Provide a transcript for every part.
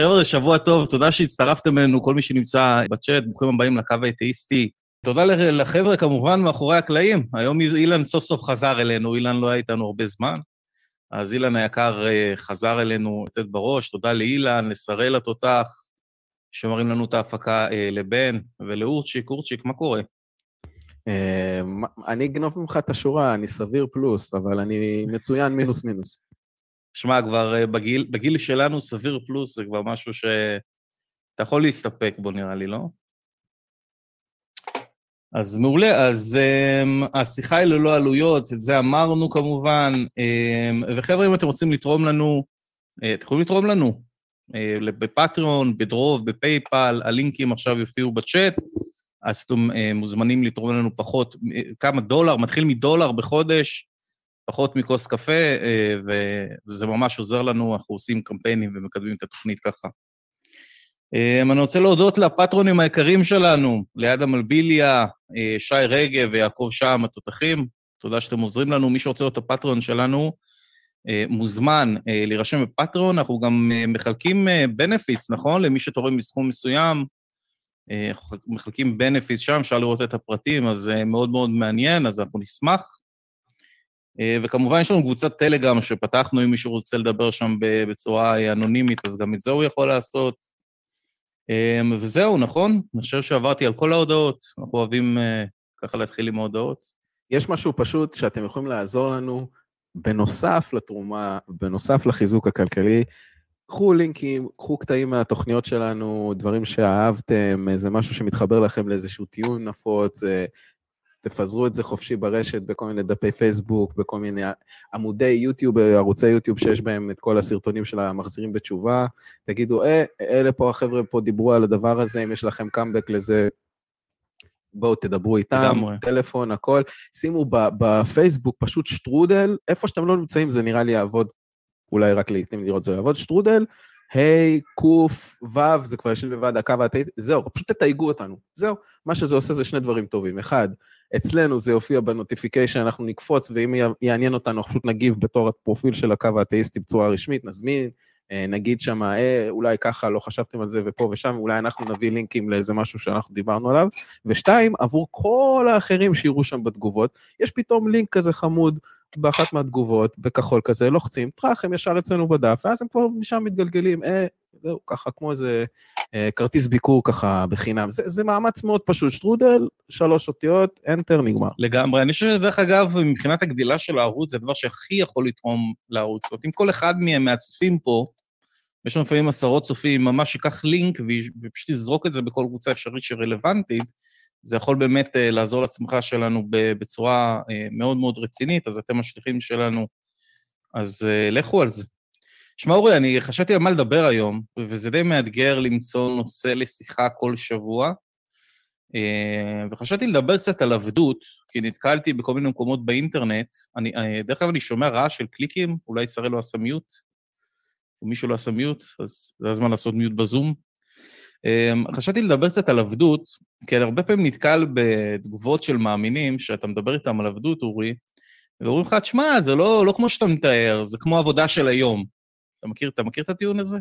חבר'ה, שבוע טוב, תודה שהצטרפתם אלינו, כל מי שנמצא בצ'אט, ברוכים הבאים לקו האתאיסטי. תודה לחבר'ה, כמובן, מאחורי הקלעים. היום אילן סוף סוף חזר אלינו, אילן לא היה איתנו הרבה זמן. אז אילן היקר אה, חזר אלינו לתת בראש, תודה לאילן, לשראל התותח, שמראים לנו את ההפקה אה, לבן, ולאורצ'יק, אורצ'יק, מה קורה? אה, אני אגנוב ממך את השורה, אני סביר פלוס, אבל אני מצוין מינוס מינוס. שמע, כבר בגיל, בגיל שלנו סביר פלוס זה כבר משהו שאתה יכול להסתפק בו, נראה לי, לא? אז מעולה, אז um, השיחה היא ללא עלויות, את זה אמרנו כמובן, um, וחבר'ה, אם אתם רוצים לתרום לנו, uh, אתם יכולים לתרום לנו, uh, בפטריון, בדרוב, בפייפל, הלינקים עכשיו יופיעו בצ'אט, אז אתם uh, מוזמנים לתרום לנו פחות, כמה דולר, מתחיל מדולר בחודש, פחות מכוס קפה, uh, וזה ממש עוזר לנו, אנחנו עושים קמפיינים ומקדמים את התוכנית ככה. Um, אני רוצה להודות לפטרונים היקרים שלנו, ליד המלביליה, אה, שי רגב ויעקב שעם התותחים. תודה שאתם עוזרים לנו. מי שרוצה להיות הפטרון שלנו, אה, מוזמן אה, להירשם בפטרון. אנחנו גם מחלקים בנפיץ, נכון? למי שתורם מסכום מסוים. מחלקים בנפיץ שם, אפשר לראות את הפרטים, אז מאוד מאוד מעניין, אז אנחנו נשמח. וכמובן יש לנו קבוצת טלגרם שפתחנו, אם מישהו רוצה לדבר שם בצורה אנונימית, אז גם את זה הוא יכול לעשות. אמ, וזהו, נכון? אני חושב שעברתי על כל ההודעות. אנחנו אוהבים אה, ככה להתחיל עם ההודעות. יש משהו פשוט שאתם יכולים לעזור לנו, בנוסף לתרומה, בנוסף לחיזוק הכלכלי, קחו לינקים, קחו קטעים מהתוכניות שלנו, דברים שאהבתם, זה משהו שמתחבר לכם לאיזשהו טיעון נפוץ, תפזרו את זה חופשי ברשת, בכל מיני דפי פייסבוק, בכל מיני עמודי יוטיוב, ערוצי יוטיוב שיש בהם את כל הסרטונים של המחזירים בתשובה. תגידו, אה, אלה פה, החבר'ה פה דיברו על הדבר הזה, אם יש לכם קאמבק לזה, בואו תדברו איתם, טלפון, הכל. שימו בפייסבוק פשוט שטרודל, איפה שאתם לא נמצאים זה נראה לי יעבוד, אולי רק לעיתים לראות זה יעבוד, שטרודל, ה', ק', ו', זה כבר יושבים לבד, הקו זהו, פשוט תתייגו אותנו, זהו. מה שזה עושה זה שני דברים טובים. אחד, אצלנו זה יופיע בנוטיפיקיישן, אנחנו נקפוץ, ואם יעניין אותנו, פשוט נגיב בתור הפרופיל של הקו האתאיסטי בצורה רשמית, נזמין, אה, נגיד שם, אה, אולי ככה, לא חשבתם על זה ופה ושם, אולי אנחנו נביא לינקים לאיזה משהו שאנחנו דיברנו עליו. ושתיים, עבור כל האחרים שיראו שם בתגובות, יש פתאום לינק כזה חמוד באחת מהתגובות, בכחול כזה, לוחצים, טראח, הם ישר אצלנו בדף, ואז הם כבר משם מתגלגלים, אה, זהו, ככה כמו איזה אה, כרטיס ביקור ככה בחינם. זה, זה מאמץ מאוד פשוט, שטרודל, שלוש אותיות, אנטר, נגמר. לגמרי. אני חושב שדרך אגב, מבחינת הגדילה של הערוץ, זה הדבר שהכי יכול לתרום לערוץ. זאת אומרת, אם כל אחד מהצופים פה, יש לנו לפעמים עשרות צופים, ממש ייקח לינק ופשוט יזרוק את זה בכל קבוצה אפשרית שרלוונטית, זה יכול באמת uh, לעזור לצמיחה שלנו בצורה uh, מאוד מאוד רצינית, אז אתם השליחים שלנו, אז uh, לכו על זה. שמע, אורי, אני חשבתי על מה לדבר היום, וזה די מאתגר למצוא נושא לשיחה כל שבוע, אה, וחשבתי לדבר קצת על עבדות, כי נתקלתי בכל מיני מקומות באינטרנט. אני, אה, דרך אגב, אני שומע רעש של קליקים, אולי ישראל לא עשה מיוט, או מישהו לא עשה מיוט, אז זה הזמן לעשות מיוט בזום. אה, חשבתי לדבר קצת על עבדות, כי אני הרבה פעמים נתקל בתגובות של מאמינים, שאתה מדבר איתם על עבדות, אורי, ואומרים לך, תשמע, זה לא, לא כמו שאתה מתאר, זה כמו עבודה של היום. אתה מכיר, אתה מכיר את הטיעון הזה?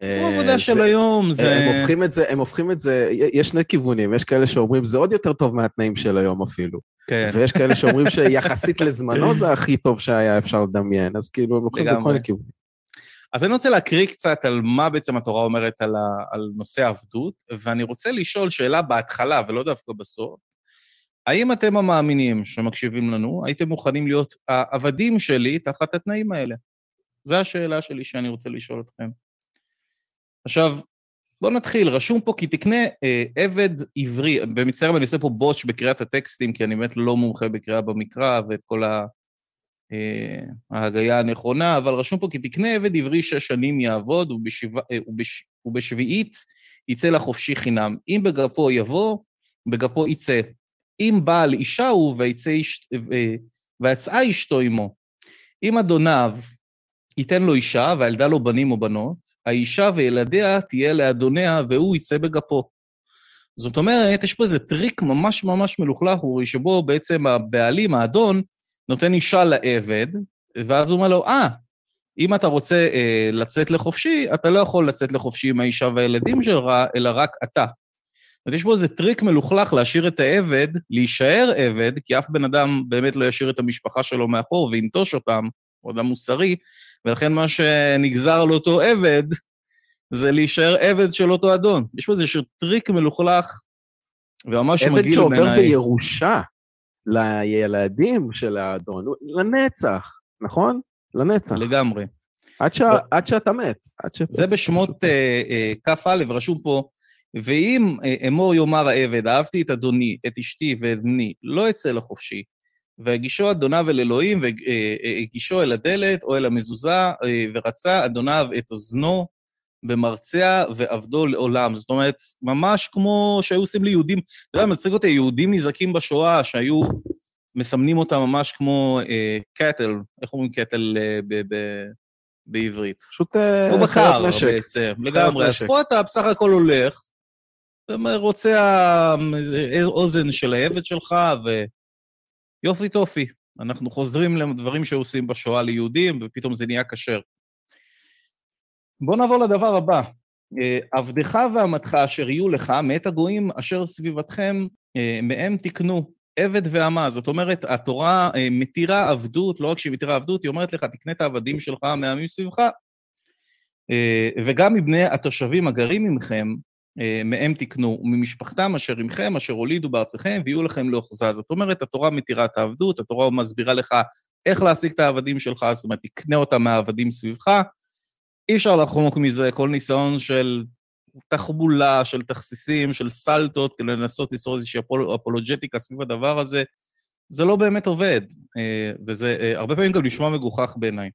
כמו עבודה אה, של היום, זה... הם הופכים את זה, הם הופכים את זה, יש שני כיוונים, יש כאלה שאומרים, זה עוד יותר טוב מהתנאים של היום אפילו. כן. ויש כאלה שאומרים שיחסית לזמנו זה הכי טוב שהיה אפשר לדמיין, אז כאילו, הם לוקחים את זה כל הכיוונים. אז אני רוצה להקריא קצת על מה בעצם התורה אומרת על, ה, על נושא העבדות, ואני רוצה לשאול שאלה בהתחלה, ולא דווקא בסוף. האם אתם המאמינים שמקשיבים לנו, הייתם מוכנים להיות העבדים שלי תחת התנאים האלה? זו השאלה שלי שאני רוצה לשאול אתכם. עכשיו, בואו נתחיל. רשום פה כי תקנה אה, עבד עברי, ומצטער אם אני עושה פה בוטש בקריאת הטקסטים, כי אני באמת לא מומחה בקריאה במקרא ואת כל ה... אה, ההגייה הנכונה, אבל רשום פה כי תקנה עבד עברי שש שנים יעבוד, ובשבע, אה, ובש, ובשביעית יצא לחופשי חינם. אם בגפו יבוא, בגפו יצא. אם בעל אישה הוא ויצא, אה, ויצאה אשתו עמו. אם אדוניו ייתן לו אישה, והילדה לו בנים או בנות, האישה וילדיה תהיה לאדוניה, והוא יצא בגפו. זאת אומרת, יש פה איזה טריק ממש ממש מלוכלך, אורי, שבו בעצם הבעלים, האדון, נותן אישה לעבד, ואז הוא אומר לו, אה, אם אתה רוצה אה, לצאת לחופשי, אתה לא יכול לצאת לחופשי עם האישה והילדים שלך, אלא רק אתה. אז יש פה איזה טריק מלוכלך להשאיר את העבד, להישאר עבד, כי אף בן אדם באמת לא ישאיר את המשפחה שלו מאחור וינטוש אותם, הוא אדם מוסרי, ולכן מה שנגזר על אותו עבד זה להישאר עבד של אותו אדון. יש פה איזה טריק מלוכלך, וממש מגעיל בעיניי. עבד שעובר בירושה לילדים של האדון, לנצח, נכון? לנצח. לגמרי. עד, ש... ו... עד שאתה מת. עד ש... זה בשמות אה, אה, כ"א, רשום פה, ואם אה, אמור יאמר העבד, אהבתי את אדוני, את אשתי ואת בני, לא אצא לחופשי, והגישו אדוניו אל אלוהים, והגישו אל הדלת או אל המזוזה, ורצה אדוניו את אוזנו במרצע ועבדו לעולם. זאת אומרת, ממש כמו שהיו עושים ליהודים, אתה יודע, מצחיק אותי, יהודים נזרקים בשואה, שהיו מסמנים אותם ממש כמו אה, קטל, איך אומרים קטל אה, ב- ב- בעברית? פשוט אה, כמו בקר בעצם, לגמרי. אז פה אתה בסך הכל הולך, ורוצה אוזן של העבד שלך, ויופי טופי. אנחנו חוזרים לדברים שעושים בשואה ליהודים, ופתאום זה נהיה כשר. בואו נעבור לדבר הבא. אה, עבדך ועמתך אשר יהיו לך, מאת הגויים אשר סביבתכם, אה, מהם תקנו עבד ואמה. זאת אומרת, התורה אה, מתירה עבדות, לא רק שהיא מתירה עבדות, היא אומרת לך, תקנה את העבדים שלך מהעמים סביבך, וגם מבני התושבים הגרים עמכם, מהם תקנו, וממשפחתם אשר עמכם, אשר הולידו בארציכם, ויהיו לכם לאוחזה. זאת אומרת, התורה מתירה את העבדות, התורה מסבירה לך איך להשיג את העבדים שלך, זאת אומרת, תקנה אותם מהעבדים סביבך, אי אפשר לחמוק מזה, כל ניסיון של תחבולה, של תכסיסים, של סלטות, כדי לנסות ליצור איזושהי אפול, אפולוג'טיקה סביב הדבר הזה, זה לא באמת עובד, אה, וזה אה, הרבה פעמים גם נשמע מגוחך בעיניי.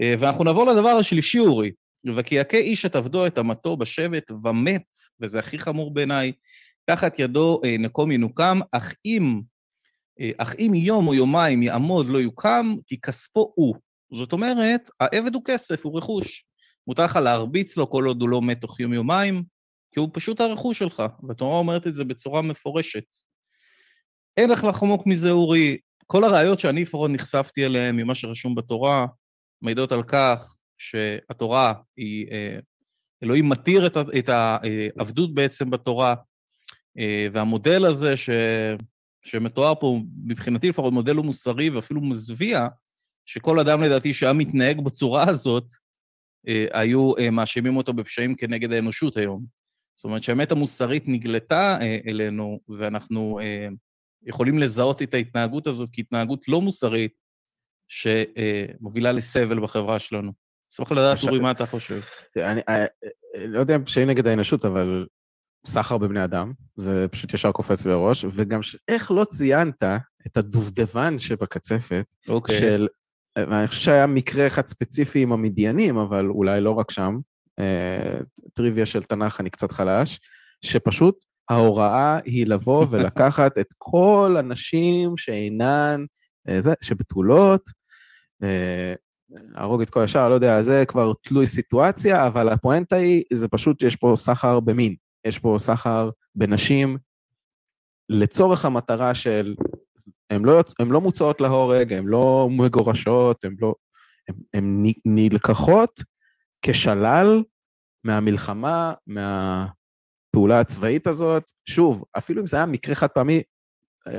אה, ואנחנו נעבור לדבר השלישי, אורי, וכי יכה איש את עבדו את אמתו בשבט ומת, וזה הכי חמור בעיניי, תחת ידו נקום ינוקם, אך אם, אך אם יום או יומיים יעמוד לא יוקם, כי כספו הוא. זאת אומרת, העבד הוא כסף, הוא רכוש. מותר לך להרביץ לו כל עוד הוא לא מת תוך יום-יומיים, כי הוא פשוט הרכוש שלך, והתורה אומרת את זה בצורה מפורשת. אין לך לחמוק מזה, אורי. כל הראיות שאני לפחות נחשפתי אליהן ממה שרשום בתורה, מעידות על כך שהתורה היא, אה, אלוהים מתיר את העבדות בעצם בתורה, אה, והמודל הזה ש, שמתואר פה, מבחינתי לפחות מודל הוא מוסרי ואפילו מזוויע, שכל אדם לדעתי שהיה מתנהג בצורה הזאת, אה, היו אה, מאשימים אותו בפשעים כנגד האנושות היום. זאת אומרת שהאמת המוסרית נגלתה אה, אלינו, ואנחנו יכולים לזהות את ההתנהגות הזאת כהתנהגות לא מוסרית, שמובילה לסבל בחברה שלנו. אשמח לדעת, אורי, מה אתה חושב? אני לא יודע אם פשעים נגד האנושות, אבל סחר בבני אדם, זה פשוט ישר קופץ לי לראש, וגם איך לא ציינת את הדובדבן שבקצפת, okay. אוקיי. של ואני חושב שהיה מקרה אחד ספציפי עם המדיינים, אבל אולי לא רק שם, אה, טריוויה של תנ"ך אני קצת חלש, שפשוט ההוראה היא לבוא ולקחת את כל הנשים שאינן, אה, זה, שבתולות, אה, להרוג את כל השאר, לא יודע, זה כבר תלוי סיטואציה, אבל הפואנטה היא, זה פשוט, יש פה סחר במין, יש פה סחר בנשים לצורך המטרה של הן לא, לא מוצאות להורג, הן לא מגורשות, הן לא... הן נלקחות כשלל מהמלחמה, מהפעולה הצבאית הזאת. שוב, אפילו אם זה היה מקרה חד פעמי,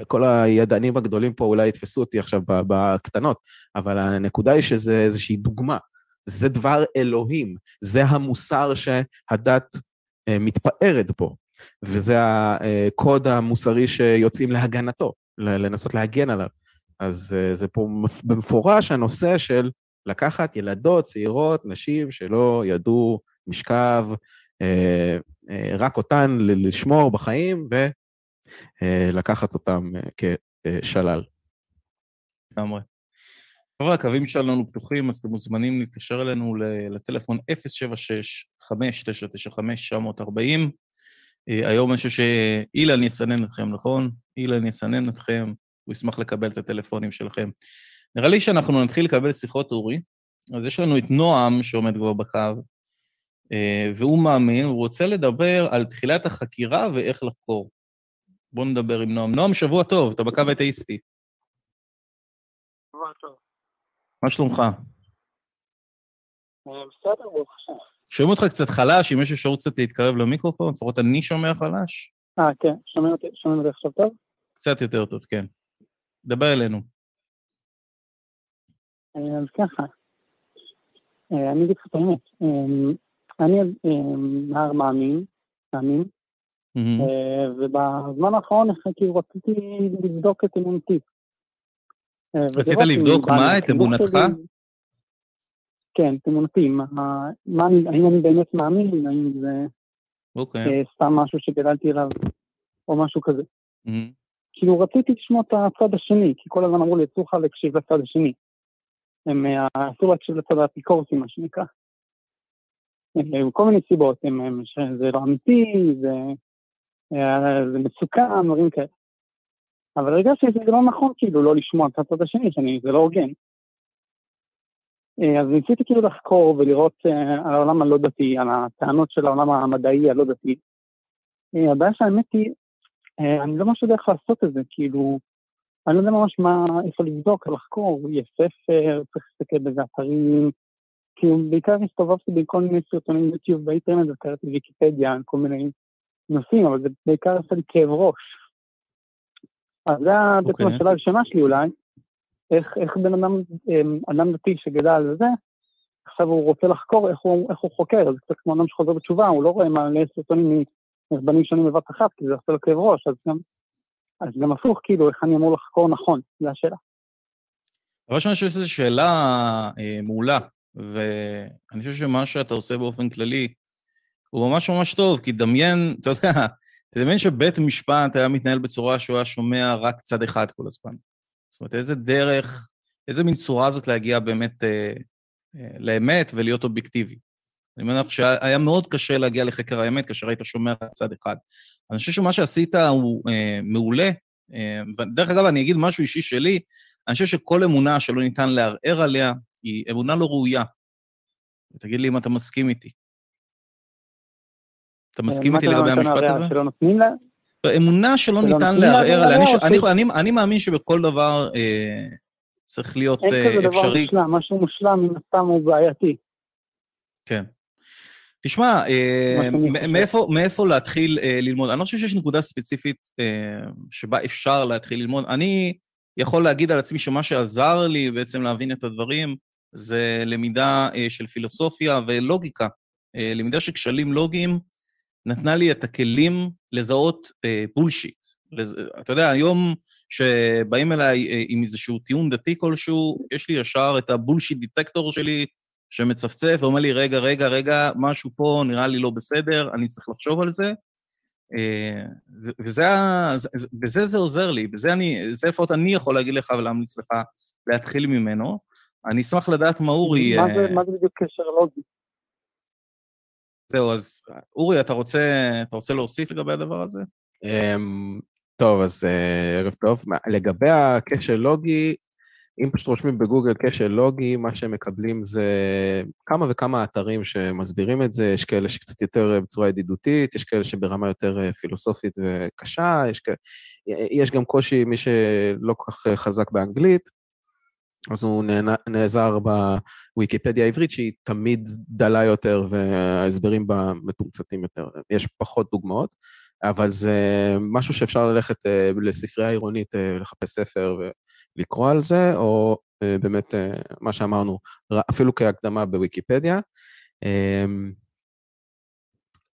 כל הידענים הגדולים פה אולי יתפסו אותי עכשיו בקטנות, אבל הנקודה היא שזה איזושהי דוגמה. זה דבר אלוהים, זה המוסר שהדת אה, מתפארת פה, וזה הקוד המוסרי שיוצאים להגנתו. לנסות להגן עליו. אז אה, זה פה במפורש הנושא של לקחת ילדות, צעירות, נשים שלא ידעו משכב, אה, אה, רק אותן לשמור בחיים ולקחת אותן כשלל. לגמרי. חבר'ה, הקווים שלנו פתוחים, אז אתם מוזמנים להתקשר אלינו לטלפון 076-5995-940. אה, היום חושב שאילן יסנן אתכם, נכון? אילן יסנן אתכם, הוא ישמח לקבל את הטלפונים שלכם. נראה לי שאנחנו נתחיל לקבל שיחות, אורי. אז יש לנו את נועם שעומד כבר בקו, אה, והוא מאמין, הוא רוצה לדבר על תחילת החקירה ואיך לחקור. בואו נדבר עם נועם. נועם, שבוע טוב, אתה בקו האתאיסטי. שבוע טוב. מה שלומך? בסדר, ברוך השם. שומעים אותך קצת חלש, אם יש אפשרות קצת להתקרב למיקרופון, לפחות אני שומע חלש. אה, כן, שומעים אותי שומעים אותי עכשיו טוב? קצת יותר טוב, כן. דבר אלינו. אה, אז ככה, אה, אני אגיד לך את האמת, אה, אני נער מאמין, מאמין, מהמם. ובזמן האחרון כאילו רציתי לבדוק את אמונתי. רצית ולראות אם לבדוק מה? את אמונתך? כן, את אמונתי, האם אני באמת מאמין, האם זה אוקיי. אה, סתם משהו שגדלתי אליו, או משהו כזה. מהמם. כאילו רציתי לשמוע את הצד השני, כי כל הזמן אמרו לי, אסור לך להקשיב לצד השני. הם, אה, אסור להקשיב לצד האפיקורסי, מה שנקרא. אה, כל מיני סיבות, הם, הם, שזה לא אמיתי, זה, אה, זה מסוכן, דברים כאלה. אבל הרגשתי שזה לא נכון, כאילו, לא לשמוע את הצד השני, שאני, זה לא הוגן. אה, אז ניסיתי כאילו לחקור ולראות אה, על העולם הלא דתי, על הטענות של העולם המדעי הלא דתי. אה, הבעיה שהאמת היא, אה, אני לא ממש יודע איך לעשות את זה, כאילו, אני לא יודע ממש מה, איפה לבדוק, לחקור, יש ספר, צריך להסתכל באיזה אתרים, כאילו, בעיקר הסתובבתי בכל מיני סרטונים יוטיוב באינטרנט וקראתי ויקיפדיה כל מיני נושאים, אבל זה בעיקר עשה לי כאב ראש. אז זה היה בעצם אוקיי. השאלה הראשונה שלי אולי, איך, איך בן אדם, אמ, אדם דתי שגדל על זה, עכשיו הוא רוצה לחקור איך הוא, איך הוא חוקר, זה קצת כמו אדם שחוזר בתשובה, הוא לא רואה מלא סרטונים מרבנים שונים בבת אחת, כי זה עושה לו כאב ראש, אז גם, אז גם הפוך, כאילו, איך אני אמור לחקור נכון, זו השאלה. דבר ראשון, אני חושב שזו שאלה אה, מעולה, ואני חושב שמה שאתה עושה באופן כללי הוא ממש ממש טוב, כי דמיין, אתה יודע, תדמיין שבית משפט היה מתנהל בצורה שהוא היה שומע רק צד אחד כל הזמן. זאת אומרת, איזה דרך, איזה מין צורה זאת להגיע באמת אה, אה, לאמת ולהיות אובייקטיבי. אני מניח שהיה מאוד קשה להגיע לחקר האמת כאשר היית שומע רק צד אחד. אני חושב שמה שעשית הוא אה, מעולה. אה, ודרך אגב, אני אגיד משהו אישי שלי, אני חושב שכל אמונה שלא ניתן לערער עליה היא אמונה לא ראויה. ותגיד לי אם אתה מסכים איתי. אתה מסכים איתי לגבי המשפט הזה? שלא נותנים לה? אמונה שלא ניתן לערער עליה. אני, ש- אני, מאמין שבכל דבר אה, צריך להיות אין אה, כזה דבר אפשרי. מושלם, משהו מושלם מן הסתם הוא בעייתי. כן. תשמע, אה. מאיפה, מאיפה להתחיל ללמוד? אני לא חושב שיש נקודה ספציפית שבה אפשר להתחיל ללמוד. אני יכול להגיד על עצמי שמה שעזר לי בעצם להבין את הדברים זה למידה של פילוסופיה ולוגיקה. למידה של כשלים לוגיים נתנה לי את הכלים לזהות אה, בולשיט. לז... אתה יודע, היום שבאים אליי אה, עם איזשהו טיעון דתי כלשהו, יש לי ישר את הבולשיט דיטקטור שלי, שמצפצף ואומר לי, רגע, רגע, רגע, משהו פה נראה לי לא בסדר, אני צריך לחשוב על זה. אה, וזה, בזה זה עוזר לי, בזה אני, זה לפחות אני יכול להגיד לך ולהמליץ לך להתחיל ממנו. אני אשמח לדעת מה אורי... מה אה, זה- מה זה בדיוק קשר לוגי? זהו, אז אורי, אתה רוצה, אתה רוצה להוסיף לגבי הדבר הזה? אמ, טוב, אז אה, ערב טוב. לגבי הכשל לוגי, אם פשוט רושמים בגוגל כשל לוגי, מה שהם מקבלים זה כמה וכמה אתרים שמסבירים את זה, יש כאלה שקצת יותר אה, בצורה ידידותית, יש כאלה שברמה יותר אה, פילוסופית וקשה, יש, כאלה, יש גם קושי, מי שלא כל כך חזק באנגלית, אז הוא נעזר בוויקיפדיה העברית, שהיא תמיד דלה יותר וההסברים בה מתומצתים יותר. יש פחות דוגמאות, אבל זה משהו שאפשר ללכת אה, לספרייה עירונית, אה, לחפש ספר ולקרוא על זה, או אה, באמת, מה שאמרנו, אפילו כהקדמה בוויקיפדיה. אה,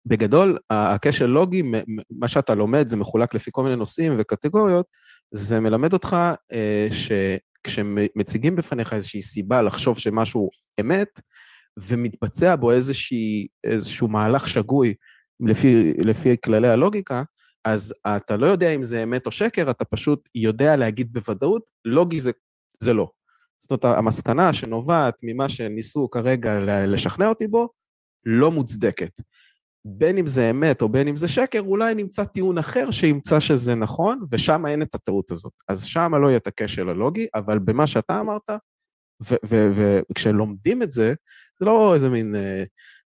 בגדול, ה- הכשל לוגי, מה שאתה לומד, זה מחולק לפי כל מיני נושאים וקטגוריות, זה מלמד אותך אה, שכשמציגים בפניך איזושהי סיבה לחשוב שמשהו אמת, ומתבצע בו איזושהי, איזשהו מהלך שגוי לפי, לפי כללי הלוגיקה, אז אתה לא יודע אם זה אמת או שקר, אתה פשוט יודע להגיד בוודאות, לוגי זה, זה לא. זאת אומרת, המסקנה שנובעת ממה שניסו כרגע לשכנע אותי בו, לא מוצדקת. בין אם זה אמת או בין אם זה שקר, אולי נמצא טיעון אחר שימצא שזה נכון, ושם אין את הטעות הזאת. אז שם לא יהיה את הכשל הלוגי, אבל במה שאתה אמרת, וכשלומדים את זה, זה לא איזה מין אה,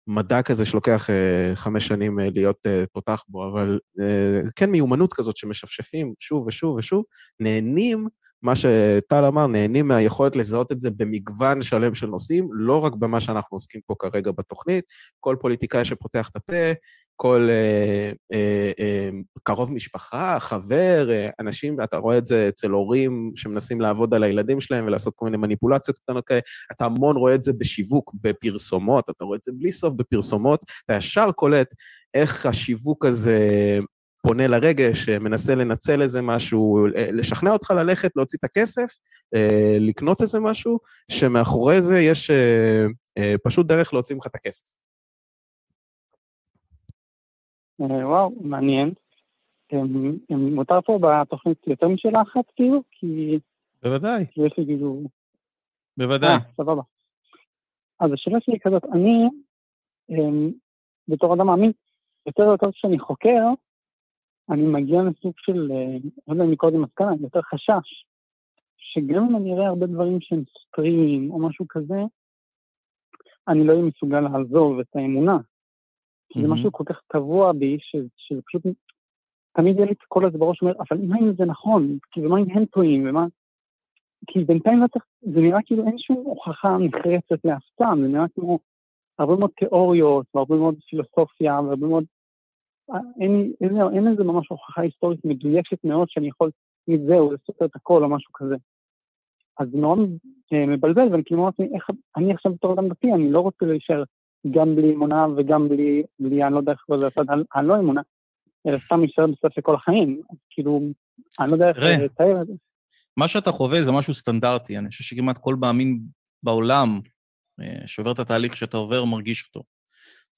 מדע כזה שלוקח אה, חמש שנים אה, להיות אה, תותח בו, אבל אה, כן מיומנות כזאת שמשפשפים שוב ושוב ושוב, נהנים מה שטל אמר, נהנים מהיכולת לזהות את זה במגוון שלם של נושאים, לא רק במה שאנחנו עוסקים פה כרגע בתוכנית. כל פוליטיקאי שפותח את הפה, כל אה, אה, אה, קרוב משפחה, חבר, אה, אנשים, אתה רואה את זה אצל הורים שמנסים לעבוד על הילדים שלהם ולעשות כל מיני מניפולציות קטנות כאלה, אתה המון רואה את זה בשיווק, בפרסומות, אתה רואה את זה בלי סוף בפרסומות, אתה ישר קולט איך השיווק הזה פונה לרגש, מנסה לנצל איזה משהו, אה, לשכנע אותך ללכת, להוציא את הכסף, אה, לקנות איזה משהו, שמאחורי זה יש אה, פשוט דרך להוציא ממך את הכסף. וואו, מעניין. מותר פה בתוכנית יותר משאלה אחת, כאילו? כי... בוודאי. יש לי כאילו... בוודאי. אה, סבבה. אז השאלה שלי היא כזאת, אני, בתור אדם מאמין, יותר ויותר כשאני חוקר, אני מגיע לסוג של, אה, לא יודע אם מקודם מסקנה, יותר חשש, שגם אם אני אראה הרבה דברים שהם סטרים או משהו כזה, אני לא אהיה מסוגל לעזוב את האמונה. כי זה משהו כל כך טבוע בי, שזה פשוט, תמיד יהיה לי את הקול הזה בראש, אומר, אבל אם זה נכון? כאילו, מה אם הם טועים, ומה... כי בינתיים לא צריך, זה נראה כאילו אין שום הוכחה נחרצת לאף זה נראה כמו הרבה מאוד תיאוריות, והרבה מאוד פילוסופיה, והרבה מאוד אין, אין, אין איזה ממש הוכחה היסטורית מדויקת מאוד שאני יכול מזהו לספר את הכל או משהו כזה. אז זה אה, מבלבל, ואני כאילו אומר לעצמי, איך, אני עכשיו בתור אדם דתי, אני לא רוצה להישאר גם בלי אמונה וגם בלי, בלי אני לא יודע איך זה הצד הלא אמונה, אלא סתם להישאר בסוף לכל החיים. אז כאילו, אני לא יודע איך לתאר את זה. מה שאתה חווה זה משהו סטנדרטי, אני חושב שכמעט כל מאמין בעולם אה, שעובר את התהליך שאתה עובר מרגיש אותו.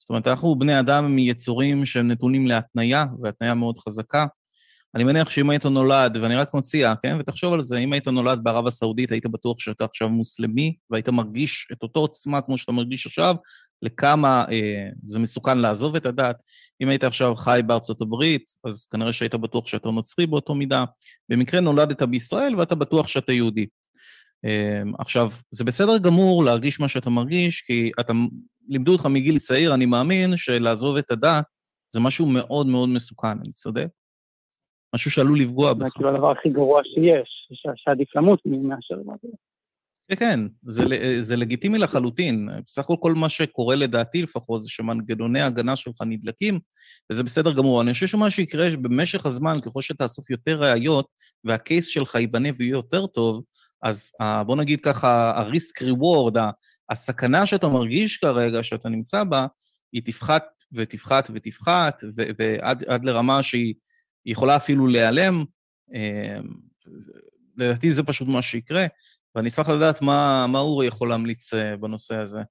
זאת אומרת, אנחנו בני אדם הם יצורים שהם נתונים להתניה, והתניה מאוד חזקה. אני מניח שאם היית נולד, ואני רק מציע, כן, ותחשוב על זה, אם היית נולד בערב הסעודית, היית בטוח שאתה עכשיו מוסלמי, והיית מרגיש את אותו עוצמה כמו שאתה מרגיש עכשיו, לכמה אה, זה מסוכן לעזוב את הדת. אם היית עכשיו חי בארצות הברית, אז כנראה שהיית בטוח שאתה נוצרי באותו מידה. במקרה נולדת בישראל ואתה בטוח שאתה יהודי. אה, עכשיו, זה בסדר גמור להרגיש מה שאתה מרגיש, כי אתה לימדו אותך מגיל צעיר, אני מאמין שלעזוב את הדת זה משהו מאוד מאוד מסוכן, אני צודק? משהו שעלול לפגוע בך. זה כאילו הדבר הכי גרוע שיש, שעדיף למות מאשר. כן, כן, זה, זה לגיטימי לחלוטין. בסך הכל כל מה שקורה לדעתי לפחות זה שמנגנוני ההגנה שלך נדלקים, וזה בסדר גמור. אני חושב שמה שיקרה במשך הזמן, ככל שתאסוף יותר ראיות והקייס שלך ייבנה ויהיה יותר טוב, אז בוא נגיד ככה, ה-risk reward, הסכנה שאתה מרגיש כרגע, שאתה נמצא בה, היא תפחת ותפחת ותפחת, ועד לרמה שהיא יכולה אפילו להיעלם. אמ, לדעתי זה פשוט מה שיקרה, ואני אשמח לדעת מה, מה אורי יכול להמליץ אה, בנושא הזה.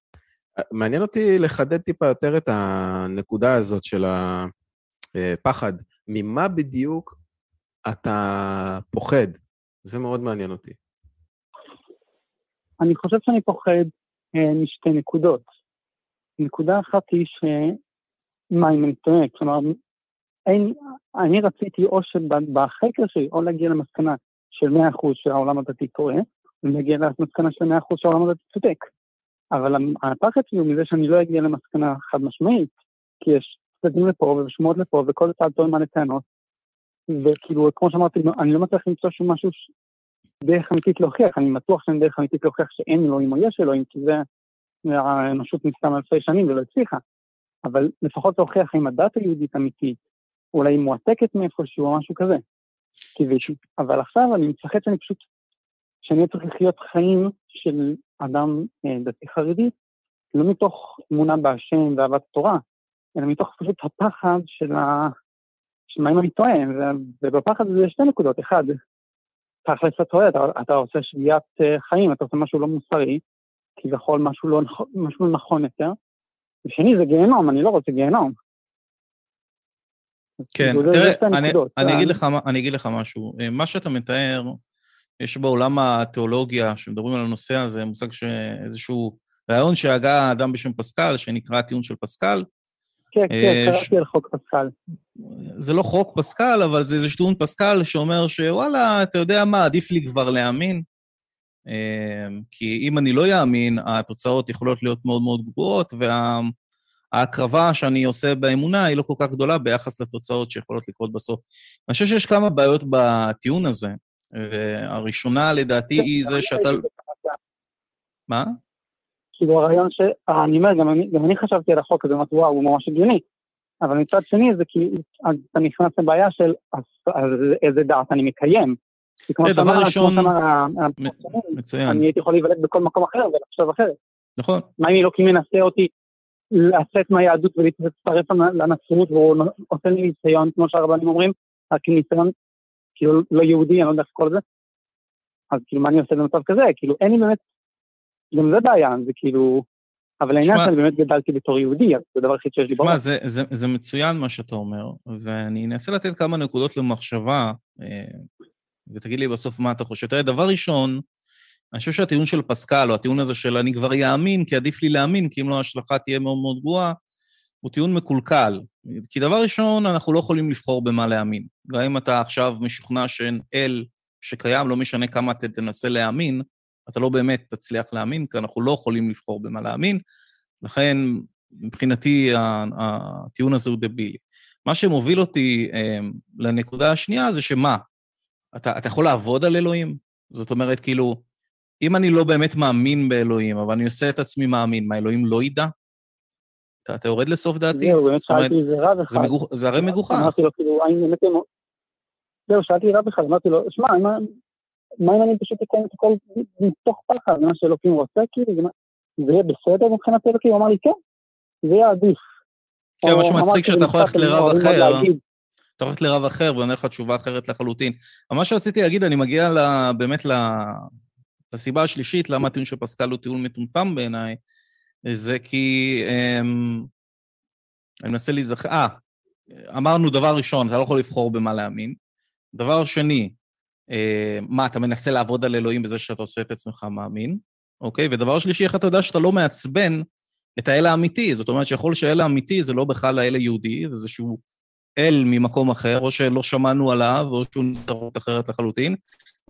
מעניין אותי לחדד טיפה יותר את הנקודה הזאת של הפחד. ממה בדיוק אתה פוחד? זה מאוד מעניין אותי. אני חושב שאני פוחד אה, משתי נקודות. נקודה אחת היא שמה אם אני טועה, כלומר, אין, אני רציתי או שבחקר שלי, או להגיע למסקנה של 100% שהעולם הדתי טועה, ולהגיע למסקנה של 100% שהעולם הדתי צודק. אבל הפחד שלי הוא מזה שאני לא אגיע למסקנה חד משמעית, כי יש צדדים לפה ושמועות לפה, וכל צד טוען מה לטענות, וכאילו, כמו שאמרתי, אני לא מצליח למצוא שום משהו דרך אמיתית להוכיח, אני בטוח שאין דרך אמיתית להוכיח שאין אלוהים או יש אלוהים, כי זה האנושות ניסתה אלפי שנים ולא הצליחה. אבל לפחות להוכיח אם הדת היהודית אמיתית, אולי מועתקת מאיפשהו או משהו כזה. קיוויתי. אבל עכשיו אני מפחד שאני פשוט, שאני צריך לחיות חיים של אדם אה, דתי חרדי, לא מתוך אמונה בהשם ואהבת תורה, אלא מתוך פשוט הפחד של ה... של מה אם אני טועה, ובפחד הזה יש שתי נקודות. אחד, תכלס אתה טועה, אתה, אתה עושה שגיאת אה, חיים, אתה עושה משהו לא מוסרי, כביכול משהו לא, משהו לא נכון יותר. ושני, זה גיהנום, אני לא רוצה גיהנום. כן, כאילו, תראה, אני, אני, אגיד לך, אני אגיד לך משהו. אה, מה שאתה מתאר, יש בעולם התיאולוגיה, שמדברים על הנושא הזה, מושג שאיזשהו רעיון שהגה האדם בשם פסקל, שנקרא הטיעון של פסקל, כן, כן, אה, קראתי על חוק פסקל. זה לא חוק פסקל, אבל זה איזה שטון פסקל שאומר שוואלה, אתה יודע מה, עדיף לי כבר להאמין. אה, כי אם אני לא אאמין, התוצאות יכולות להיות מאוד מאוד גרועות, וההקרבה שאני עושה באמונה היא לא כל כך גדולה ביחס לתוצאות שיכולות לקרות בסוף. אני חושב שיש כמה בעיות בטיעון הזה. והראשונה לדעתי היא זה שאתה... מה? כאילו הרעיון ש... אה, אני אומר, גם אני, גם אני חשבתי על החוק הזה, אמרתי, וואו, הוא ממש הגיוני. אבל מצד שני זה כי אז אתה נכנס לבעיה של אז, איזה דעת אני מקיים. דבר ראשון, מצוין. אני הייתי יכול להיוולד בכל מקום אחר ולחשוב אחרת. נכון. מה אם אלוקים מנסה אותי לצאת מהיהדות ולהצטרף לנצרות והוא עושה לי ניסיון, כמו שהרבנים אומרים, רק ניסיון כאילו לא יהודי, אני לא יודע איך לקרוא לזה. אז כאילו מה אני עושה במצב כזה? כאילו אין לי באמת, גם זה בעיה, זה כאילו, אבל העניין שאני באמת גדלתי בתור יהודי, אז זה הדבר הכי שיש לי בראש. זה, זה, זה מצוין מה שאתה אומר, ואני אנסה לתת כמה נקודות למחשבה, אה, ותגיד לי בסוף מה אתה חושב. תראה, דבר ראשון, אני חושב שהטיעון של פסקל, או הטיעון הזה של אני כבר יאמין, כי עדיף לי להאמין, כי אם לא ההשלכה תהיה מאוד מאוד גרועה, הוא טיעון מקולקל. כי דבר ראשון, אנחנו לא יכולים לבחור במה להאמין. גם אם אתה עכשיו משוכנע שאין אל שקיים, לא משנה כמה אתה תנסה להאמין, אתה לא באמת תצליח להאמין, כי אנחנו לא יכולים לבחור במה להאמין. לכן, מבחינתי, הטיעון הזה הוא דבילי. מה שמוביל אותי אה, לנקודה השנייה זה שמה? אתה, אתה יכול לעבוד על אלוהים? זאת אומרת, כאילו, אם אני לא באמת מאמין באלוהים, אבל אני עושה את עצמי מאמין, מה, אלוהים לא ידע? אתה, אתה יורד לסוף דעתי? זהו, באמת שאלתי איזה רב אחד. זה הרי מגוחך. אמרתי לו, כאילו, האם באמת... זהו, שאלתי רב אחד, אמרתי לו, שמע, מה אם אני פשוט אקיים את הכל מתוך פחד, מה שאלוקים רוצה, כאילו, זה יהיה בסדר מבחינת אלוקים? הוא אמר לי, כן, זה יהיה עדיף. כן, מה שמצחיק שאתה יכול ללכת לרב אחר, אתה הולך לרב אחר ועונה לך תשובה אחרת לחלוטין. אבל מה שרציתי להגיד, אני מגיע באמת לסיבה השלישית, למה הטיעון של פסקל הוא טיעון מטומטם בעיניי, זה כי... אמ, אני מנסה להיזכר... אה, אמרנו דבר ראשון, אתה לא יכול לבחור במה להאמין. דבר שני, מה, אתה מנסה לעבוד על אלוהים בזה שאתה עושה את עצמך מאמין, אוקיי? ודבר שלישי, איך אתה יודע שאתה לא מעצבן את האל האמיתי? זאת אומרת שיכול שהאל האמיתי זה לא בכלל האל היהודי, וזה שהוא אל ממקום אחר, או שלא שמענו עליו, או שהוא נזכרות אחרת לחלוטין.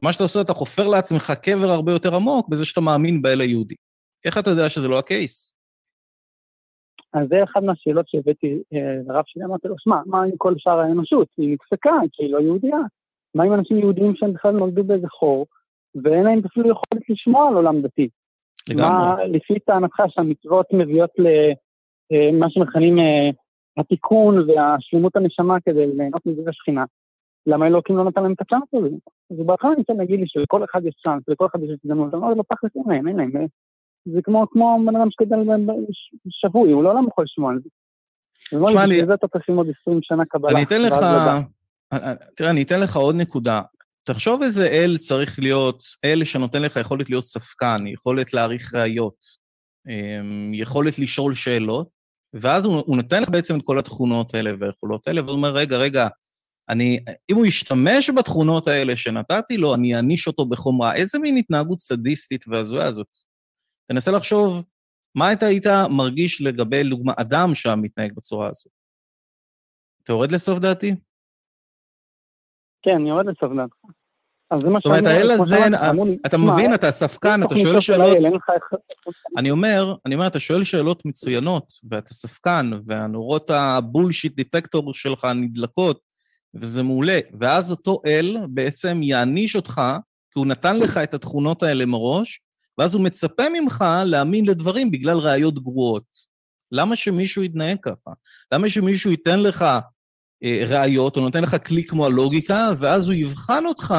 מה שאתה עושה, אתה חופר לעצמך קבר הרבה יותר עמוק בזה שאתה מאמין באל היהודי. איך אתה יודע שזה לא הקייס? אז זה אחת מהשאלות שהבאתי אה, לרב שלי, אמרתי לו, שמע, מה עם כל שאר האנושות? היא נפסקה, כי היא לא יהודייה. מה עם אנשים יהודים שהם בכלל נולדו באיזה חור, ואין להם אפילו יכולת לשמוע על עולם דתי? לגמרי. מה, לפי טענתך שהמצוות מביאות למה אה, שמכנים אה, התיקון והשלמות הנשמה כדי ליהנות מזה השכינה, למה אלוקים לא נתן להם את הצ'אנס הזה? אז בהתחלה אני רוצה להגיד לי שלכל אחד יש צ'אנס, לכל אחד יש הזדמנות, אני אומר לו, תכלס אין להם, אין להם. זה כמו, כמו בן אדם שגדל שבוי, הוא לעולם יכול לשמוע על זה. תשמע לי... בגלל אתה צריך ללמוד 20 שנה קבלה. אני אתן לך, תראה, אני אתן לך עוד נקודה. תחשוב איזה אל צריך להיות, אל שנותן לך יכולת להיות ספקן, יכולת להעריך ראיות, אמ, יכולת לשאול שאלות, ואז הוא, הוא נותן לך בעצם את כל התכונות האלה והיכולות האלה, והוא אומר, רגע, רגע, אני, אם הוא ישתמש בתכונות האלה שנתתי לו, אני אעניש אותו בחומרה. איזה מין התנהגות סדיסטית והזויה זאת? תנסה לחשוב מה אתה היית מרגיש לגבי, לדוגמה, אדם שם מתנהג בצורה הזאת. אתה יורד לסוף דעתי? כן, אני יורד דעתך. זאת אומרת, האל הזה, אתה מבין, אתה ספקן, אתה שואל שאלות... אני אומר, אני אומר, אתה שואל שאלות מצוינות, ואתה ספקן, והנורות הבולשיט דיטקטור שלך נדלקות, וזה מעולה. ואז אותו אל בעצם יעניש אותך, כי הוא נתן לך את התכונות האלה מראש, ואז הוא מצפה ממך להאמין לדברים בגלל ראיות גרועות. למה שמישהו יתנהג ככה? למה שמישהו ייתן לך ראיות, או נותן לך כלי כמו הלוגיקה, ואז הוא יבחן אותך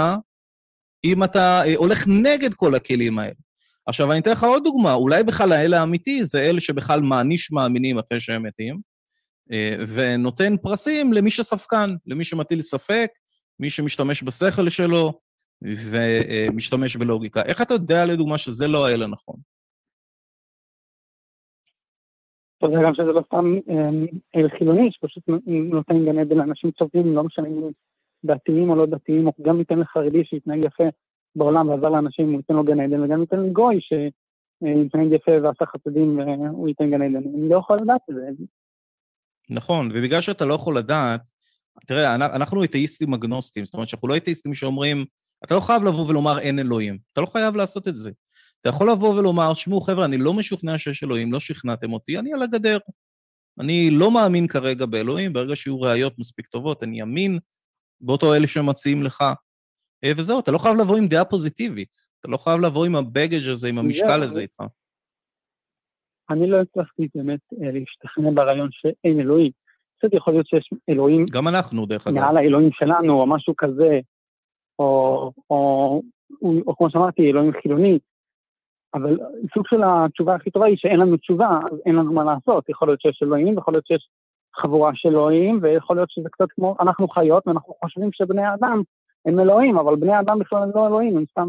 אם אתה אה, הולך נגד כל הכלים האלה. עכשיו, אני אתן לך עוד דוגמה, אולי בכלל האל האמיתי זה אל שבכלל מעניש מאמינים אחרי שהם מתים, אה, ונותן פרסים למי שספקן, למי שמטיל ספק, מי שמשתמש בשכל שלו, ומשתמש בלוגיקה. איך אתה יודע, לדוגמה, שזה לא האל הנכון? יודע גם שזה לא סתם אמ, אל חילוני, שפשוט נותן גן עדן לאנשים טובים, לא משנה אם דתיים או לא דתיים, או גם ניתן לחרדי שיתנהג יפה בעולם ועזר לאנשים, הוא ייתן לו גן עדן, וגם ניתן לגוי שיתנהג יפה ועשה חסדים והוא ייתן גן עדן. אני לא יכול לדעת את זה. נכון, ובגלל שאתה לא יכול לדעת, תראה, אנחנו אתאיסטים אגנוסטים, זאת אומרת שאנחנו לא אתאיסטים שאומרים, אתה לא חייב לבוא ולומר אין אלוהים, אתה לא חייב לעשות את זה. אתה יכול לבוא ולומר, שמעו, חבר'ה, אני לא משוכנע שיש אלוהים, לא שכנעתם אותי, אני על הגדר. אני לא מאמין כרגע באלוהים, ברגע שיהיו ראיות מספיק טובות, אני אמין באותו אלה שמציעים לך. אה, וזהו, אתה לא חייב לבוא עם דעה פוזיטיבית. אתה לא חייב לבוא עם הבגג' הזה, עם המשקל הזה איתך. אני לא הצלחתי באמת אה, להשתכנע ברעיון שאין אלוהים. קצת יכול להיות שיש אלוהים... גם אנחנו, דרך אגב. מעל האלוהים שלנו, או משהו כזה, או, או, או, או כמו שאמרתי, אלוהים חילוני. אבל סוג של התשובה הכי טובה היא שאין לנו תשובה, אז אין לנו מה לעשות. יכול להיות שיש אלוהים, יכול להיות שיש חבורה של אלוהים, ויכול להיות שזה קצת כמו, אנחנו חיות, ואנחנו חושבים שבני האדם הם אלוהים, אבל בני האדם בכלל הם לא אלוהים, הם סתם,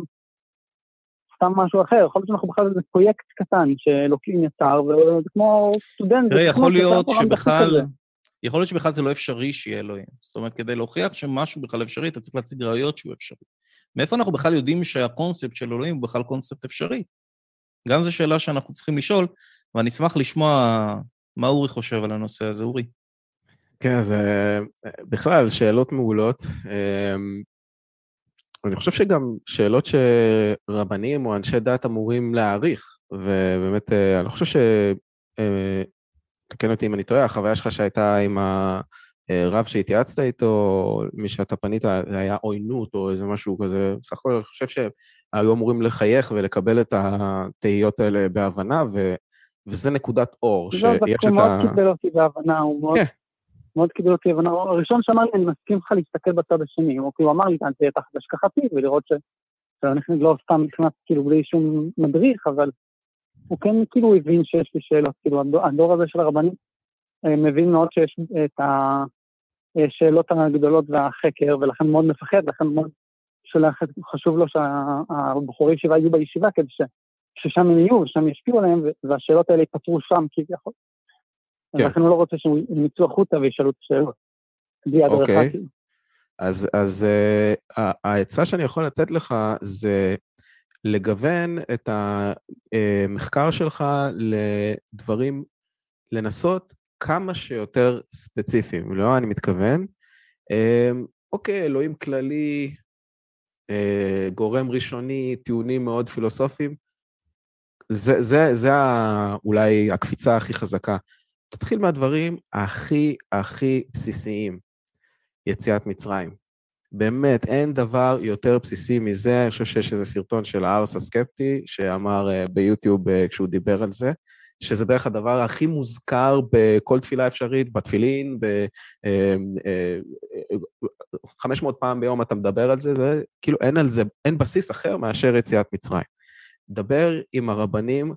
סתם משהו אחר. יכול להיות שאנחנו בכלל איזה פרויקט קטן שאלוקים יצר, וזה כמו סטודנט. תראה, יכול להיות שבכלל... יכול להיות שבכלל זה לא אפשרי שיהיה אלוהים. זאת אומרת, כדי להוכיח שמשהו בכלל אפשרי, אתה צריך להציג ראיות שהוא אפשרי. מאיפה אנחנו בכלל יודעים שהקונספט של אלוהים הוא בכלל קונספט אפשרי? גם זו שאלה שאנחנו צריכים לשאול, ואני אשמח לשמוע מה אורי חושב על הנושא הזה. אורי. כן, זה בכלל שאלות מעולות. אמ, אני חושב שגם שאלות שרבנים או אנשי דת אמורים להעריך, ובאמת, אה, אני חושב ש... אה, תקן אותי אם אני טועה, החוויה שלך שהייתה עם הרב שהתייעצת איתו, מי שאתה פנית, היה עוינות או איזה משהו כזה, בסך הכל אני חושב שהיו אמורים לחייך ולקבל את התהיות האלה בהבנה, ו... וזה נקודת אור, שיש את ה... לא, דווקא מאוד קיבל אותי בהבנה, הוא מאוד... כן. מאוד קיבל אותי הבנה, הראשון שאמר לי, אני מסכים לך להסתכל בצד השני, הוא כאילו אמר לי, תהיה תחת השכחתי, ולראות ש... שאני לא סתם נכנס כאילו בלי שום מדריך, אבל הוא כן כאילו הבין שיש לי שאלות, כאילו הדור, הזה של הרבנים אה, מבין מאוד שיש את השאלות הגדולות והחקר, ולכן מאוד מפחד, לכן מאוד שולח, חשוב לו שהבחורי ישיבה יהיו בישיבה כדי ש, ששם הם יהיו, ושם ישפיעו עליהם, והשאלות האלה ייפתרו שם כביכול. כן. ולכן הוא לא רוצה שהם יצאו החוצה וישאלו את השאלות. אוקיי. כאילו. אז, אז uh, העצה שאני יכול לתת לך זה לגוון את המחקר שלך לדברים, לנסות כמה שיותר ספציפיים, לא אני מתכוון. אמ, אוקיי, אלוהים כללי, אה, גורם ראשוני, טיעונים מאוד פילוסופיים, זה, זה, זה אולי הקפיצה הכי חזקה. תתחיל מהדברים הכי הכי בסיסיים, יציאת מצרים. באמת, אין דבר יותר בסיסי מזה, אני חושב שיש איזה סרטון של הארס הסקפטי, שאמר uh, ביוטיוב uh, כשהוא דיבר על זה, שזה בערך הדבר הכי מוזכר בכל תפילה אפשרית, בתפילין, ב... Uh, uh, 500 פעם ביום אתה מדבר על זה, וכאילו אין על זה, אין בסיס אחר מאשר יציאת מצרים. דבר עם הרבנים,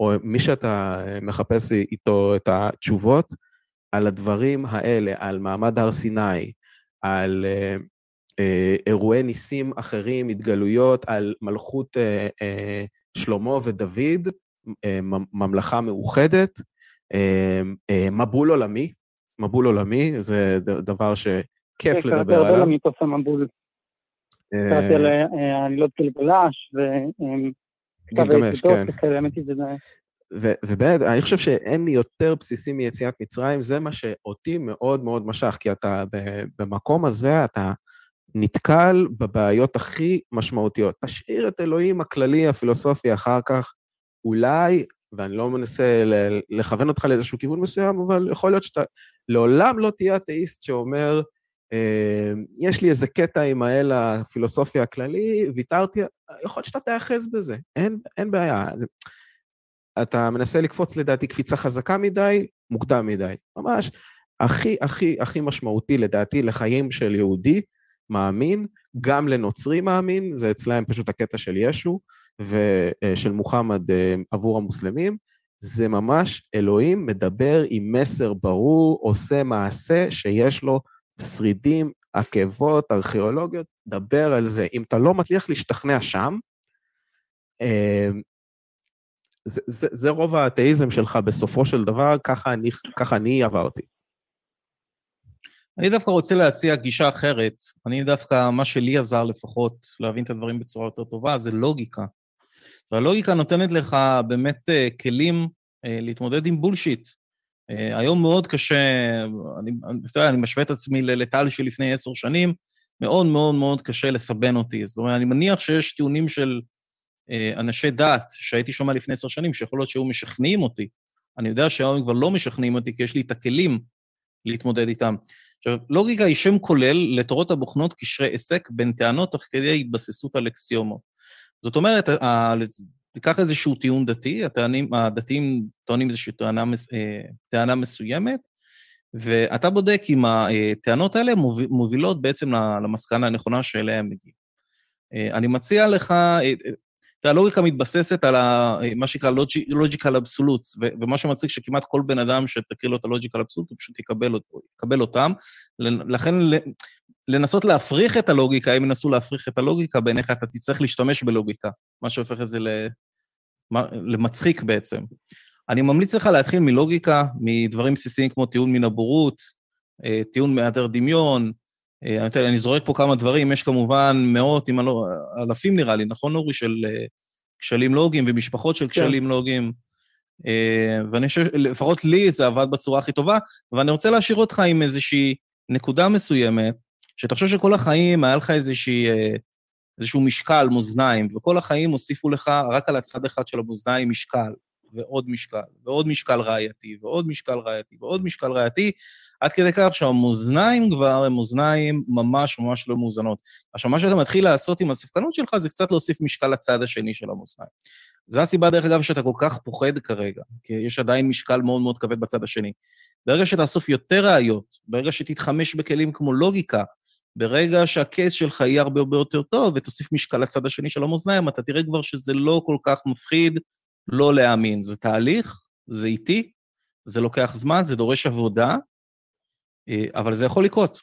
או מי שאתה מחפש איתו את התשובות, על הדברים האלה, על מעמד הר סיני, על אה, אירועי ניסים אחרים, התגלויות על מלכות אה, אה, שלמה ודוד, ממלכה מאוחדת, מבול עולמי, מבול עולמי, זה דבר שכיף כן, לדבר עליו. קראתי הרבה למיתוס המבול. קראתי על עלילות גלגלש, גילגמש, כן. ובאמת, אני חושב שאין יותר בסיסי מיציאת מצרים, זה מה שאותי מאוד מאוד משך, כי אתה במקום הזה, אתה נתקל בבעיות הכי משמעותיות. תשאיר את אלוהים הכללי, הפילוסופי, אחר כך, אולי, ואני לא מנסה לכוון אותך לאיזשהו כיוון מסוים, אבל יכול להיות שאתה לעולם לא תהיה אתאיסט שאומר, אה, יש לי איזה קטע עם האל הפילוסופי הכללי, ויתרתי, יכול להיות שאתה תאחז בזה, אין, אין בעיה. אתה מנסה לקפוץ לדעתי קפיצה חזקה מדי, מוקדם מדי. ממש, הכי הכי הכי משמעותי לדעתי לחיים של יהודי, מאמין, גם לנוצרי מאמין, זה אצלהם פשוט הקטע של ישו ושל מוחמד אה, עבור המוסלמים, זה ממש אלוהים מדבר עם מסר ברור, עושה מעשה שיש לו שרידים, עקבות, ארכיאולוגיות, דבר על זה. אם אתה לא מצליח להשתכנע שם, אה, זה, זה, זה רוב האתאיזם שלך בסופו של דבר, ככה אני, ככה אני עברתי. אני דווקא רוצה להציע גישה אחרת. אני דווקא, מה שלי עזר לפחות להבין את הדברים בצורה יותר טובה, זה לוגיקה. והלוגיקה נותנת לך באמת אה, כלים אה, להתמודד עם בולשיט. אה, היום מאוד קשה, אני, אתה יודע, אני משווה את עצמי לטל של לפני עשר שנים, מאוד מאוד מאוד קשה לסבן אותי. זאת אומרת, אני מניח שיש טיעונים של אנשי דת שהייתי שומע לפני עשר שנים, שיכול להיות שהיו משכנעים אותי. אני יודע שהיום כבר לא משכנעים אותי, כי יש לי את הכלים להתמודד איתם. עכשיו, לוגיקה היא שם כולל לתורות הבוחנות קשרי עסק בין טענות תוך כדי התבססות על אקסיומות. זאת אומרת, תיקח איזשהו טיעון דתי, הטענים, הדתיים טוענים איזושהי טענה, אה, טענה מסוימת, ואתה בודק אם הטענות האלה מובילות בעצם למסקנה הנכונה שאליה הם מגיעים. אה, אני מציע לך, אה, הלוגיקה מתבססת על מה שנקרא לוג'יקל אבסולוטס, ומה שמצחיק שכמעט כל בן אדם שתקריא לו את הלוג'יקל אבסולוט, הוא פשוט יקבל, יקבל אותם. לכן לנסות להפריך את הלוגיקה, אם ינסו להפריך את הלוגיקה, בעיניך אתה תצטרך להשתמש בלוגיקה, מה שהופך את זה למצחיק בעצם. אני ממליץ לך להתחיל מלוגיקה, מדברים בסיסיים כמו טיעון מן הבורות, אה, טיעון מהיעדר דמיון, אה, אני, אני זורק פה כמה דברים, יש כמובן מאות, אם לא, אלפים נראה לי, נכון אורי, של אה, כשלים לוגיים ומשפחות של כן. כשלים כן. לוגיים. ואני חושב, לפחות לי זה עבד בצורה הכי טובה, ואני רוצה להשאיר אותך עם איזושהי נקודה מסוימת, שאתה חושב שכל החיים היה לך איזושהי, איזשהו משקל, מאזניים, וכל החיים הוסיפו לך רק על הצד אחד של המאזניים משקל. ועוד משקל, ועוד משקל ראייתי, ועוד משקל ראייתי, ועוד משקל ראייתי, עד כדי כך שהמאזניים כבר הם מאזניים ממש ממש לא מאוזנות. עכשיו, מה שאתה מתחיל לעשות עם הספקנות שלך זה קצת להוסיף משקל לצד השני של המאזניים. זו הסיבה, דרך אגב, שאתה כל כך פוחד כרגע, כי יש עדיין משקל מאוד מאוד כבד בצד השני. ברגע שתאסוף יותר ראיות, ברגע שתתחמש בכלים כמו לוגיקה, ברגע שהקייס שלך יהיה הרבה הרבה יותר טוב ותוסיף משקל לצד השני של המאזניים, אתה תראה כבר שזה לא כל כך מפחיד לא להאמין. זה תהליך, זה איטי, זה לוקח זמן, זה דורש עבודה, אה, אבל זה יכול לקרות.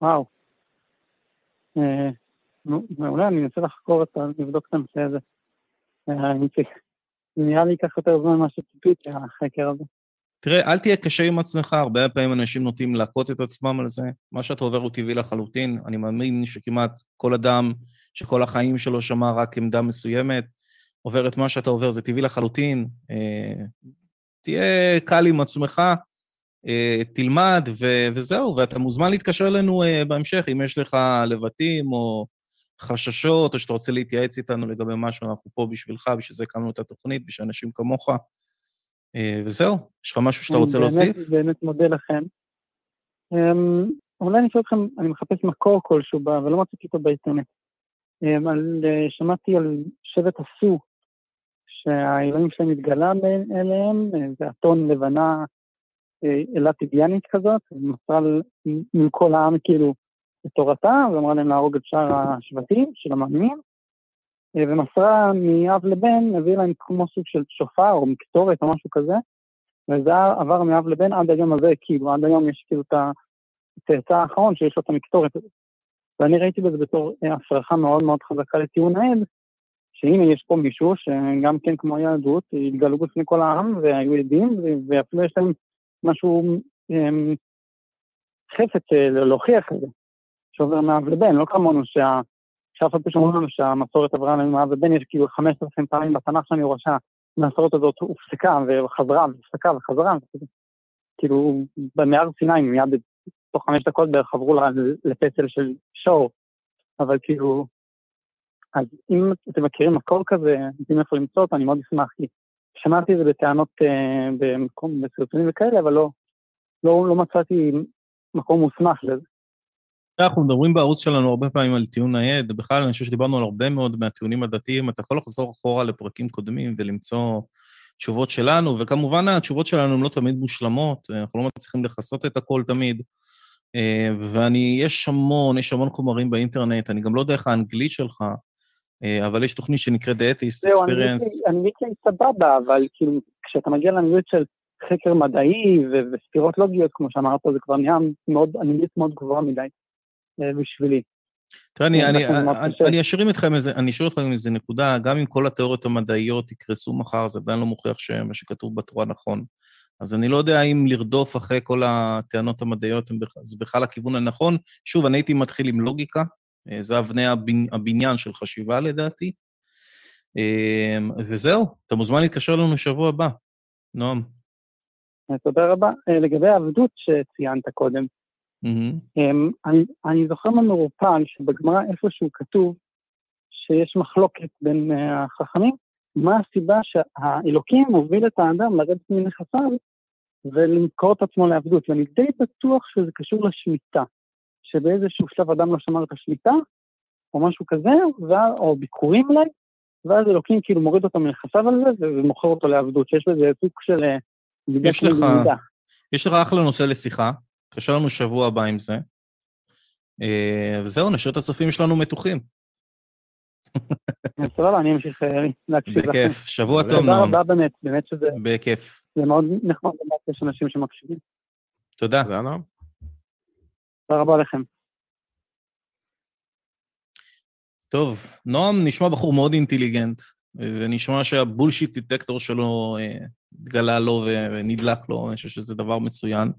וואו. אה, מעולה, אני אנסה לחקור את ה... לבדוק את הנושא הזה. אה, זה נראה לי ייקח יותר זמן ממה שציפיתי, החקר הזה. תראה, אל תהיה קשה עם עצמך, הרבה פעמים אנשים נוטים להכות את עצמם על זה. מה שאתה עובר הוא טבעי לחלוטין. אני מאמין שכמעט כל אדם שכל החיים שלו שמע רק עמדה מסוימת, עובר את מה שאתה עובר, זה טבעי לחלוטין. אה, תהיה קל עם עצמך, אה, תלמד, ו- וזהו, ואתה מוזמן להתקשר אלינו אה, בהמשך, אם יש לך לבטים או חששות, או שאתה רוצה להתייעץ איתנו לגבי משהו, אנחנו פה בשבילך, בשביל זה הקמנו את התוכנית, בשביל אנשים כמוך. וזהו, יש לך משהו שאתה רוצה באמת, להוסיף? באמת מודה לכם. אמ, אולי אני אשאל אתכם, אני מחפש מקור כלשהו, ולא מצאתי אותו באינטרנט. אמ, על, אה, שמעתי על שבט הסו, שהאלוהים שלהם התגלה אליהם, אה, זה אתון לבנה אה, אלת אידיאנית כזאת, ומסרה מכל העם כאילו את תורתה, ואמרה להם להרוג את שאר השבטים של המאמינים, ומסרה מאב לבן, הביא להם כמו סוג של שופר או מקטורת או משהו כזה, וזה עבר מאב לבן עד היום הזה, כאילו, עד היום יש כאילו את הצאצא האחרון שיש לו את המקטורת הזאת. ואני ראיתי בזה בתור אה, הפרחה מאוד מאוד חזקה לטיעון העד, שהנה יש פה מישהו שגם כן כמו היהדות, התגלו בפני כל העם והיו עדים, ואפילו יש להם משהו הם, חפץ אה, להוכיח את זה, שעובר מאב לבן, לא כמונו שה... שאף על פי שאומרים לנו שהמסורת עברה לנו מאב לבן, יש כאילו חמשת אלפים פעמים בתנ"ך שאני רואה שהמסורת הזאת הופסקה וחזרה והופסקה וחזרה, כאילו במער סיני מיד תוך חמש דקות בערך עברו לפסל של שור, אבל כאילו, אז אם אתם מכירים מקור כזה, יודעים איפה למצוא אותו, אני מאוד אשמח, כי שמעתי את זה בטענות אה, במקום, בסרטונים וכאלה, אבל לא, לא, לא מצאתי מקום מוסמך לזה. אנחנו מדברים בערוץ שלנו הרבה פעמים על טיעון העד, בכלל אני חושב שדיברנו על הרבה מאוד מהטיעונים הדתיים, אתה יכול לחזור אחורה לפרקים קודמים ולמצוא תשובות שלנו, וכמובן התשובות שלנו הן לא תמיד מושלמות, אנחנו לא מצליחים לכסות את הכל תמיד, אה, ואני, יש המון, יש המון חומרים באינטרנט, אני גם לא יודע איך האנגלית שלך, אה, אבל יש תוכנית שנקראת The Atheist Experience. זהו, אנגלית שלי סבבה, אבל כאילו, כשאתה מגיע לאנגלית של חקר מדעי וספירות לוגיות, כמו שאמרת, זה כבר נהיה מאוד, אנגלית מאוד גבוהה מדי בשבילי. תראה, אני, אני, אני, אני אשאיר אתכם איזה, אני אשאיר אתכם איזה נקודה, גם אם כל התיאוריות המדעיות יקרסו מחר, זה עדיין לא מוכיח שמה שכתוב בתורה נכון. אז אני לא יודע אם לרדוף אחרי כל הטענות המדעיות זה בכלל הכיוון הנכון. שוב, אני הייתי מתחיל עם לוגיקה, אה, זה אבני הבניין של חשיבה לדעתי. אמ, וזהו, אתה מוזמן להתקשר לנו שבוע הבא. נועם. תודה רבה. אה, לגבי העבדות שציינת קודם, mm-hmm. אני, אני זוכר במעורפל שבגמרא איפשהו כתוב שיש מחלוקת בין אה, החכמים, מה הסיבה שהאלוקים מוביל את האדם לרדת מנכסיו ולמכור את עצמו לעבדות, ואני די בטוח שזה קשור לשמיטה, שבאיזשהו שלב אדם לא שמר את השמיטה, או משהו כזה, או ביקורים אולי, ואז אלוקים כאילו מוריד אותו מנכסיו על זה ומוכר אותו לעבדות, שיש בזה סוג של אה, יש לך, יש לך אחלה נושא לשיחה, קשה לנו שבוע הבא עם זה. אה, וזהו, נשאיר את הצופים שלנו מתוחים. סבבה, אני אמשיך אה, להקשיב לכם. בכיף, שבוע טוב, נועם. תודה רבה באמת, באמת שזה... בכיף. זה מאוד נחמד לדעת שיש אנשים שמקשיבים. תודה. תודה, נועם. תודה רבה לכם. טוב, נועם נשמע בחור מאוד אינטליגנט, ונשמע שהבולשיט דיטקטור שלו אה, התגלה לו ונדלק לו, אני חושב שזה דבר מצוין.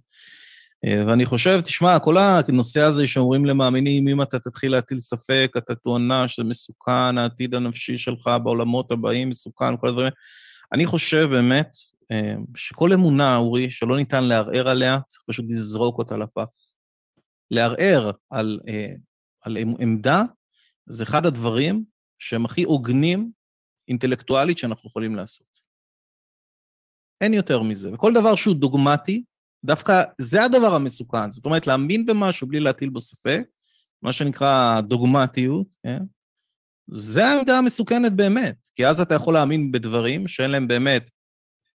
אה, ואני חושב, תשמע, כל הנושא הזה שאומרים למאמינים, אם אתה תתחיל להטיל ספק, אתה תואנה שזה מסוכן, העתיד הנפשי שלך בעולמות הבאים מסוכן, כל הדברים אני חושב באמת אה, שכל אמונה, אורי, שלא ניתן לערער עליה, צריך פשוט לזרוק אותה לפח. לערער על, על עמדה זה אחד הדברים שהם הכי הוגנים אינטלקטואלית שאנחנו יכולים לעשות. אין יותר מזה. וכל דבר שהוא דוגמטי, דווקא זה הדבר המסוכן. זאת אומרת, להאמין במשהו בלי להטיל בו ספק, מה שנקרא דוגמטיות, כן? זה העמדה המסוכנת באמת, כי אז אתה יכול להאמין בדברים שאין להם באמת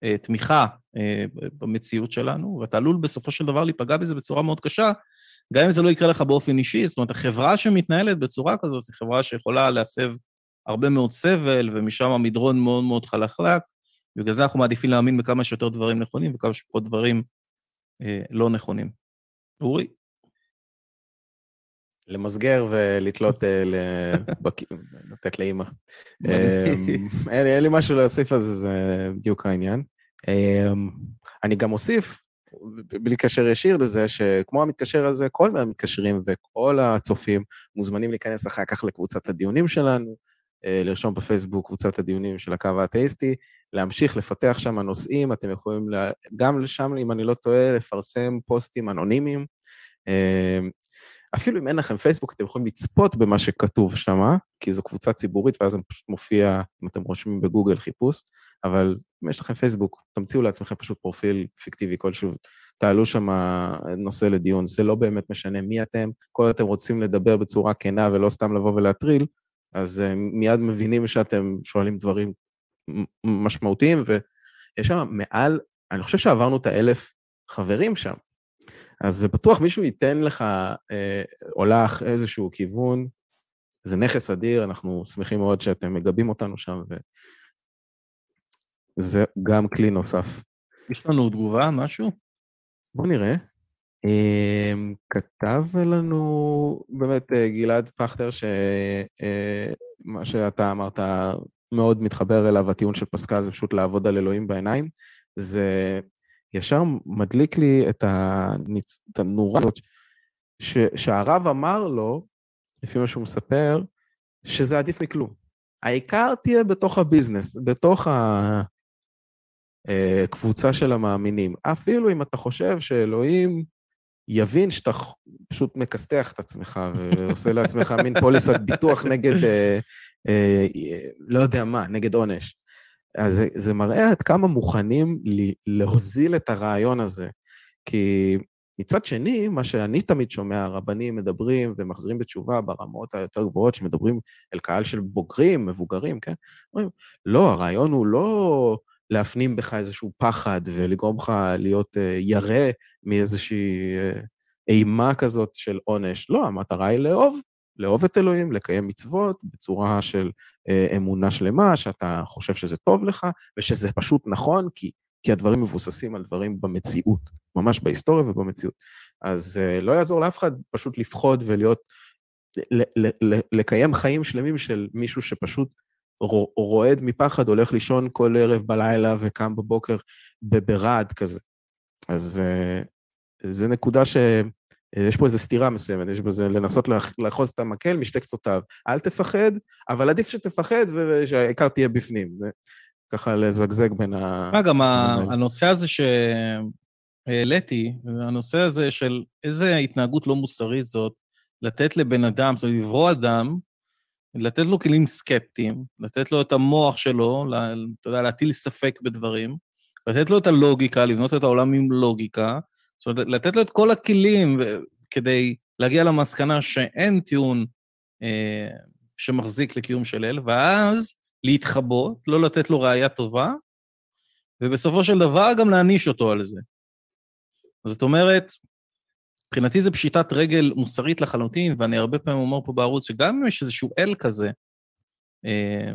אה, תמיכה אה, במציאות שלנו, ואתה עלול בסופו של דבר להיפגע בזה בצורה מאוד קשה, גם אם זה לא יקרה לך באופן אישי, זאת אומרת, החברה שמתנהלת בצורה כזאת, היא חברה שיכולה להסב הרבה מאוד סבל, ומשם המדרון מאוד מאוד חלקלק, ובגלל זה אנחנו מעדיפים להאמין בכמה שיותר דברים נכונים וכמה שפחות דברים לא נכונים. אורי? למסגר ולתלות, אה, לתת לאימא. אמ, אין לי משהו להוסיף על זה, זה בדיוק העניין. אמ, אני גם אוסיף בלי קשר ישיר לזה, שכמו המתקשר הזה, כל המתקשרים וכל הצופים מוזמנים להיכנס אחר כך לקבוצת הדיונים שלנו, אה, לרשום בפייסבוק קבוצת הדיונים של הקו האתאיסטי, להמשיך לפתח שם נושאים, אתם יכולים לה, גם לשם, אם אני לא טועה, לפרסם פוסטים אנונימיים. אה, אפילו אם אין לכם פייסבוק, אתם יכולים לצפות במה שכתוב שם, כי זו קבוצה ציבורית, ואז זה פשוט מופיע, אם אתם רושמים בגוגל חיפוש, אבל אם יש לכם פייסבוק, תמציאו לעצמכם פשוט פרופיל פיקטיבי כלשהו, תעלו שם נושא לדיון, זה לא באמת משנה מי אתם, כל אתם רוצים לדבר בצורה כנה ולא סתם לבוא ולהטריל, אז אה, מיד מבינים שאתם שואלים דברים משמעותיים, ויש שם מעל, אני חושב שעברנו את האלף חברים שם, אז זה בטוח מישהו ייתן לך, אה, הולך איזשהו כיוון, זה נכס אדיר, אנחנו שמחים מאוד שאתם מגבים אותנו שם, וזה גם כלי נוסף. יש לנו תגובה, משהו? בואו נראה. אה, כתב לנו באמת אה, גלעד פכטר, שמה אה, שאתה אמרת מאוד מתחבר אליו, הטיעון של פסקל זה פשוט לעבוד על אלוהים בעיניים. זה ישר מדליק לי את. את הנורה הזאת, ש... שהרב אמר לו, לפי מה שהוא מספר, שזה עדיף מכלום. העיקר תהיה בתוך הביזנס, בתוך הקבוצה אה, של המאמינים. אפילו אם אתה חושב שאלוהים יבין שאתה פשוט מכסתח את עצמך ועושה לעצמך מין פוליסת ביטוח נגד, אה, אה, לא יודע מה, נגד עונש. אז זה, זה מראה עד כמה מוכנים להוזיל את הרעיון הזה. כי מצד שני, מה שאני תמיד שומע, רבנים מדברים ומחזירים בתשובה ברמות היותר גבוהות, שמדברים אל קהל של בוגרים, מבוגרים, כן? אומרים, לא, הרעיון הוא לא להפנים בך איזשהו פחד ולגרום לך להיות uh, ירא מאיזושהי uh, אימה כזאת של עונש. לא, המטרה היא לאהוב, לאהוב את אלוהים, לקיים מצוות בצורה של אה, אמונה שלמה, שאתה חושב שזה טוב לך, ושזה פשוט נכון, כי, כי הדברים מבוססים על דברים במציאות, ממש בהיסטוריה ובמציאות. אז אה, לא יעזור לאף אחד פשוט לפחוד ולהיות, לקיים חיים שלמים של מישהו שפשוט רועד מפחד, הולך לישון כל ערב בלילה וקם בבוקר ברעד כזה. אז אה, זו נקודה ש... יש פה איזו סתירה מסוימת, יש בזה לנסות לאחוז את המקל משתי קצותיו. אל תפחד, אבל עדיף שתפחד ושהעיקר תהיה בפנים. ככה לזגזג בין ה... מה, גם הנושא הזה שהעליתי, הנושא הזה של איזה התנהגות לא מוסרית זאת, לתת לבן אדם, זאת אומרת, לברוא אדם, לתת לו כלים סקפטיים, לתת לו את המוח שלו, אתה יודע, להטיל ספק בדברים, לתת לו את הלוגיקה, לבנות את העולם עם לוגיקה, זאת אומרת, לתת לו את כל הכלים כדי להגיע למסקנה שאין טיעון אה, שמחזיק לקיום של אל, ואז להתחבות, לא לתת לו ראייה טובה, ובסופו של דבר גם להעניש אותו על זה. זאת אומרת, מבחינתי זה פשיטת רגל מוסרית לחלוטין, ואני הרבה פעמים אומר פה בערוץ שגם אם יש איזשהו אל כזה, אה,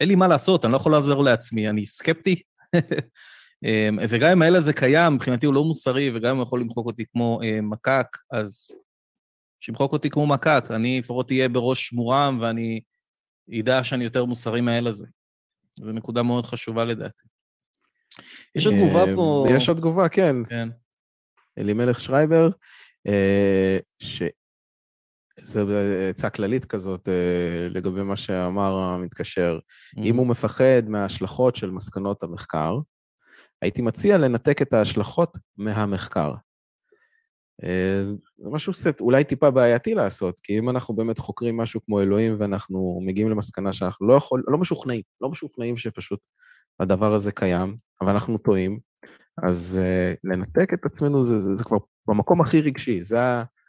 אין לי מה לעשות, אני לא יכול לעזור לעצמי, אני סקפטי. אה, וגם אם האל הזה קיים, מבחינתי הוא לא מוסרי, וגם אם הוא יכול למחוק אותי כמו אה, מקק, אז שימחוק אותי כמו מקק, אני לפחות אהיה בראש מורם, ואני אדע שאני יותר מוסרי מהאל הזה. זו נקודה מאוד חשובה לדעתי. יש עוד תגובה פה... יש עוד תגובה, כן. כן. אלימלך שרייבר, שזו עצה כללית כזאת אה, לגבי מה שאמר המתקשר. אם הוא מפחד מההשלכות של מסקנות המחקר, הייתי מציע לנתק את ההשלכות מהמחקר. אה, זה משהו קצת אולי טיפה בעייתי לעשות, כי אם אנחנו באמת חוקרים משהו כמו אלוהים ואנחנו מגיעים למסקנה שאנחנו לא יכול, לא משוכנעים, לא משוכנעים שפשוט הדבר הזה קיים, אבל אנחנו טועים, אז uh, לנתק את עצמנו זה, זה, זה כבר במקום הכי רגשי, זה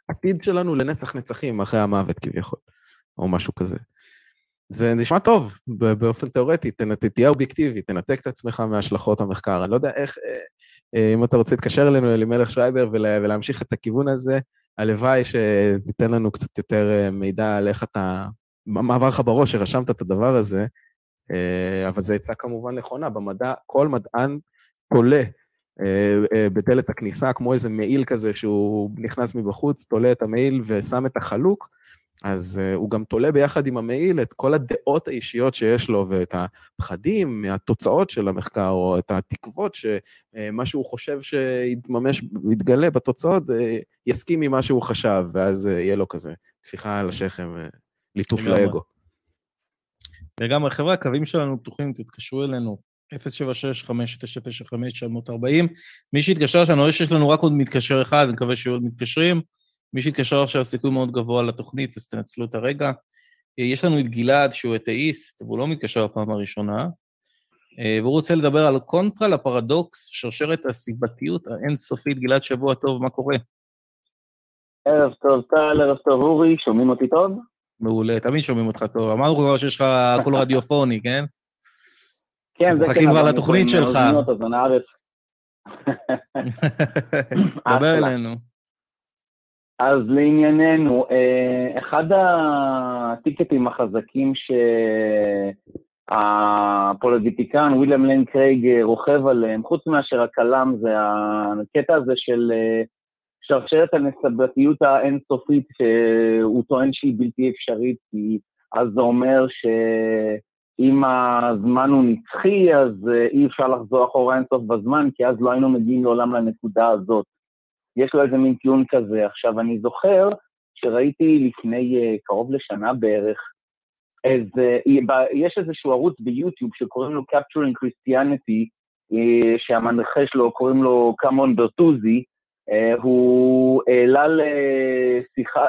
העתיד שלנו לנצח נצחים אחרי המוות כביכול, או משהו כזה. זה נשמע טוב באופן תיאורטי, תהיה אובייקטיבי, תנתק את עצמך מהשלכות המחקר. אני לא יודע איך, אה, אה, אם אתה רוצה להתקשר אלינו, אלימלך שרייבר, ולהמשיך את הכיוון הזה, הלוואי שתיתן לנו קצת יותר מידע על איך אתה, מה עבר לך בראש שרשמת את הדבר הזה, אבל זו עצה כמובן נכונה, במדע כל מדען אה, בדלת הכניסה, כמו איזה מעיל כזה שהוא נכנס מבחוץ, תולה את המעיל ושם את החלוק, אז uh, הוא גם תולה ביחד עם המעיל את כל הדעות האישיות שיש לו ואת הפחדים מהתוצאות של המחקר, או את התקוות שמה שהוא חושב שיתממש, יתגלה בתוצאות, זה יסכים עם מה שהוא חשב, ואז יהיה לו כזה טפיחה על השכם, ליטוף לאגו. וגם חבר'ה, הקווים שלנו פתוחים, תתקשרו אלינו, 076-5995-940. מי שהתקשר עכשיו, אני רואה שיש לנו רק עוד מתקשר אחד, אני מקווה שיהיו עוד מתקשרים. מי שהתקשר עכשיו, סיכוי מאוד גבוה לתוכנית, אז תנצלו את הרגע. יש לנו את גלעד, שהוא אתאיסט, והוא לא מתקשר בפעם הראשונה, והוא רוצה לדבר על קונטרה לפרדוקס, שרשרת הסיבתיות האינסופית. גלעד, שבוע טוב, מה קורה? ערב טוב, טל, ערב טוב, אורי, שומעים אותי טוב? מעולה, תמיד שומעים אותך טוב. אמרנו כבר שיש לך קול רדיופוני, כן? כן, זה כן. מחכים כבר לתוכנית שלך. דבר אלינו. אז לענייננו, אה, אחד הטיקטים החזקים שהאפולוגטיקן וויליאם ליין קרייג רוכב עליהם, חוץ מאשר הכלם, זה הקטע הזה של אה, שרשרת הנסבתיות האינסופית, שהוא טוען שהיא בלתי אפשרית, כי אז זה אומר ש... אם הזמן הוא נצחי, אז אה, אי אפשר לחזור אחורה אינסוף בזמן, כי אז לא היינו מגיעים לעולם לנקודה הזאת. יש לו איזה מין טיעון כזה. עכשיו, אני זוכר שראיתי לפני uh, קרוב לשנה בערך, איזה, יש איזשהו ערוץ ביוטיוב שקוראים לו Capturing Christianity, שהמנחה שלו קוראים לו קאמון ברטוזי, הוא העלה לשיחה,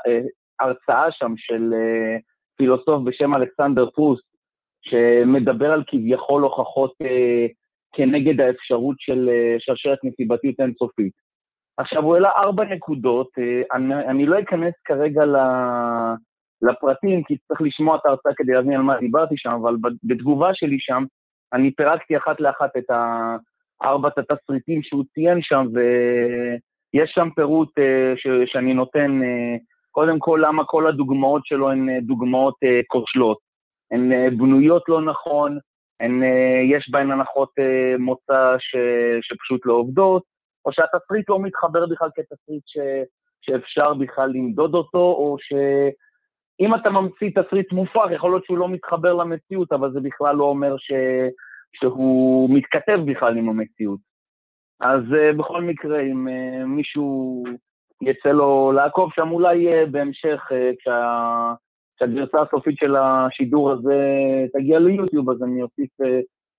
הרצאה שם של פילוסוף בשם אלכסנדר פרוסט, שמדבר על כביכול הוכחות אה, כנגד האפשרות של אה, שרשרת נסיבתית אינסופית. עכשיו, הוא העלה ארבע נקודות, אה, אני, אני לא אכנס כרגע ל, לפרטים, כי צריך לשמוע את ההרצאה כדי להבין על מה דיברתי שם, אבל בתגובה שלי שם, אני פירקתי אחת לאחת את ארבעת התסריטים שהוא ציין שם, ויש שם פירוט אה, ש, שאני נותן, אה, קודם כל, למה כל הדוגמאות שלו הן אה, דוגמאות כושלות. הן אה, בנויות לא נכון, הן, אה, יש בהן הנחות אה, מוצא ש, שפשוט לא עובדות, או שהתסריט לא מתחבר בכלל כתסריט ש, שאפשר בכלל למדוד אותו, או שאם אתה ממציא תסריט מופרך, יכול להיות שהוא לא מתחבר למציאות, אבל זה בכלל לא אומר ש, שהוא מתכתב בכלל עם המציאות. אז בכל מקרה, אם מישהו יצא לו לעקוב שם, אולי בהמשך, כשה... כשהגרסה הסופית של השידור הזה תגיע ליוטיוב, אז אני אוסיף uh,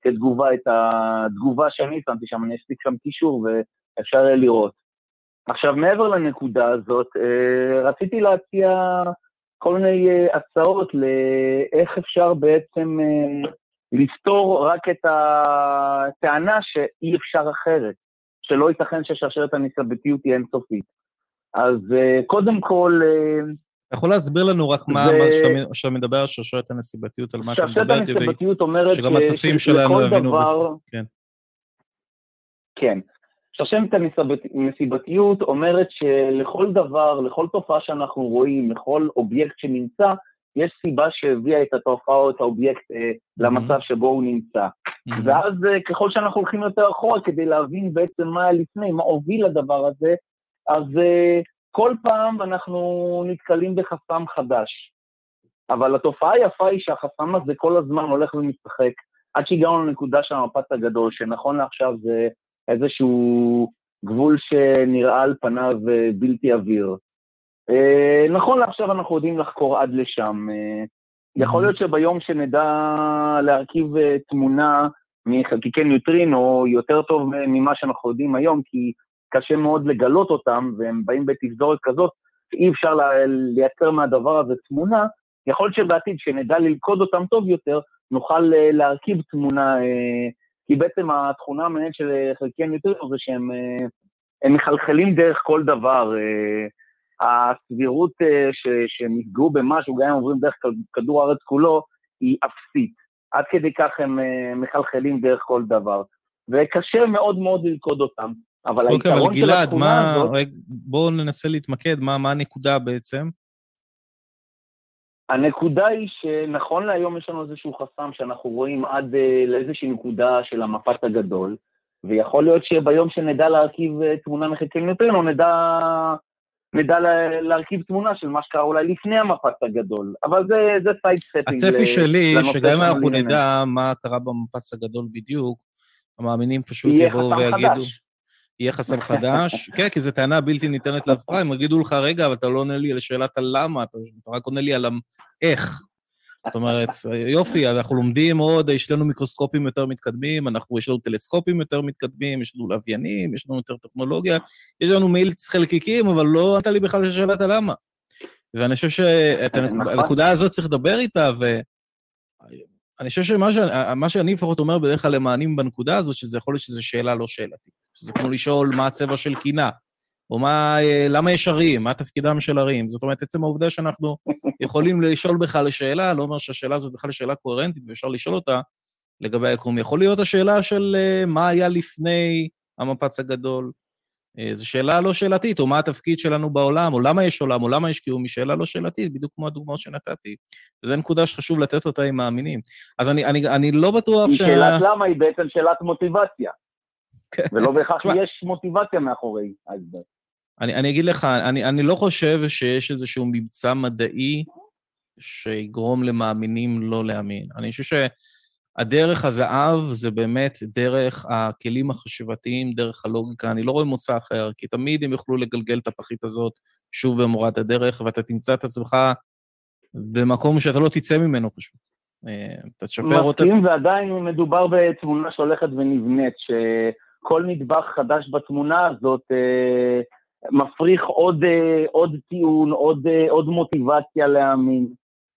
כתגובה את התגובה שאני שמתי שם, אני אספיק שם קישור ואפשר יהיה לראות. עכשיו, מעבר לנקודה הזאת, uh, רציתי להציע כל מיני uh, הצעות לאיך אפשר בעצם לפתור רק את הטענה שאי אפשר אחרת, שלא ייתכן ששרשרת הנסבתיות היא אינסופית. אז קודם כל... אתה יכול להסביר לנו רק מה, זה... מה שאתה מדבר על שרשרת הנסיבתיות, על מה אתה מדבר? שרשרת הנסיבתיות אומרת שגם הצופים שלנו יבינו דבר... כן. כן. שרשרת הנסיבתיות אומרת שלכל דבר, לכל תופעה שאנחנו רואים, לכל אובייקט שנמצא, יש סיבה שהביאה את התופעה או את האובייקט אה, למצב שבו הוא נמצא. ואז אה, ככל שאנחנו הולכים יותר אחורה כדי להבין בעצם מה היה לפני, מה הוביל לדבר הזה, אז אה, כל פעם אנחנו נתקלים בחסם חדש. אבל התופעה היפה היא שהחסם הזה כל הזמן הולך ומשחק, עד שהגענו לנקודה של המפץ הגדול, שנכון לעכשיו זה איזשהו גבול שנראה על פניו אה, בלתי עביר. אה, נכון לעכשיו אנחנו יודעים לחקור עד לשם. אה, יכול להיות שביום שנדע להרכיב תמונה מחלקיקי ניוטרינו יותר טוב ממה שאנחנו יודעים היום, כי קשה מאוד לגלות אותם, והם באים בתפזורת כזאת, שאי אפשר לייצר מהדבר הזה תמונה, יכול להיות שבעתיד, כשנדע ללכוד אותם טוב יותר, נוכל להרכיב תמונה כי בעצם התכונה המעניינת של אה, חלקי הניוטרינו זה שהם אה, מחלחלים דרך כל דבר. אה, הסבירות שהם יפגעו במשהו, גם אם עוברים דרך כדור הארץ כולו, היא אפסית. עד כדי כך הם מחלחלים דרך כל דבר. וקשה מאוד מאוד ללכוד אותם. אבל אוקיי, היתרון של התכונה מה... הזאת... בואו ננסה להתמקד, מה, מה הנקודה בעצם? הנקודה היא שנכון להיום יש לנו איזשהו חסם שאנחנו רואים עד uh, לאיזושהי נקודה של המפץ הגדול, ויכול להיות שביום שנדע להרכיב uh, תמונה מחלקי ניוטרינו, נדע, נדע לה, להרכיב תמונה של מה שקרה אולי לפני המפץ הגדול, אבל זה, זה side thing. הצפי שלי, שגם אם אנחנו נדע מה קרה במפץ הגדול בדיוק, המאמינים פשוט יבואו ויגידו... חדש. יהיה חסם חדש. כן, כי זו טענה בלתי ניתנת להפרכה, הם יגידו לך, רגע, אבל אתה לא עונה לי על שאלת הלמה, אתה רק עונה לי על איך. זאת אומרת, יופי, אנחנו לומדים עוד, יש לנו מיקרוסקופים יותר מתקדמים, אנחנו, יש לנו טלסקופים יותר מתקדמים, יש לנו לוויינים, יש לנו יותר טכנולוגיה, יש לנו מאילץ חלקיקים, אבל לא ענתה לי בכלל לשאלת הלמה. ואני חושב שאת. הנקודה הזאת צריך לדבר איתה, ו... אני חושב שמה ש... שאני לפחות אומר בדרך כלל למענים בנקודה הזאת, שזה יכול להיות שזו שאלה לא שאלתית. שזה כמו לשאול מה הצבע של קינה, או מה, למה יש ערים, מה תפקידם של ערים. זאת אומרת, עצם העובדה שאנחנו יכולים לשאול בכלל שאלה, לא אומר שהשאלה הזאת בכלל שאלה קוהרנטית ואפשר לשאול אותה לגבי היקום. יכול להיות השאלה של אה, מה היה לפני המפץ הגדול, אה, זו שאלה לא שאלתית, או מה התפקיד שלנו בעולם, או למה יש עולם, או למה יש קיום, היא שאלה לא שאלתית, בדיוק כמו הדוגמאות שנתתי. וזו נקודה שחשוב לתת אותה עם מאמינים. אז אני, אני, אני לא בטוח ש... שאלת למה היא בעצם שאלת מוטיבציה. כן. ולא בהכרח יש מוטיבציה מאחורי ההסבר. אני, אני אגיד לך, אני, אני לא חושב שיש איזשהו מבצע מדעי שיגרום למאמינים לא להאמין. אני חושב הדרך הזהב זה באמת דרך הכלים החשיבתיים, דרך הלוגיקה. אני לא רואה מוצא אחר, כי תמיד הם יוכלו לגלגל את הפחית הזאת שוב במורד הדרך, ואתה תמצא את עצמך במקום שאתה לא תצא ממנו פשוט. אה, אתה תשפר אותה... מסכים, ועדיין מדובר בתמונה שהולכת ונבנית, שכל נדבך חדש בתמונה הזאת אה, מפריך עוד, אה, עוד טיעון, עוד, עוד מוטיבציה להאמין.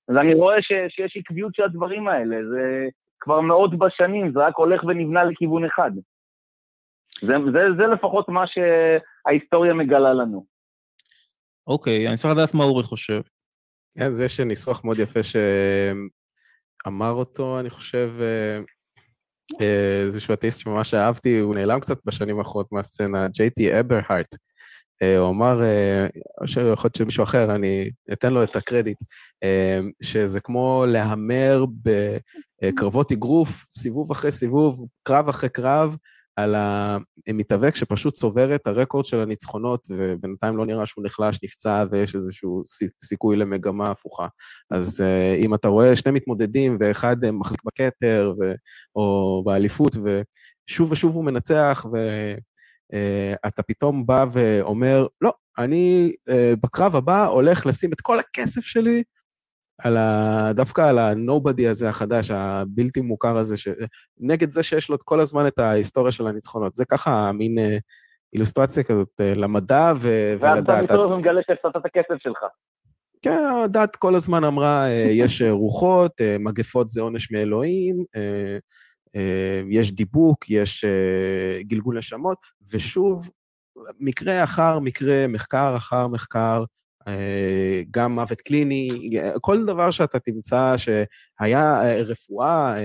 אז אני רואה ש, שיש עקביות של הדברים האלה. זה... כבר מאות בשנים, זה רק הולך ונבנה לכיוון אחד. זה, זה, זה לפחות מה שההיסטוריה מגלה לנו. אוקיי, אני צריך לדעת מה אורי חושב. כן, זה שניסוח מאוד יפה שאמר אותו, אני חושב, אה, אה, איזשהו אתאיסט שממש אהבתי, הוא נעלם קצת בשנים האחרונות מהסצנה, ג'יי.טי אברהארט. אה, הוא אמר, אה, או שיכול להיות שמישהו אחר, אני אתן לו את הקרדיט, אה, שזה כמו להמר בקרבות אגרוף, סיבוב אחרי סיבוב, קרב אחרי קרב, על המתאבק שפשוט צובר את הרקורד של הניצחונות, ובינתיים לא נראה שהוא נחלש, נפצע, ויש איזשהו סיכוי למגמה הפוכה. אז אם אתה רואה שני מתמודדים, ואחד מחזיק בכתר, או באליפות, ושוב ושוב הוא מנצח, ו... uh, אתה פתאום בא ואומר, לא, אני uh, בקרב הבא הולך לשים את כל הכסף שלי על ה... דווקא על ה-nobody הזה החדש, הבלתי מוכר הזה, ש... נגד זה שיש לו את כל הזמן את ההיסטוריה של הניצחונות. זה ככה מין uh, אילוסטרציה כזאת למדע ו... ואז אתה מסתובב ומגלה שהפסדת את הכסף שלך. כן, הדת כל הזמן אמרה, אה, יש אה, רוחות, אה, מגפות זה עונש מאלוהים, יש דיבוק, יש גלגול נשמות, ושוב, מקרה אחר מקרה, מחקר אחר מחקר, גם מוות קליני, כל דבר שאתה תמצא שהיה רפואה,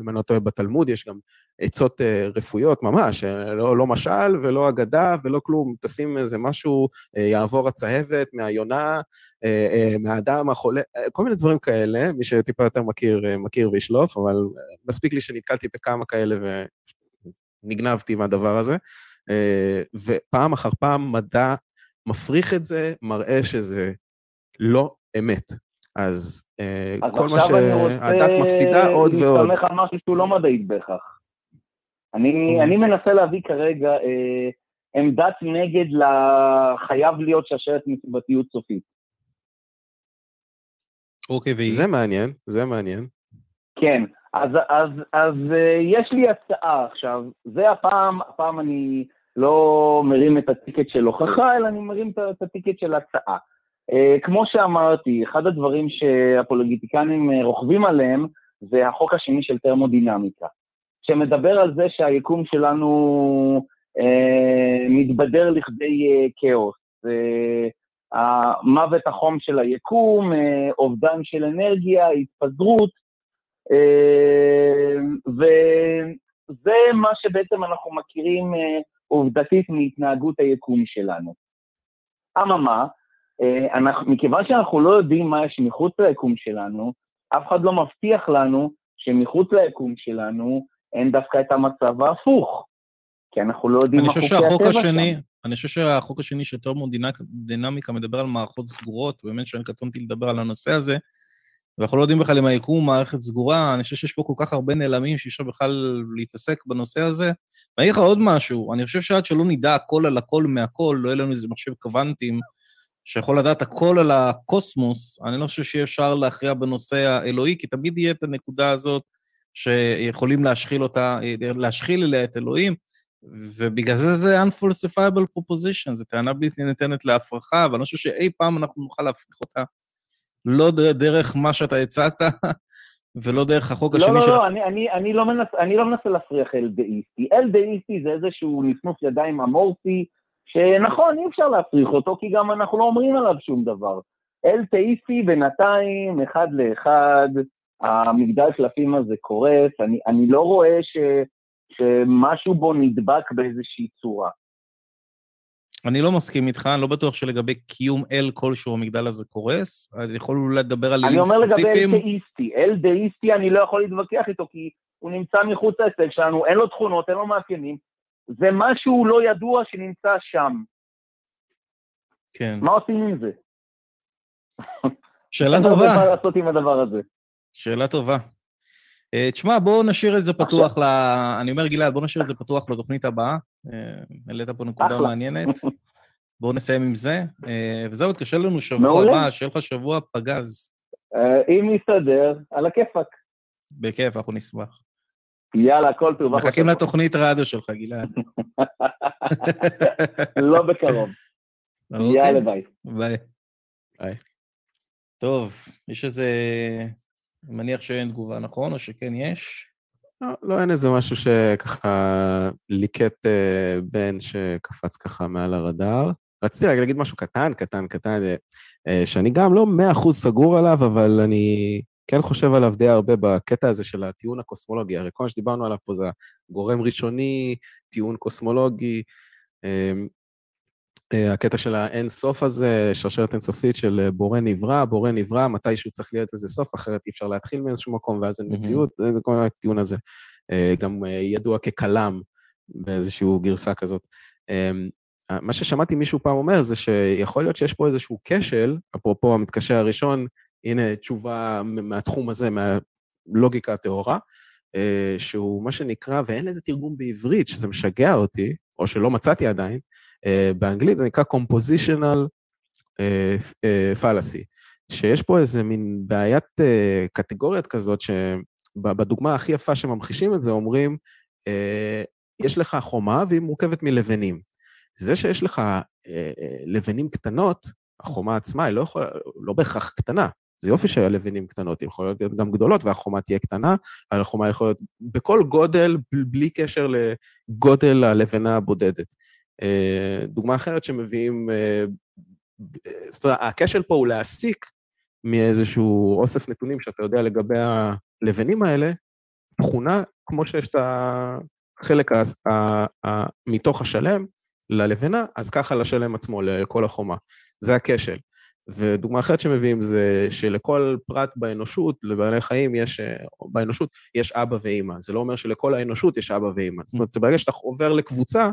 אם אני לא טועה בתלמוד, יש גם עצות רפואיות ממש, לא, לא משל ולא אגדה ולא כלום, תשים איזה משהו, יעבור הצהבת מהיונה, מהאדם החולה, כל מיני דברים כאלה, מי שטיפה יותר מכיר, מכיר וישלוף, אבל מספיק לי שנתקלתי בכמה כאלה ונגנבתי מהדבר הזה. ופעם אחר פעם מדע מפריך את זה, מראה שזה לא אמת. אז, אז כל מה שהדת מפסידה עוד ועוד. אני מסתמך על משהו שהוא לא מדעית בהכרח. אני, אוקיי. אני מנסה להביא כרגע אה, עמדת נגד לחייב להיות שרשרת מסיבתיות סופית. אוקיי, והיא? זה מעניין, זה מעניין. כן, אז, אז, אז אה, יש לי הצעה עכשיו, זה הפעם, הפעם אני לא מרים את הטיקט של הוכחה, אלא אני מרים את הטיקט של הצעה. אה, כמו שאמרתי, אחד הדברים שהפוליטיקנים אה, רוכבים עליהם זה החוק השני של תרמודינמיקה, שמדבר על זה שהיקום שלנו אה, מתבדר לכדי אה, כאוס. אה, המוות החום של היקום, אה, אובדן של אנרגיה, התפזרות, אה, וזה מה שבעצם אנחנו מכירים אה, עובדתית מהתנהגות היקום שלנו. אממה, אה, מכיוון שאנחנו לא יודעים מה יש מחוץ ליקום שלנו, אף אחד לא מבטיח לנו שמחוץ ליקום שלנו אין דווקא את המצב ההפוך, כי אנחנו לא יודעים מה חוקי הטבע שם. אני חושב שהחוק השני של תרמודינמיקה מדבר על מערכות סגורות, באמת שאני קטונתי לדבר על הנושא הזה, ואנחנו לא יודעים בכלל אם היקום מערכת סגורה, אני חושב שיש פה כל כך הרבה נעלמים שאי אפשר בכלל להתעסק בנושא הזה. ואני אגיד לך עוד משהו, אני חושב שעד שלא נדע הכל על הכל מהכל, לא יהיה לנו איזה מחשב קוונטים שיכול לדעת הכל על הקוסמוס, אני לא חושב שיהיה אפשר להכריע בנושא האלוהי, כי תמיד יהיה את הנקודה הזאת שיכולים להשחיל אותה, להשחיל אליה את אלוהים, ובגלל זה זה unfalsifiable proposition, זו טענה בלתי ניתנת להפרחה, ואני חושב שאי פעם אנחנו נוכל להפריך אותה לא דרך מה שאתה הצעת, ולא דרך החוק לא, השני לא, של... לא, לא, אני, אני, אני, לא מנס, אני לא מנסה להפריח אלדאיסטי. אלדאיסטי זה איזשהו נפנוף ידיים אמורפי, שנכון, אי אפשר להפריך אותו, כי גם אנחנו לא אומרים עליו שום דבר. אלתאיסטי בינתיים, אחד לאחד, המגדל קלפים הזה קורס, אני, אני לא רואה ש, שמשהו בו נדבק באיזושהי צורה. אני לא מסכים איתך, אני לא בטוח שלגבי קיום אל כלשהו המגדל הזה קורס. אני יכול אולי לדבר על אלים ספציפיים. אני אומר לגבי אל דאיסטי. אל דאיסטי אני לא יכול להתווכח איתו, כי הוא נמצא מחוץ להישג שלנו, אין לו תכונות, אין לו מאפיינים. זה משהו לא ידוע שנמצא שם. כן. מה עושים עם זה? שאלה טובה. מה לעשות עם הדבר הזה? שאלה טובה. אה, תשמע, בואו נשאיר את זה פתוח ל... אני אומר, גלעד, בואו נשאיר את זה פתוח לתוכנית הבאה. אה, העלית פה נקודה מעניינת. בואו נסיים עם זה. אה, וזהו, תקשר לנו שבוע הבא, שיהיה לך שבוע פגז. אם נסתדר, על הכיפאק. בכיף, אנחנו נשמח. יאללה, כל טוב. מחכים לתוכנית רדיו שלך, גלעד. לא בקרוב. אוקיי. יאללה, ביי. ביי. ביי. טוב, יש איזה... אני מניח שאין תגובה, נכון? או שכן יש? לא, לא אין איזה משהו שככה ליקט אה, בן שקפץ ככה מעל הרדאר. רציתי רגע להגיד משהו קטן, קטן, קטן, אה, אה, שאני גם לא מאה אחוז סגור עליו, אבל אני כן חושב עליו די הרבה בקטע הזה של הטיעון הקוסמולוגי. הרי כל מה שדיברנו עליו פה זה גורם ראשוני, טיעון קוסמולוגי. אה, הקטע של האין סוף הזה, שרשרת אינסופית של אה, בורא נברא, בורא נברא, מתישהו צריך להיות לזה סוף, אחרת אי אפשר להתחיל מאיזשהו מקום, ואז אין מציאות, זה כל הטיעון הזה. אה, גם ידוע ככלם באיזושהי גרסה כזאת. מה ששמעתי מישהו פעם אומר זה שיכול להיות שיש פה איזשהו כשל, אפרופו המתקשר הראשון, הנה תשובה מהתחום הזה, מהלוגיקה הטהורה, שהוא מה שנקרא, ואין לזה תרגום בעברית, שזה משגע אותי, או שלא מצאתי עדיין, באנגלית זה נקרא compositional uh, uh, fallacy, שיש פה איזה מין בעיית קטגוריות כזאת, שבדוגמה הכי יפה שממחישים את זה, אומרים, יש לך חומה והיא מורכבת מלבנים. זה שיש לך לבנים קטנות, החומה עצמה היא לא יכולה, לא בהכרח קטנה. זה יופי שהלבנים קטנות, הן יכולות להיות גם גדולות והחומה תהיה קטנה, אבל החומה יכולה להיות בכל גודל, בלי קשר לגודל הלבנה הבודדת. אה, דוגמה אחרת שמביאים, אה, זאת אומרת, הכשל פה הוא להסיק מאיזשהו אוסף נתונים שאתה יודע לגבי הלבנים האלה, תכונה כמו שיש את החלק מתוך השלם ללבנה, אז ככה לשלם עצמו, לכל החומה. זה הכשל. ודוגמה אחרת שמביאים זה שלכל פרט באנושות, לבעלי חיים יש, באנושות יש אבא ואימא. זה לא אומר שלכל האנושות יש אבא ואימא. זאת אומרת, ברגע שאתה עובר לקבוצה,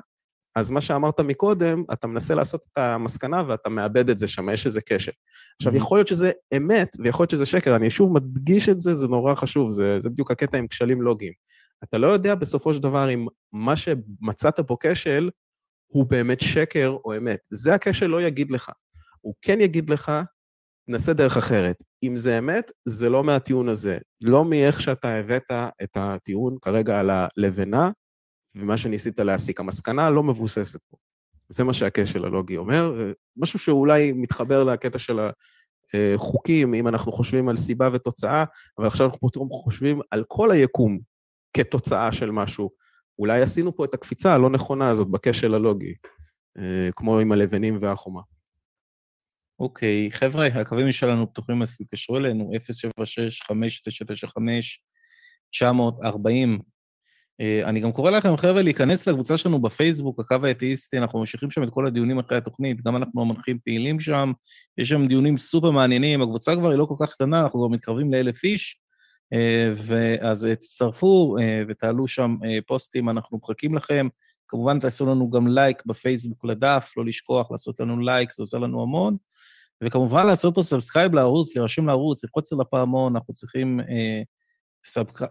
אז מה שאמרת מקודם, אתה מנסה לעשות את המסקנה ואתה מאבד את זה שם, יש איזה קשר. עכשיו, mm-hmm. יכול להיות שזה אמת ויכול להיות שזה שקר, אני שוב מדגיש את זה, זה נורא חשוב, זה, זה בדיוק הקטע עם כשלים לוגיים. אתה לא יודע בסופו של דבר אם מה שמצאת פה כשל הוא באמת שקר או אמת. זה הכשל לא יגיד לך. הוא כן יגיד לך, נסה דרך אחרת. אם זה אמת, זה לא מהטיעון הזה. לא מאיך שאתה הבאת את הטיעון כרגע על הלבנה, ומה שניסית להסיק. המסקנה לא מבוססת פה. זה מה שהכשל הלוגי אומר, משהו שאולי מתחבר לקטע של החוקים, אם אנחנו חושבים על סיבה ותוצאה, אבל עכשיו אנחנו פתאום חושבים על כל היקום כתוצאה של משהו. אולי עשינו פה את הקפיצה הלא נכונה הזאת בכשל הלוגי, כמו עם הלבנים והחומה. אוקיי, חבר'ה, הקווים שלנו פתוחים, אז תתקשרו אלינו, 076-5965-940. אה, אני גם קורא לכם, חבר'ה, להיכנס לקבוצה שלנו בפייסבוק, הקו האתאיסטי, אנחנו ממשיכים שם את כל הדיונים אחרי התוכנית, גם אנחנו המנחים פעילים שם, יש שם דיונים סופר מעניינים, הקבוצה כבר היא לא כל כך קטנה, אנחנו כבר מתקרבים לאלף איש, אה, תצטרפו אה, ותעלו שם פוסטים, אנחנו מחכים לכם. כמובן, תעשו לנו גם לייק בפייסבוק לדף, לא לשכוח לעשות לנו לייק, זה עושה לנו המון. וכמובן לעשות פה subscribe לערוץ, להירשם לערוץ, ללחוץ על הפעמון, אנחנו צריכים אה,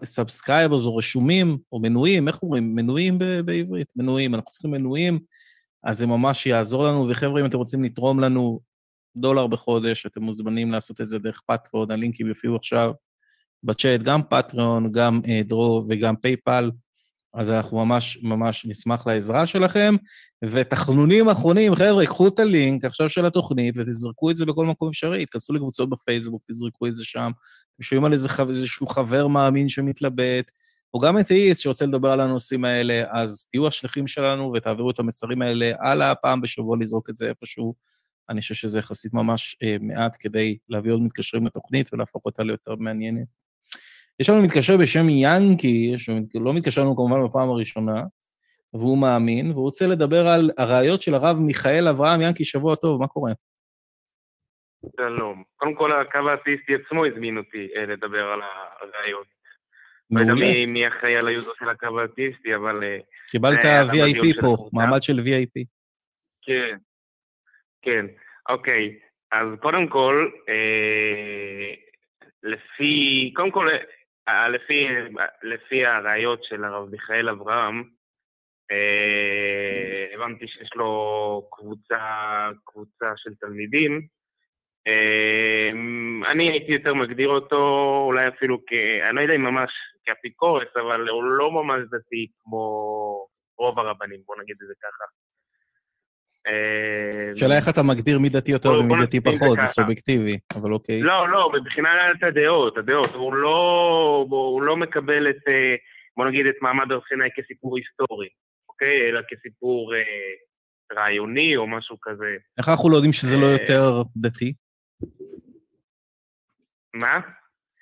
subscribers או רשומים, או מנויים, איך אומרים? מנויים בעברית? מנויים, אנחנו צריכים מנויים, אז זה ממש יעזור לנו. וחבר'ה, אם אתם רוצים לתרום לנו דולר בחודש, אתם מוזמנים לעשות את זה דרך פטריון, הלינקים יופיעו עכשיו בצ'אט, גם פטריון, גם אה, דרו וגם פייפל. אז אנחנו ממש ממש נשמח לעזרה שלכם. ותחנונים אחרונים, חבר'ה, קחו את הלינק עכשיו של התוכנית ותזרקו את זה בכל מקום אפשרי. תכנסו לקבוצות בפייסבוק, תזרקו את זה שם. אתם שומעים על איזה, איזשהו חבר מאמין שמתלבט, או גם את אתאיסט שרוצה לדבר על הנושאים האלה, אז תהיו השליחים שלנו ותעבירו את המסרים האלה הלאה, פעם בשבוע לזרוק את זה איפשהו. אני חושב שזה יחסית ממש אה, מעט כדי להביא עוד מתקשרים לתוכנית ולהפוך אותה ליותר מעניינת. יש לנו מתקשר בשם ינקי, שלא מתקשר לנו כמובן בפעם הראשונה, והוא מאמין, והוא רוצה לדבר על הראיות של הרב מיכאל אברהם. ינקי, שבוע טוב, מה קורה? שלום. קודם כל, הקו האתאיסטי עצמו הזמין אותי אה, לדבר על הראיות. לא יודע מי אחראי על היוזר של הקו האתאיסטי, אבל... אה, קיבלת VIP פה, מעמד של VIP. כן, כן. אוקיי, אז קודם כל, אה, לפי, קודם כל, אה, לפי, לפי הראיות של הרב מיכאל אברהם, אה, הבנתי שיש לו קבוצה, קבוצה של תלמידים. אה, אני הייתי יותר מגדיר אותו אולי אפילו כ... אני לא יודע אם ממש כאפיקורס, אבל הוא לא ממש דתי כמו רוב הרבנים, בוא נגיד את זה ככה. אה, שאלה איך אתה מגדיר מי דתי יותר ומי דתי פחות, זה סובייקטיבי, אבל אוקיי. לא, לא, מבחינת הדעות, הדעות, הוא לא, הוא לא מקבל את, אה, בוא נגיד, את מעמד הר סיני כסיפור היסטורי, אוקיי? אלא כסיפור אה, רעיוני או משהו כזה. איך אנחנו לא יודעים שזה לא יותר דתי? מה?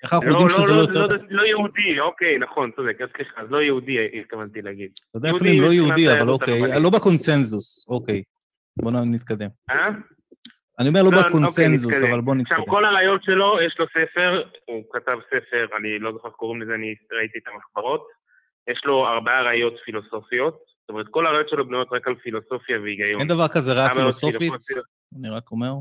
איך אנחנו יודעים שזה לא, לא יותר... לא יהודי, אוקיי, נכון, צודק, אז סליחה, אז לא יהודי התכוונתי להגיד. אתה יודע אפילו לא יהודי, אבל אוקיי, לא בקונסנזוס, אוקיי. בוא נתקדם. אה? אני אומר לא, לא בקונסנזוס, אוקיי, אבל בוא נתקדם. עכשיו, כל הרעיון שלו, יש לו ספר, הוא כתב ספר, אני לא זוכר איך קוראים לזה, אני ראיתי את המחברות. יש לו ארבעה ראיות פילוסופיות, זאת אומרת, כל הראיות שלו בנויות רק על פילוסופיה והיגיון. אין דבר כזה ראיה פילוסופית? אני רק אומר.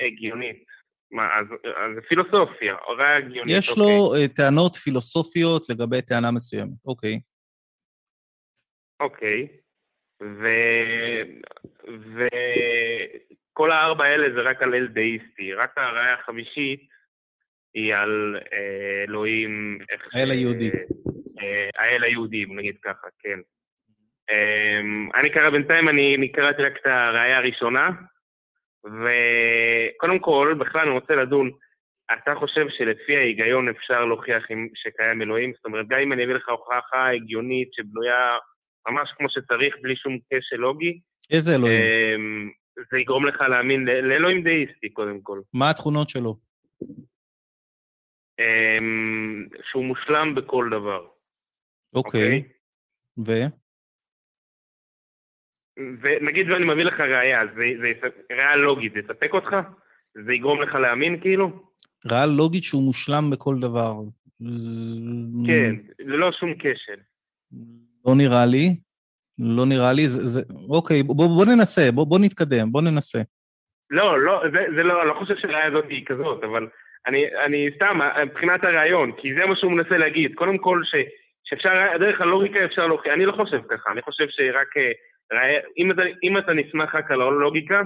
הגיונית. מה, אז זה פילוסופיה, ראיה הגיונית, יש לו אוקיי. אה, טענות פילוסופיות לגבי טענה מסוימת, אוקיי. אוקיי. ו... וכל הארבע האלה זה רק על אל דאיסטי, רק הראיה החמישית היא על אה, אלוהים... האל היהודי. אה, האל היהודי, נגיד ככה, כן. אמ, אני קרא בינתיים, אני קראתי רק את הראיה הראשונה, וקודם כל, בכלל אני רוצה לדון, אתה חושב שלפי ההיגיון אפשר להוכיח שקיים אלוהים? זאת אומרת, גם אם אני אביא לך הוכחה הגיונית שבנויה ממש כמו שצריך, בלי שום כשל לוגי, איזה אלוהים? אמ, זה יגרום לך להאמין לאלוהים דאיסטי, קודם כל. מה התכונות שלו? אמ, שהוא מושלם בכל דבר, אוקיי. ו? ונגיד ואני מביא לך ראייה, זה, ראייה לוגית, זה יספק אותך? זה יגרום לך להאמין כאילו? ראה לוגית שהוא מושלם בכל דבר. כן, ללא שום כשל. לא נראה לי. לא נראה לי. זה, זה, אוקיי, בוא, בוא ננסה, בוא, בוא נתקדם, בוא ננסה. לא, לא, זה, זה לא, אני לא חושב שהראייה הזאת היא כזאת, אבל אני, אני סתם, מבחינת הרעיון, כי זה מה שהוא מנסה להגיד. קודם כל, ש, שאפשר, דרך הלוגיקה אפשר להוכיח, אני לא חושב ככה, אני חושב שרק, אה, ראייה, אם אתה, אם אתה נסמך רק על הלוגיקה,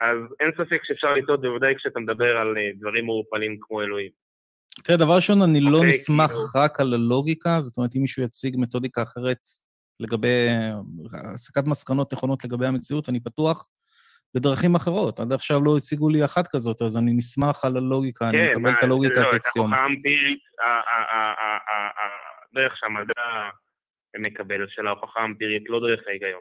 אז אין ספק שאפשר לטעות, בוודאי כשאתה מדבר על אה, דברים מעורפלים כמו אלוהים. תראה, דבר ראשון, אני לא אוקיי, נסמך כאילו- רק על הלוגיקה, זאת אומרת, אם מישהו יציג מתודיקה אחרת לגבי הסקת מסקנות נכונות לגבי המציאות, אני פתוח בדרכים אחרות. עד עכשיו לא הציגו לי אחת כזאת, אז אני נסמך על הלוגיקה, אני מקבל את הלוגיקה כן, לא, את כאקסיומה. ההוכחה האמפירית, ה- ה- ה- ה- ה- ה- דרך שהמדע מקבל של ההוכחה האמפירית, לא דרך ההיגיון.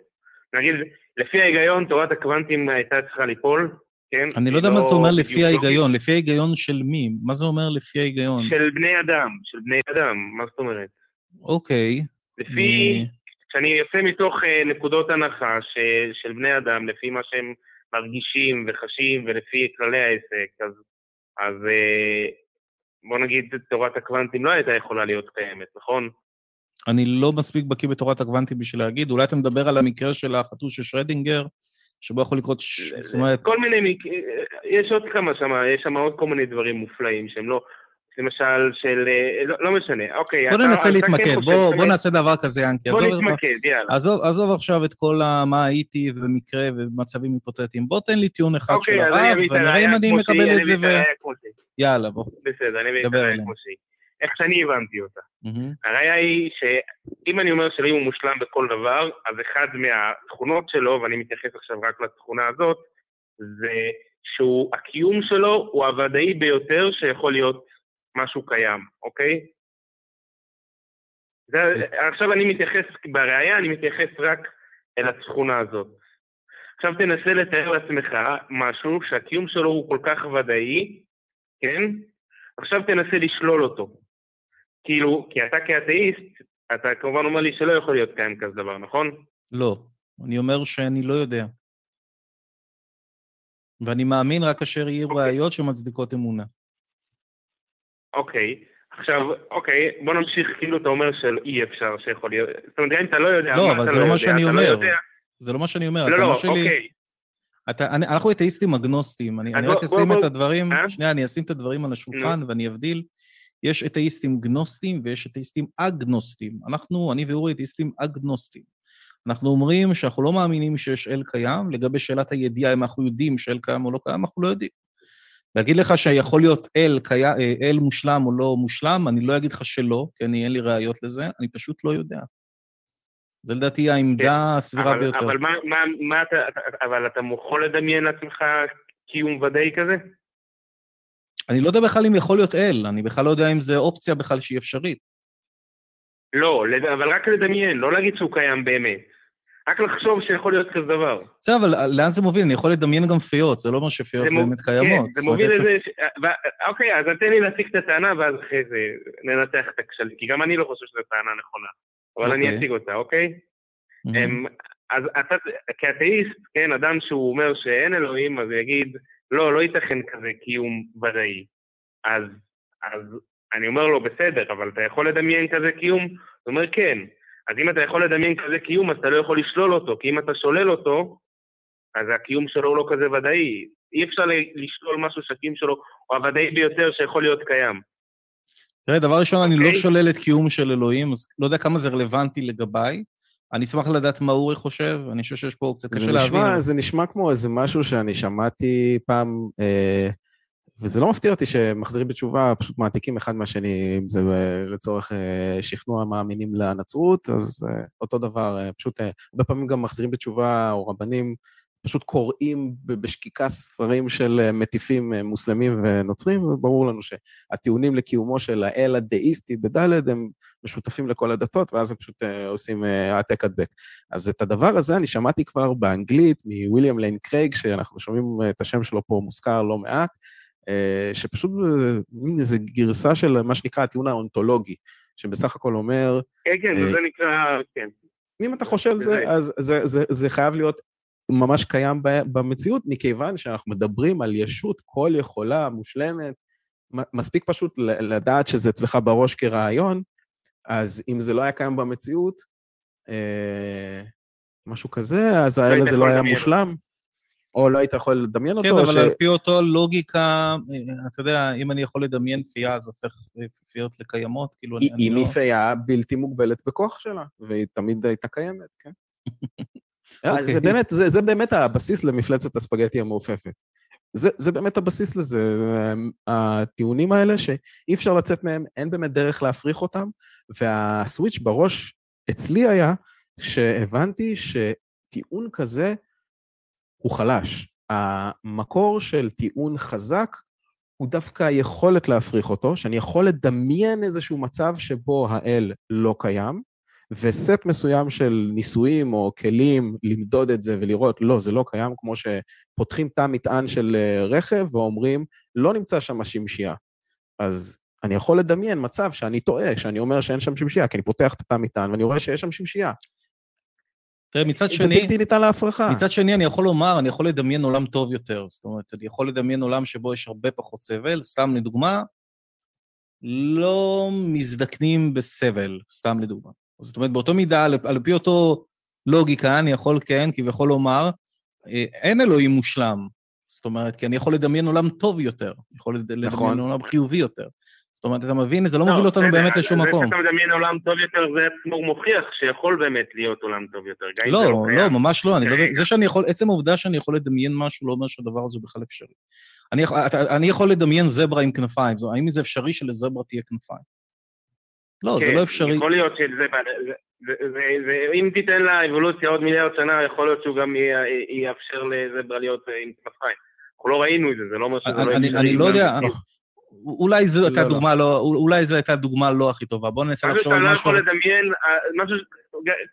נגיד, לפי ההיגיון, תורת הקוונטים הייתה צריכה ליפול, כן? אני לא יודע מה זה אומר לפי לא- ההיגיון, לפי ההיגיון של מי? מה זה אומר לפי ההיגיון? של בני אדם, של בני אדם, מה זאת אומרת? אוקיי. לפי, אני- כשאני יוצא מתוך אה, נקודות הנחה של בני אדם, לפי מה שהם מרגישים וחשים ולפי כללי העסק, אז, אז אה, בוא נגיד, תורת הקוונטים לא הייתה יכולה להיות קיימת, נכון? אני לא מספיק בקיא בתורת הקוונטים בשביל להגיד, אולי אתה מדבר על המקרה של החתול של שרדינגר, שבו יכול לקרות, ש... זאת אומרת, כל מיני, מק- יש עוד כמה שם, יש שם עוד כל מיני דברים מופלאים שהם לא, למשל של, אה, לא, לא משנה, אוקיי. בוא אתה- ננסה אתה כן להתמקד, בוא, בוא נעשה דבר כזה, ינקי. בוא עזוב, נתמקד, יאללה. עזוב, עזוב עכשיו את כל ה, מה הייתי ובמקרה ובמצבים היפותטיים. בוא תן לי טיעון אחד של אוקיי, אני הרב, ונראה אם אני מקבל את זה ו... יאללה, בוא. בסדר, אני אביא את הראייה. כמו שהיא. איך שאני הבנתי אותה. מהמם. הראיה היא שאם אני אומר שאלוהים הוא מושלם בכל דבר, אז אחד מהתכונות שלו, ואני מתייחס עכשיו רק לתכונה הזאת, זה שהוא, הקיום שלו הוא הוודאי ביותר שיכול להיות משהו קיים, אוקיי? זה, עכשיו אני מתייחס, בראייה אני מתייחס רק אל התכונה הזאת. עכשיו תנסה לתאר לעצמך משהו שהקיום שלו הוא כל כך ודאי, כן? עכשיו תנסה לשלול אותו. כאילו, כי אתה כאתאיסט, אתה כמובן אומר לי שלא יכול להיות קיים כזה דבר, נכון? לא. אני אומר שאני לא יודע. ואני מאמין רק כאשר יהיו אוקיי. ראיות שמצדיקות אמונה. אוקיי. עכשיו, אוקיי, בוא נמשיך, כאילו אתה אומר שאי אפשר שיכול להיות, זאת אומרת, גם אם אתה לא יודע, לא, מה אבל זה לא מה יודע, שאני אתה אומר. לא יודע. זה לא מה שאני אומר. לא, לא, שלי- אוקיי. אתה, אני, אנחנו אתאיסטים אגנוסטים, אני, אני בוא- רק בוא- אשים בוא- את הדברים, אה? שנייה, אני אשים את הדברים על השולחן ואני אבדיל. יש אתאיסטים גנוסטים ויש אתאיסטים אגנוסטים. אנחנו, אני ואורי אתאיסטים אגנוסטים. אנחנו אומרים שאנחנו לא מאמינים שיש אל קיים, לגבי שאלת הידיעה, אם אנחנו יודעים שאל קיים או לא קיים, אנחנו לא יודעים. להגיד לך שיכול להיות אל, קיים, אל מושלם או לא מושלם, אני לא אגיד לך שלא, כי אני אין לי ראיות לזה, אני פשוט לא יודע. זה לדעתי העמדה הסבירה כן, אבל, ביותר. אבל מה, מה, מה אתה, אתה- אבל אתה יכול לדמיין לעצמך קיום ודאי כזה? אני לא יודע בכלל אם יכול להיות אל, אני בכלל לא יודע אם זה אופציה בכלל שהיא אפשרית. לא, אבל רק לדמיין, לא להגיד שהוא קיים באמת. רק לחשוב שיכול להיות כזה דבר. בסדר, אבל לאן זה מוביל? אני יכול לדמיין גם פיות, זה לא אומר שפיות באמת קיימות. כן, זה מוביל לזה, ש... ו- אוקיי, אז תן לי להציג את הטענה, ואז אחרי זה ננתח את הכשלים, כי גם אני לא חושב שזו טענה נכונה. אבל אני אוקיי. אציג אותה, אוקיי? אמ, אז אתה, כאתאיסט, כן, אדם שהוא אומר שאין אלוהים, אז הוא יגיד, לא, לא ייתכן כזה קיום ודאי. אז, אז אני אומר לו, בסדר, אבל אתה יכול לדמיין כזה קיום? הוא אומר, כן. אז אם אתה יכול לדמיין כזה קיום, אז אתה לא יכול לשלול אותו, כי אם אתה שולל אותו, אז הקיום שלו הוא לא כזה ודאי. אי אפשר לשלול משהו שהקיום שלו הוא הוודאי ביותר שיכול להיות קיים. תראה, דבר ראשון, אני לא אוקיי. שולל את קיום של אלוהים, אז לא יודע כמה זה רלוונטי לגביי. אני אשמח לדעת מה אורי חושב, אני חושב שיש פה קצת קשה להבין. נשמע, זה נשמע כמו איזה משהו שאני שמעתי פעם, אה, וזה לא מפתיע אותי שמחזירים בתשובה, פשוט מעתיקים אחד מהשני, אם זה אה, לצורך אה, שכנוע מאמינים לנצרות, אז אה, אותו דבר, אה, פשוט אה, הרבה פעמים גם מחזירים בתשובה, או רבנים פשוט קוראים בשקיקה ספרים של אה, מטיפים אה, מוסלמים ונוצרים, וברור לנו שהטיעונים לקיומו של האל הדאיסטי בדלת הם משותפים לכל הדתות, ואז הם פשוט אה, עושים העתק הדבק. אז את הדבר הזה אני שמעתי כבר באנגלית מוויליאם ליין קרייג, שאנחנו שומעים את השם שלו פה מוזכר לא מעט, שפשוט מין איזו גרסה של מה שנקרא הטיעון האונתולוגי, שבסך הכל אומר... כן, כן, זה נקרא, כן. אם אתה חושב זה, אז זה, זה, זה חייב להיות ממש קיים במציאות, מכיוון שאנחנו מדברים על ישות כל יכולה, מושלמת, מספיק פשוט לדעת שזה אצלך בראש כרעיון, אז אם זה לא היה קיים במציאות, אה, משהו כזה, אז האל הזה לא היה מושלם, או לא היית יכול לדמיין אותו. כן, אבל ש... על פי אותו לוגיקה, אה, אתה יודע, אם אני יכול לדמיין פייה, זה הופך פיות לקיימות, כאילו אני, אני לא... אם היא פייה בלתי מוגבלת בכוח שלה, והיא תמיד הייתה קיימת, כן. אה, אוקיי. זה, באמת, זה, זה באמת הבסיס למפלצת הספגטי המעופפת. זה, זה באמת הבסיס לזה, הטיעונים האלה שאי אפשר לצאת מהם, אין באמת דרך להפריך אותם, והסוויץ' בראש אצלי היה שהבנתי שטיעון כזה הוא חלש. המקור של טיעון חזק הוא דווקא היכולת להפריך אותו, שאני יכול לדמיין איזשהו מצב שבו האל לא קיים, וסט מסוים של ניסויים או כלים למדוד את זה ולראות, לא, זה לא קיים, כמו שפותחים תא מטען של אה, רכב ואומרים, לא נמצא שם השמשייה. אז אני יכול לדמיין מצב שאני טועה, שאני אומר שאין שם שמשייה, כי אני פותח את התא מטען ואני רואה שיש שם שמשייה. תראה, מצד שני... זה בלתי ניתן להפרחה. מצד שני, אני יכול לומר, אני יכול לדמיין עולם טוב יותר. זאת אומרת, אני יכול לדמיין עולם שבו יש הרבה פחות סבל. סתם לדוגמה, לא מזדקנים בסבל, סתם לדוגמה. זאת אומרת, באותו מידה, על, על פי אותו לוגיקה, אני יכול, כן, כביכול לומר, אה, אין אלוהים מושלם. זאת אומרת, כי אני יכול לדמיין עולם טוב יותר, יכול לדמיין נכון. עולם חיובי יותר. זאת אומרת, אתה מבין? זה לא, לא מוביל אותנו באמת לשום מקום. זה שאתה מדמיין עולם טוב יותר, זה עצמו מוכיח שיכול באמת להיות עולם טוב יותר. לא, לא, לא, ממש לא. לא זה שאני יכול, עצם העובדה שאני יכול לדמיין משהו, לא אומר שהדבר הזה בכלל אפשרי. אני, אני יכול לדמיין זברה עם כנפיים, האם זה אפשרי שלזברה תהיה כנפיים? לא, כן, זה לא אפשרי. יכול להיות שזה... אם תיתן לאבולוציה עוד מיליארד שנה, יכול להיות שהוא גם יאפשר לזברה להיות עם כנפיים. אנחנו לא ראינו את זה, זה לא אומר שזה לא אפשרי. אני לא יודע, אולי זו הייתה לא, לא. דוגמה לא, אולי זו הייתה דוגמה לא הכי טובה. בוא ננסה לחשוב על משהו... משהו שאתה לא יכול לדמיין, אה, משהו,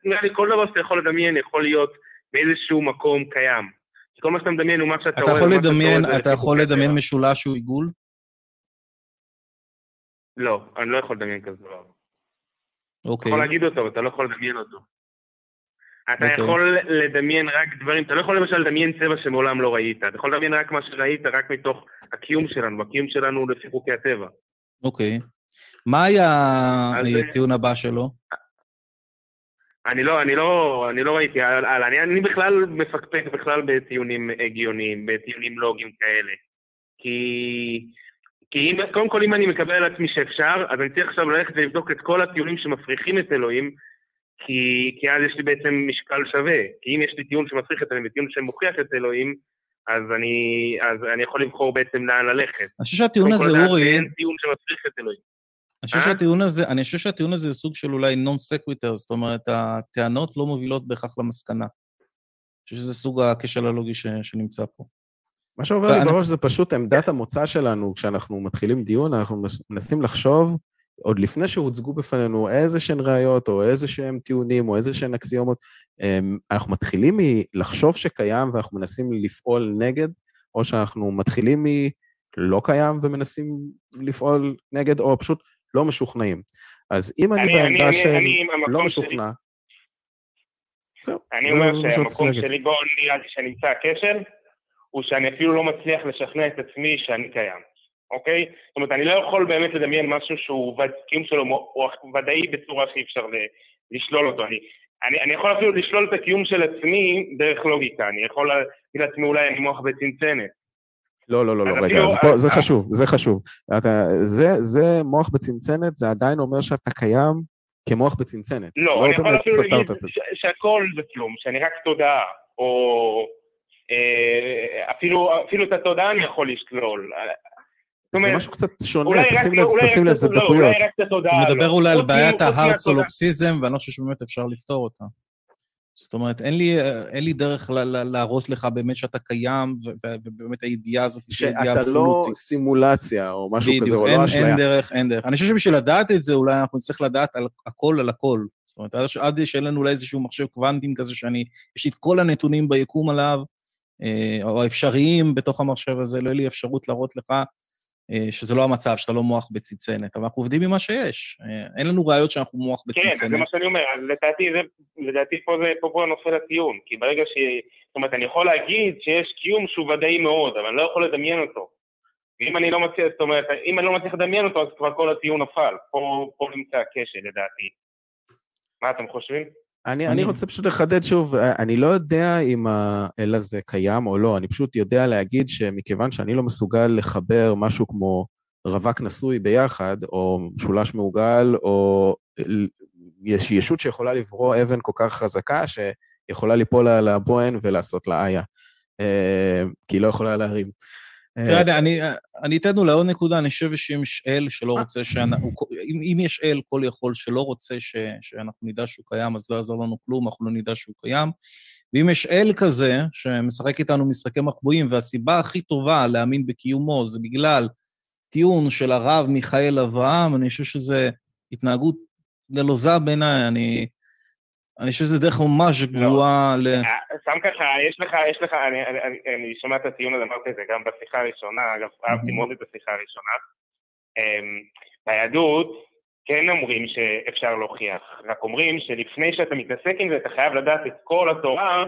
נראה לי כל דבר שאתה יכול לדמיין יכול להיות באיזשהו מקום קיים. כל מה שאתה מדמיין הוא מה שאתה רואה. אתה יכול לדמיין, אתה יכול לדמיין משולש שהוא עיגול? לא, אני לא יכול לדמיין כזה דבר. אוקיי. אתה יכול להגיד אותו, אתה לא יכול לדמיין אותו. אתה okay. אוקיי. יכול לדמיין רק דברים, אתה לא יכול למשל לדמיין צבע שמעולם לא ראית, אתה יכול לדמיין רק מה שראית, רק מתוך הקיום שלנו, הקיום שלנו לפי חוקי הטבע. אוקיי. Okay. מה היה הטיעון הבא שלו? אני לא, אני לא, אני לא ראיתי, אני, אני בכלל מפקפק בכלל בטיעונים הגיוניים, בטיעונים לוגיים כאלה. כי, כי אם, קודם כל אם אני מקבל על עצמי שאפשר, אז אני צריך עכשיו ללכת ולבדוק את כל הטיעונים שמפריחים את אלוהים, כי, כי אז יש לי בעצם משקל שווה. כי אם יש לי טיעון שמפריך את אלוהים וטיעון שמוכיח את אלוהים, אז אני, אז אני יכול לבחור בעצם לאן ללכת. אני חושב שהטיעון הזה, אורי... אין טיעון שמפריך את אלוהים. אני חושב אה? שהטיעון הזה, אני חושב שהטיעון הזה הוא סוג של אולי נון סקוויטר, זאת אומרת, הטענות לא מובילות בהכרח למסקנה. אני חושב שזה סוג הכשל הלוגי ש, שנמצא פה. מה שעובר לי בראש זה פשוט עמדת המוצא שלנו, כשאנחנו מתחילים דיון, אנחנו מנסים לחשוב עוד לפני שהוצגו בפנינו איזה שהן ראיות, או איזה שהם טיעונים, או איזה שהן אקסיומות, אמ, אנחנו מתחילים מלחשוב שקיים ואנחנו מנסים לפעול נגד, או שאנחנו מתחילים מלא קיים ומנסים לפעול נגד, או פשוט לא משוכנעים. אז אם אני, אני בעמדה של לא משוכנע, זהו. אני אומר שהמקום שלי בו נראה לי שנמצא הכשל, הוא שאני אפילו לא מצליח לשכנע את עצמי שאני קיים. אוקיי? זאת אומרת, אני לא יכול באמת לדמיין משהו שהוא קיום שלו ודאי בצורה שאי אפשר לשלול אותו. אני, אני, אני יכול אפילו לשלול את הקיום של עצמי דרך לוגיקה, אני יכול להגיד לעצמי אולי אני מוח בצנצנת. לא, לא, לא, לא, רגע, אז פה, זה חשוב, זה חשוב. אתה, זה, זה מוח בצנצנת, זה עדיין אומר שאתה קיים כמוח בצנצנת. לא, לא אני יכול אפילו להגיד שהכל זה כלום, שאני רק תודעה, או אה, אפילו, אפילו את התודעה אני יכול לשלול. זה משהו קצת שונה, תשים לב, זה לא, דקויות. הוא מדבר אולי על בעיית ההארט סולופסיזם, ואני לא חושב שבאמת אפשר לפתור אותה. זאת אומרת, אין לי, אין לי דרך ל- ל- להראות לך באמת שאתה קיים, ו- ו- ובאמת הידיעה הזאת היא ידיעה שאתה לא אבסולוטית. סימולציה או משהו כזה, בדיוק, או אין, לא אין אשליה. דרך, אין דרך. אני חושב שבשביל לדעת את זה, אולי אנחנו נצטרך לדעת על הכל על הכל. זאת אומרת, עד, עד שאין לנו אולי איזשהו מחשב קוונטים כזה שאני, יש לי את כל הנתונים ביקום עליו, אה, או האפשריים בתוך המחשב הזה, לא יהיה לי אפשרות להראות לך אה, שזה לא המצב, שאתה לא מוח בצנצנת, אבל אנחנו עובדים עם מה שיש. אה, אין לנו ראיות שאנחנו מוח כן, אז זה בצנצנת. מה שאני אומר, אז לדעתי זה, לדעתי פה זה, פה פה נופל הטיעון, כי ברגע ש... זאת אומרת, אני יכול להגיד שיש קיום שהוא ודאי מאוד, אבל אני לא יכול לדמיין אותו. ואם אני לא מצליח, זאת אומרת, אם אני לא מצליח לדמיין אותו, אז כבר כל הטיעון נפל. פה, פה נמצא הכשל, לדעתי. מה אתם חושבים? אני, אני- רוצה פשוט לחדד שוב, אה, אני לא יודע אם האל הזה קיים או לא, אני פשוט יודע להגיד שמכיוון שאני לא מסוגל לחבר משהו כמו רווק נשוי ביחד, או משולש מעוגל, או יש ישות שיכולה לברוא אבן כל כך חזקה, שיכולה ליפול על הבוהן ולעשות לה איה, אה, כי היא לא יכולה להרים. אה, תראה, אני- אתן אולי עוד נקודה, אני חושב שאם יש אל שלא רוצה שאנחנו, אם, אם יש אל כל יכול שלא רוצה ש, שאנחנו נדע שהוא קיים, אז לא יעזור לנו כלום, אנחנו לא נדע שהוא קיים. ואם יש אל כזה שמשחק איתנו משחקי מחבואים, והסיבה הכי טובה להאמין בקיומו זה בגלל טיעון של הרב מיכאל אברהם, אני חושב שזה התנהגות נלוזה בעיניי, אני, אני חושב שזה דרך ממש גרועה ל... שם ככה, יש לך, יש לך, אני, אני, אני, אני שומע את הטיעון הזה, אמרתי את זה גם בשיחה הראשונה, אגב, אהבתי מאוד את השיחה הראשונה. אמ, ביהדות כן אומרים שאפשר להוכיח, רק אומרים שלפני שאתה מתעסק עם זה, אתה חייב לדעת את כל התורה,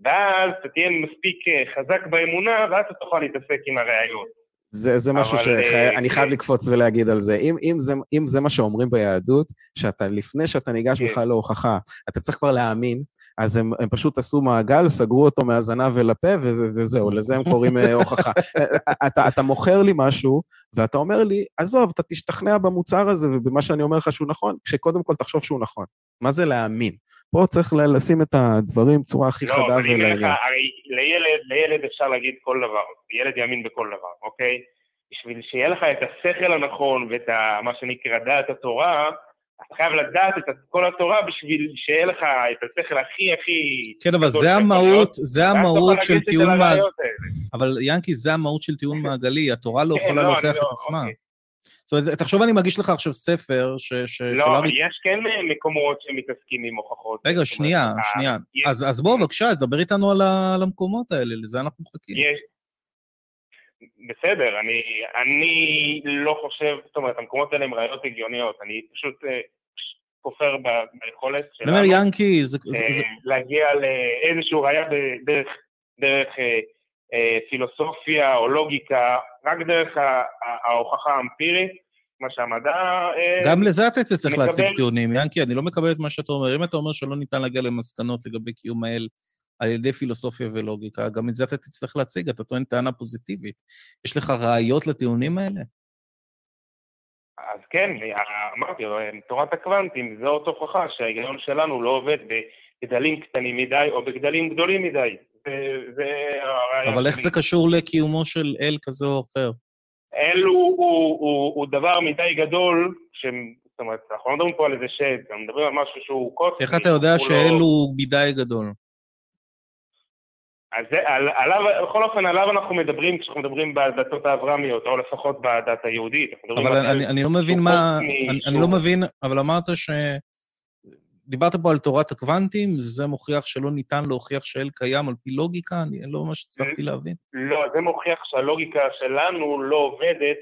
ואז אתה תהיה מספיק אה, חזק באמונה, ואז אתה תוכל להתעסק עם הראיות. זה, זה משהו שאני אה, חייב כן. לקפוץ ולהגיד על זה. אם, אם, זה. אם זה מה שאומרים ביהדות, שאתה, לפני שאתה ניגש כן. בכלל להוכחה, אתה צריך כבר להאמין, אז הם, הם פשוט עשו מעגל, סגרו אותו מהזנב ולפה, וזה, וזהו, לזה הם קוראים אה, הוכחה. אה, אתה, אתה מוכר לי משהו, ואתה אומר לי, עזוב, אתה תשתכנע במוצר הזה ובמה שאני אומר לך שהוא נכון, כשקודם כל תחשוב שהוא נכון. מה זה להאמין? פה צריך לשים את הדברים בצורה הכי לא, חדה אבל אם אין לך, ולעניין. הרי לילד, לילד אפשר להגיד כל דבר, ילד יאמין בכל דבר, אוקיי? בשביל שיהיה לך את השכל הנכון ואת ה, מה שנקרא דעת התורה, אתה חייב לדעת את כל התורה בשביל שיהיה לך את השכל הכי הכי... כן, אבל זה המהות, זה המהות של טיעון מעגלי. אבל ינקי, זה המהות של טיעון מעגלי, התורה לא כן, יכולה לא, להוכיח את לא, עצמה. אוקיי. זאת אומרת, תחשוב, אני מגיש לך עכשיו ספר ש... ש- לא, ארי- יש כן מקומות שמתעסקים עם הוכחות. רגע, שנייה, ה- שנייה. אז אז בוא, בבקשה, דבר איתנו על המקומות האלה, לזה אנחנו מחכים. בסדר, אני, אני לא חושב, זאת אומרת, המקומות האלה הם ראיות הגיוניות, אני פשוט אה, כופר ב- ביכולת אני שלנו אומר, ינקי, זה... אה, זה- להגיע לאיזשהו ראייה בדרך דרך, אה, פילוסופיה או לוגיקה, רק דרך ההוכחה האמפירית, מה שהמדע... גם לזה אתה תצטרך להציג טיעונים. ינקי, אני לא מקבל את מה שאתה אומר. אם אתה אומר שלא ניתן להגיע למסקנות לגבי קיום האל על ידי פילוסופיה ולוגיקה, גם את זה אתה תצטרך להציג, אתה טוען טענה פוזיטיבית. יש לך ראיות לטיעונים האלה? אז כן, אמרתי, תורת הקוונטים זה עוד הוכחה שההיגיון שלנו לא עובד בגדלים קטנים מדי או בגדלים גדולים מדי. אבל איך. זה קשור לקיומו של אל כזה או אחר? אל הוא, הוא, הוא, הוא דבר מדי גדול, ש... זאת אומרת, אנחנו לא מדברים פה על איזה שד, אנחנו מדברים על משהו שהוא קוסמי. איך אתה יודע הוא שאל לא- הוא מדי גדול? אז זה, על, עליו, בכל אופן, עליו אנחנו מדברים כשאנחנו מדברים בדתות האברהמיות, או לפחות בדת היהודית. אבל אני, זה אני לא מבין מה... אני, אני לא מבין, אבל אמרת ש... דיברת פה על תורת הקוונטים, וזה מוכיח שלא ניתן להוכיח שאל קיים על פי לוגיקה, אני לא ממש הצלחתי להבין. לא, זה מוכיח שהלוגיקה שלנו לא עובדת,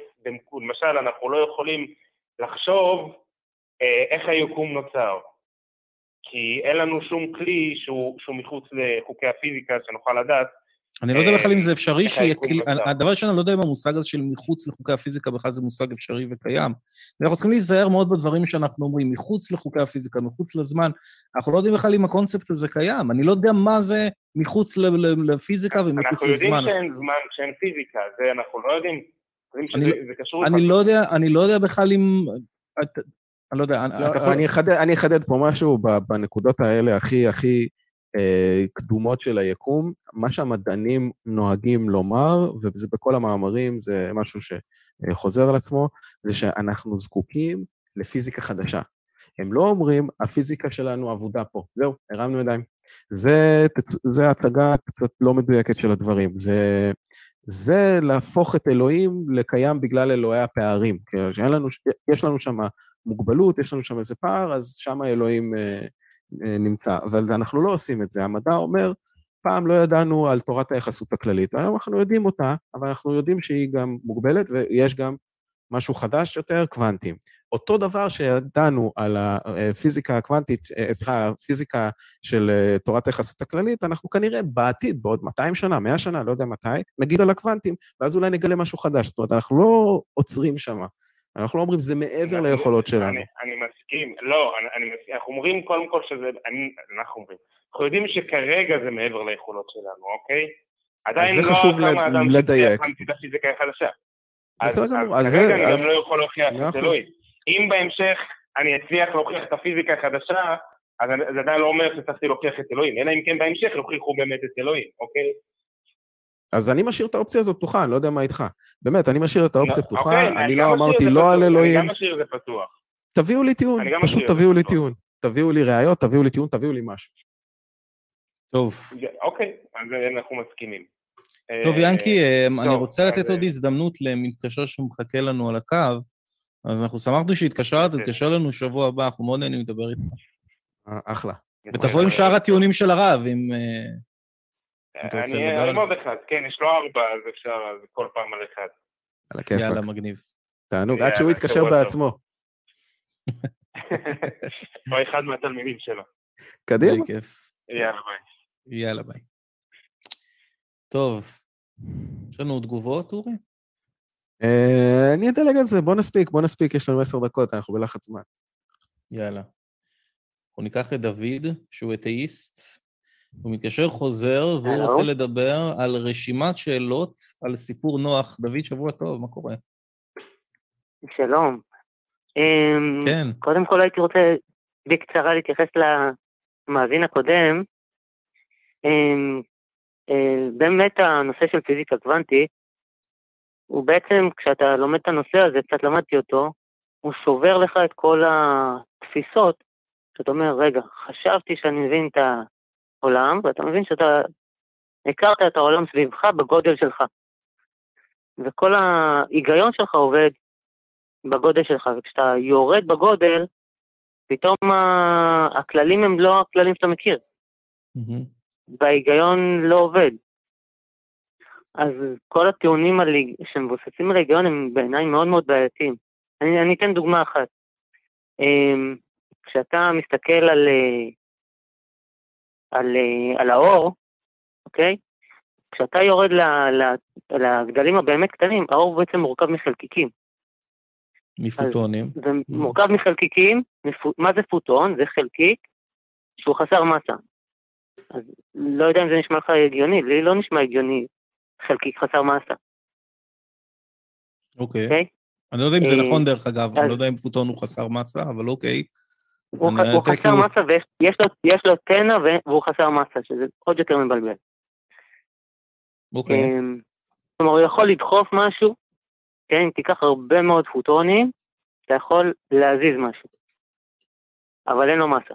למשל, אנחנו לא יכולים לחשוב אה, איך היקום נוצר. כי אין לנו שום כלי שהוא, שהוא מחוץ לחוקי הפיזיקה שנוכל לדעת. אני לא יודע אה, בכלל אם זה אפשרי שיהיה כלי... הדבר ראשון, אני לא יודע אם המושג הזה של מחוץ לחוקי הפיזיקה בכלל זה מושג אפשרי וקיים. ואנחנו צריכים להיזהר מאוד בדברים שאנחנו אומרים, מחוץ לחוקי הפיזיקה, מחוץ לזמן. אנחנו לא יודעים בכלל אם הקונספט הזה קיים. אני לא יודע מה זה מחוץ לפיזיקה ומחוץ אנחנו יודעים לזמן. שאין זמן, שאין פיזיקה, זה אנחנו לא יודעים. אני לא יודע, אני לא יודע בכלל אם... אני לא יודע, לא. אני אחדד, אני אחדד פה משהו בנקודות האלה הכי הכי אה, קדומות של היקום. מה שהמדענים נוהגים לומר, וזה בכל המאמרים, זה משהו שחוזר על עצמו, זה שאנחנו זקוקים לפיזיקה חדשה. הם לא אומרים, הפיזיקה שלנו אבודה פה, זהו, הרמנו ידיים. זה, זה הצגה קצת לא מדויקת של הדברים, זה, זה להפוך את אלוהים לקיים בגלל אלוהי הפערים. כי לנו, יש לנו שם מוגבלות, יש לנו שם איזה פער, אז שם האלוהים אה, אה, נמצא. אבל אנחנו לא עושים את זה. המדע אומר, פעם לא ידענו על תורת היחסות הכללית, היום אנחנו יודעים אותה, אבל אנחנו יודעים שהיא גם מוגבלת ויש גם משהו חדש יותר, קוונטים. אותו דבר שידענו על הפיזיקה הקוונטית, אה, סליחה, הפיזיקה של תורת היחסות הכללית, אנחנו כנראה בעתיד, בעוד 200 שנה, 100 שנה, לא יודע מתי, נגיד על הקוונטים, ואז אולי נגלה משהו חדש. זאת אומרת, אנחנו לא עוצרים שם. אנחנו לא אומרים, זה מעבר ליכולות שלנו. אני, אני מסכים, לא, אני, אני מסכים, אנחנו אומרים קודם כל שזה, אני, אנחנו אומרים, אנחנו יודעים שכרגע זה מעבר ליכולות שלנו, אוקיי? עדיין לא חשוב לדייק. הפיזיקה החדשה. בסדר גמור, אז כרגע אני גם לא יכול להוכיח את אלוהים. אם בהמשך אני אצליח להוכיח את הפיזיקה החדשה, אז זה עדיין לא אומר שצריכתי להוכיח את אלוהים, אלא אם כן בהמשך יוכיחו באמת את אלוהים, אוקיי? אז אני משאיר את האופציה הזאת פתוחה, אני לא יודע מה איתך. באמת, אני משאיר את האופציה לא, פתוחה, אוקיי, אני לא אמרתי לא על אלוהים. אני גם משאיר את זה פתוח. תביאו לי טיעון, פשוט תביאו לי טיעון. תביאו לי ראיות, תביאו לי טיעון, תביאו לי משהו. טוב. אוקיי, אז אנחנו מסכימים. טוב, ינקי, אה, אני רוצה לתת עוד הזדמנות למתקשר שמחכה לנו על הקו, אז אנחנו שמחנו שהתקשרת. תתקשר לנו שבוע הבא, אנחנו מאוד נהנים לדבר איתך. אה, אחלה. ותבוא עם שאר הטיעונים של הרב, אם אני אעמוד אחד, כן, יש לו ארבע, אז אפשר כל פעם על אחד. על הכיפאק. יאללה, מגניב. תענוג, עד שהוא יתקשר בעצמו. או אחד מהתלמידים שלו. קדימה. יאללה, ביי. יאללה, ביי. טוב, יש לנו תגובות, אורי? אה, אני אדלג על זה, בוא נספיק, בוא נספיק, יש לנו עשר דקות, אנחנו בלחץ זמן. יאללה. אנחנו ניקח את דוד, שהוא אתאיסט, הוא מתקשר חוזר, והוא רוצה לדבר על רשימת שאלות על סיפור נוח. דוד, שבוע טוב, מה קורה? שלום. אמ, כן. קודם כל הייתי רוצה בקצרה להתייחס למאזין הקודם. אמ, אה, באמת הנושא של פיזיקה קוונטית, הוא בעצם, כשאתה לומד את הנושא הזה, קצת למדתי אותו, הוא שובר לך את כל התפיסות, שאתה אומר, רגע, חשבתי שאני מבין את העולם, ואתה מבין שאתה הכרת את העולם סביבך בגודל שלך. וכל ההיגיון שלך עובד בגודל שלך, וכשאתה יורד בגודל, פתאום הכללים הם לא הכללים שאתה מכיר. Mm-hmm. וההיגיון לא עובד. אז כל הטיעונים שמבוססים על ההיגיון הם בעיניי מאוד מאוד בעייתיים. אני, אני אתן דוגמה אחת. אמ, כשאתה מסתכל על, אה, על, אה, על האור, אוקיי? כשאתה יורד לגדלים הבאמת קטנים, האור בעצם מורכב מחלקיקים. מפוטונים. זה מורכב מחלקיקים, מה זה פוטון? זה חלקיק שהוא חסר מסה. אז לא יודע אם זה נשמע לך הגיוני, לי לא נשמע הגיוני חלקיק חסר מסה. אוקיי. Okay. אוקיי? Okay? אני לא יודע אם זה אה, נכון דרך אגב, אני לא יודע אם פוטון הוא חסר מסה, אבל אוקיי. הוא, הוא חסר. מסה ויש לו, תנע והוא חסר מסה, שזה עוד יותר מבלבל. אוקיי. אמ, כלומר, הוא יכול לדחוף משהו, כן, אם תיקח הרבה מאוד פוטונים, אתה יכול להזיז משהו. אבל אין לו מסה.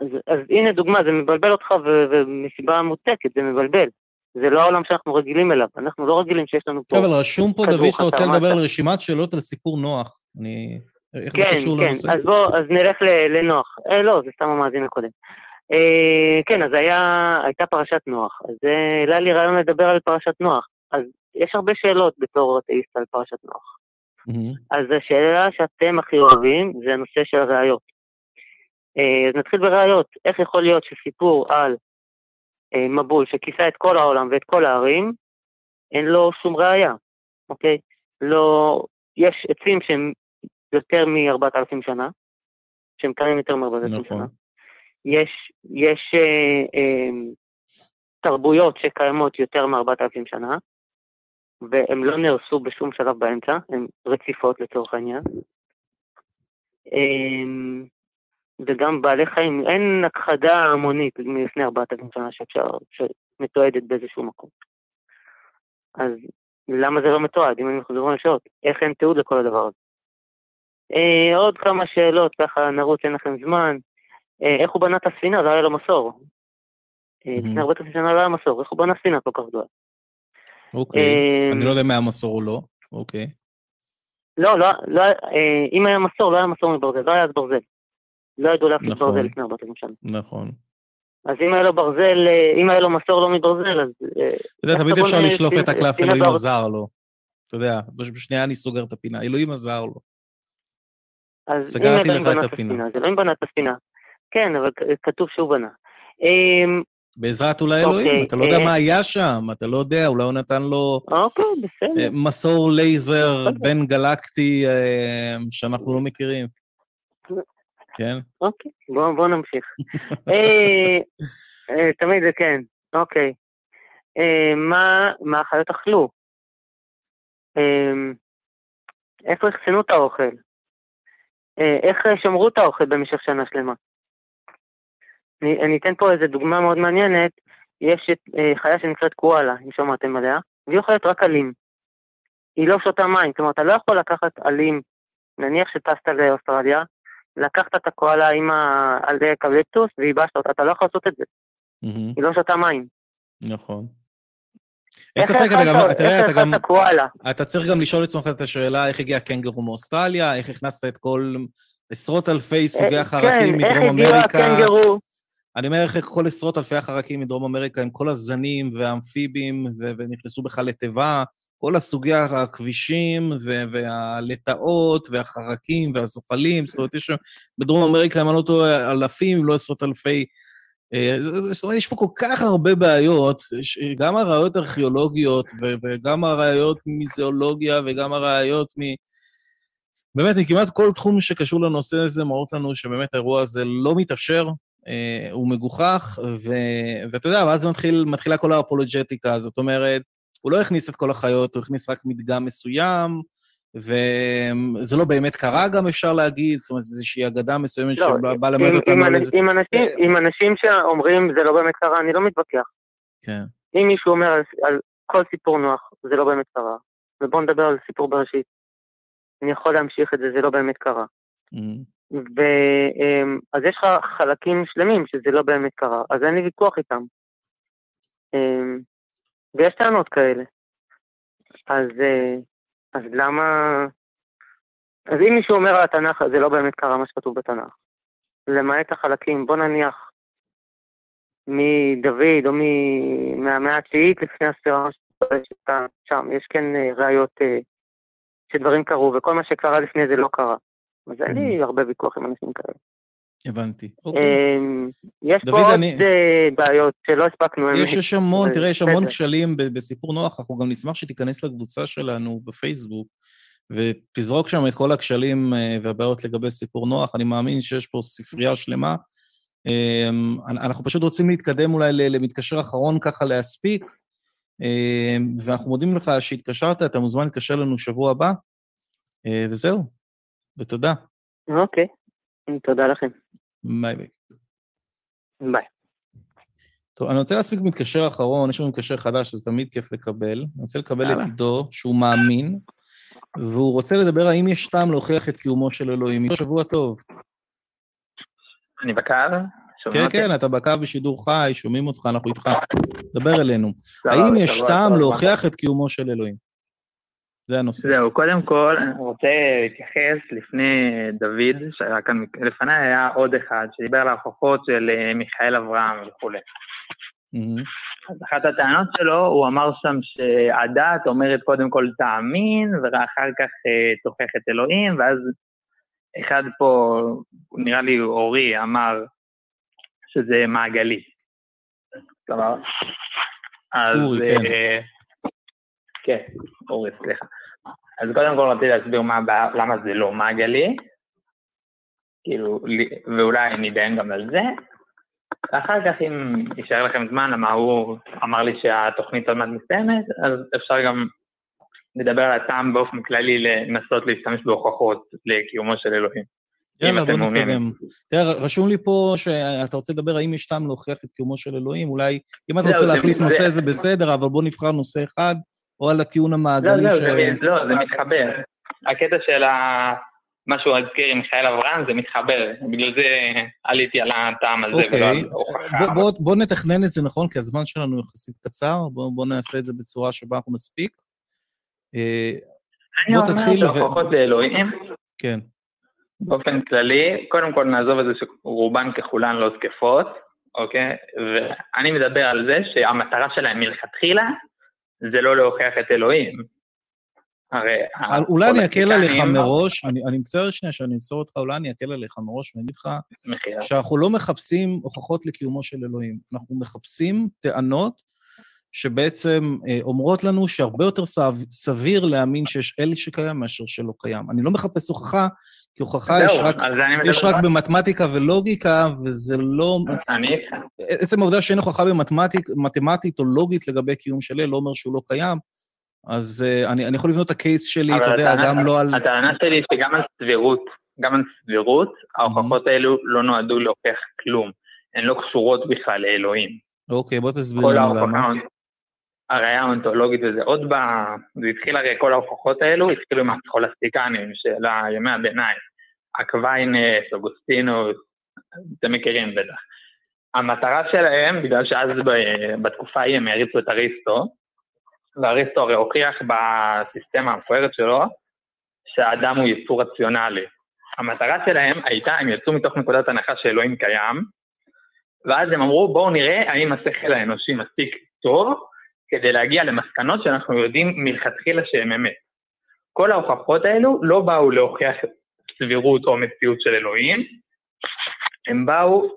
אז, אז הנה דוגמה, זה מבלבל אותך ומסיבה מוצקת, זה מבלבל. זה לא העולם שאנחנו רגילים אליו, אנחנו לא רגילים שיש לנו פה... טוב, אבל רשום פה, דוד, שאתה רוצה לדבר על רשימת שאלות על סיפור נוח. אני... איך כן, זה קשור כן, לנושא? כן, אז בוא, אז נלך לנוח. אה, לא, זה סתם המאזין הקודם. אה, כן, אז היה, הייתה פרשת נוח. אז אה, העלה לי רעיון לדבר על פרשת נוח. אז יש הרבה שאלות בתור אתאיסט על פרשת נוח. Mm-hmm. אז השאלה שאתם הכי אוהבים זה הנושא של הראיות. אה, אז נתחיל בראיות. איך יכול להיות שסיפור על אה, מבול שכיסה את כל העולם ואת כל הערים, אין לו שום ראייה, אוקיי? לא... יש עצים שהם יותר מ-4,000 שנה, שהם קיימים יותר מ-4,000 נכון. שנה. יש, יש אה, אה, תרבויות שקיימות יותר מ-4,000 שנה, והם לא נהרסו בשום שלב באמצע, הן רציפות לצורך העניין. אה, וגם בעלי חיים, אין הכחדה המונית מלפני 4,000 שנה שאפשר, שמתועדת באיזשהו מקום. אז למה זה לא מתועד, אם אני חוזר לשאלות? איך אין תיעוד לכל הדבר הזה? אה, עוד כמה שאלות, ככה נרוץ, אין לכם זמן. אה, איך הוא בנה את הספינה? לא היה לו מסור. אה, מהמם. לפני הרבה שנה לא היה מסור, איך הוא בנה ספינה כל כך גדולה? אוקיי. אה, אני לא יודע מה המסור או לא. אוקיי. לא, לא, לא, אה, אם היה מסור, לא היה מסור מברזל, לא היה אז ברזל. לא ידעו להפעיל נכון. ברזל לפני 4,000 שנה. נכון. אז אם היה לו ברזל, אם היה לו מסור לא מברזל, אז... אתה יודע, תמיד אפשר לשלוף את הקלף, אלוהים? עזר לו. אתה יודע, בשנייה אני סוגר את הפינה, אלוהים עזר לו. אז אם אלוהים לך את בנה הפינה. אז אלוהים בנה את הספינה. כן, אבל כתוב שהוא בנה. אמ, בעזרת אולי אלוהים, אוקיי, אתה לא יודע אה, מה היה שם, אתה לא יודע, אולי הוא נתן לו אוקיי, אה. מסור לייזר. בין גלקטי אה, שאנחנו לא מכירים. כן? אוקיי, בואו בוא נמשיך. תמיד זה כן, אוקיי. מה החיות אכלו? איפה אחסנו את האוכל? אה, איך אה, שמרו את האוכל במשך שנה שלמה? אני, אני אתן פה איזו דוגמה מאוד מעניינת. יש את, אה, חיה שנקראת קואלה, אם שמעתם עליה, והיא אוכלת רק עלים. היא לא שותה מים, כלומר, אתה לא יכול לקחת עלים, נניח שטסת לאוסטרליה, לקחת את הקואלה עם העלי אקליפטוס וייבשת אותה, אתה לא יכול לעשות את זה, מהמם, היא לא שותה מים. נכון. אין ספק, אתה גם, תראה, אתה גם? אתה צריך גם לשאול את עצמך את השאלה איך הגיע הקנגורו מאוסטרליה, איך הכנסת את כל עשרות אלפי סוגי אה, החרקים כן, איך מדרום הגיע אמריקה. הקנגרו? אני אומר איך כל עשרות אלפי החרקים מדרום אמריקה עם כל הזנים והאמפיבים, ונכנסו בכלל לתיבה, כל הסוגי הכבישים והלטאות והחרקים והזוחלים, זאת אומרת, יש בדרום אמריקה, אם אני לא טועה, אלפים, לא עשרות אלפי... אה, זאת אומרת, יש פה כל כך הרבה בעיות, גם הראיות ארכיאולוגיות וגם הראיות מזיאולוגיה וגם הראיות מ... באמת, מכמעט כל תחום שקשור לנושא הזה מראות לנו שבאמת האירוע הזה לא מתאפשר, אה, הוא מגוחך, ו... ואתה יודע, ואז מתחיל, מתחילה כל האפולוג'טיקה, זאת אומרת, הוא לא הכניס את כל החיות, הוא הכניס רק מדגם מסוים, וזה לא באמת קרה גם, אפשר להגיד, זאת אומרת, זו איזושהי אגדה מסוימת לא, שבאה אם- ללמד אותנו על איזה... אם אנשים- אה. אם אנשים שאומרים זה לא באמת קרה, אני לא מתווכח. כן, אם מישהו אומר על, על כל סיפור נוח, זה לא באמת קרה, ובואו נדבר על סיפור בראשית. אני יכול להמשיך את זה, זה לא באמת קרה. אמ, ואז יש לך חלקים שלמים שזה לא באמת קרה, אז אין לי ויכוח איתם. אמ, ויש טענות כאלה. אז, אה, אז למה... אז אם מישהו אומר על התנ"ך, זה לא באמת קרה מה שכתוב בתנ"ך. למעט החלקים, בוא נניח, מדוד או מ- מהמאה התשיעית לפני הספירה, שכאן, שם, יש כן אה, ראיות אה, שדברים קרו, וכל מה שקרה לפני זה לא קרה. אז אין לי הרבה ויכוח עם אנשים כאלה. הבנתי. אוקיי. אמ, יש פה עוד אה, בעיות שלא הספקנו. יש, המון, אבל תראה, יש המון. כשלים בסיפור נוח, אנחנו גם נשמח שתיכנס לקבוצה שלנו בפייסבוק, ותזרוק שם את כל הכשלים אה, והבעיות לגבי סיפור נוח. אני מאמין שיש פה ספרייה שלמה. אמ, אנחנו פשוט רוצים להתקדם אולי למתקשר אחרון ככה להספיק, אמ, ואנחנו מודים לך שהתקשרת, אתה מוזמן להתקשר לנו שבוע הבא, אה, וזהו, ותודה. אוקיי, תודה לכם. ביי ביי. ביי. טוב, אני רוצה להספיק מתקשר אחרון, יש לנו מתקשר חדש, אז תמיד כיף לקבל. אני רוצה לקבל יאללה. את עידו, שהוא מאמין, והוא רוצה לדבר האם יש טעם להוכיח את קיומו של אלוהים. שבוע טוב. אני בקו? כן, אותי? כן, אתה בקו בשידור חי, שומעים אותך, אנחנו איתך. דבר אלינו. האם יש טעם להוכיח את קיומו של אלוהים? זה הנושא. זהו, קודם כל, אני רוצה להתייחס לפני דוד, שהיה כאן לפניי, היה עוד אחד שדיבר על ההוכחות של אה, מיכאל אברהם וכולי. אז אחת הטענות שלו, הוא אמר שם שהדת אומרת קודם כל תאמין, ואחר כך אה, תוכיח את אלוהים, ואז אחד פה, נראה לי אורי, אמר שזה מעגלי. סבבה? אז... אורי, כן. אה, כן, אורי, סליחה. אז קודם כל רציתי להסביר מה הבעיה, למה זה לא מעגלי, כאילו, לי- ואולי נתדיין גם על זה. ואחר כך, אם יישאר לכם זמן, למה הוא אמר לי שהתוכנית עוד מעט מסתיימת, אז אפשר גם לדבר על הטעם באופן כללי לנסות להשתמש בהוכחות לקיומו של אלוהים. יאללה, בוא. נתקדם. תראה, רשום לי פה שאתה רוצה לדבר האם יש טעם להוכיח את קיומו של אלוהים, אולי, אם אתה רוצה להחליף נושא זה בסדר, אבל בוא נבחר נושא אחד, או על הטיעון לא, המעגלי לא, ש... זה, לא, זה מתחבר. הקטע של ה... מה שהוא הזכיר עם מיכאל אברהם, זה מתחבר, בגלל זה עליתי על הטעם הזה ולא על אוקיי, הוכחה. בוא- בוא- בוא נתכנן את זה נכון, כי הזמן שלנו יחסית קצר, בוא בוא נעשה את זה בצורה שבה אנחנו נספיק. אה, אני אומר תתחיל ו- שהוכחות לאלוהים, כן, באופן כללי, קודם כל נעזוב את זה שרובן ככולן לא תקפות, אוקיי? ואני מדבר על זה שהמטרה שלהם מלכתחילה זה לא להוכיח את אלוהים. הרי... אבל אולי אני אקל עליך הפוליטיקאים- מראש, אני אני מצטער שנייה שאני אעצור אותך, אולי אני אקל עליך מראש ואני אגיד לך. שאנחנו לא מחפשים הוכחות לקיומו של אלוהים, אנחנו מחפשים טענות שבעצם אה, אומרות לנו שהרבה יותר סב- סביר להאמין שיש אל שקיים מאשר שלא קיים. אני לא מחפש הוכחה, כי הוכחה יש רק. יש רק במתמטיקה ולוגיקה, וזה לא... אני איתך. עצם העובדה שאין הוכחה במתמטיק, מתמטית או לוגית לגבי קיום של אל, לא אומר שהוא לא קיים, אז uh, אני, אני יכול לבנות את הקייס שלי, אתה יודע, הטענה- גם לא על... הטענה שלי היא שגם על סבירות, גם על סבירות, ההוכחות האלו לא נועדו להוכיח כלום. הן לא קשורות בכלל לאלוהים. אוקיי, בוא תסביר לנו למה. הראייה האונתולוגית וזה עוד ב... זה התחיל הרי כל ההוכחות האלו, התחילו מהסכולסטיקנים של ימי הביניים. אקוויינס, אוגוסטינוס, אתם מכירים בטח. המטרה שלהם, בגלל שאז ב- בתקופה ההיא הם העריצו את אריסטו, ואריסטו הרי הוכיח בסיסטמה המפוארת שלו שהאדם הוא יצור רציונלי. המטרה שלהם הייתה, הם יצאו מתוך נקודת הנחה שאלוהים קיים, ואז הם אמרו, בואו נראה האם השכל האנושי מספיק טוב כדי להגיע למסקנות שאנחנו יודעים מלכתחילה שהם אמת. כל ההוכחות האלו לא באו להוכיח סבירות או מציאות של אלוהים, הם באו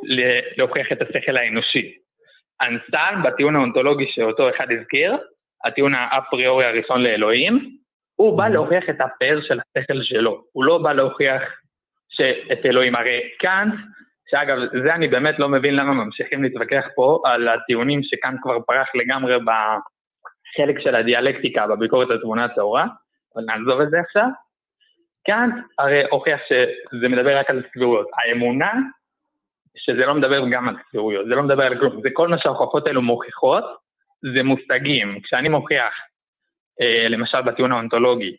להוכיח את השכל האנושי. אנסטל, בטיעון האונתולוגי שאותו אחד הזכיר, הטיעון האפריורי הראשון לאלוהים, הוא בא להוכיח את הפאר של השכל שלו, הוא לא בא להוכיח שאת אלוהים. הרי קאנט, שאגב, זה אני באמת לא מבין למה ממשיכים להתווכח פה על הטיעונים שקאנט כבר פרח לגמרי בחלק של הדיאלקטיקה, בביקורת התמונה הטהורה, אבל נעזוב את זה עכשיו. קאנט הרי הוכיח שזה מדבר רק על סבירויות. האמונה, שזה לא מדבר גם על סבירויות, זה לא מדבר על כלום, זה כל מה שההוכחות האלו מוכיחות, זה מושגים. כשאני מוכיח, אה, למשל בטיעון האונתולוגי,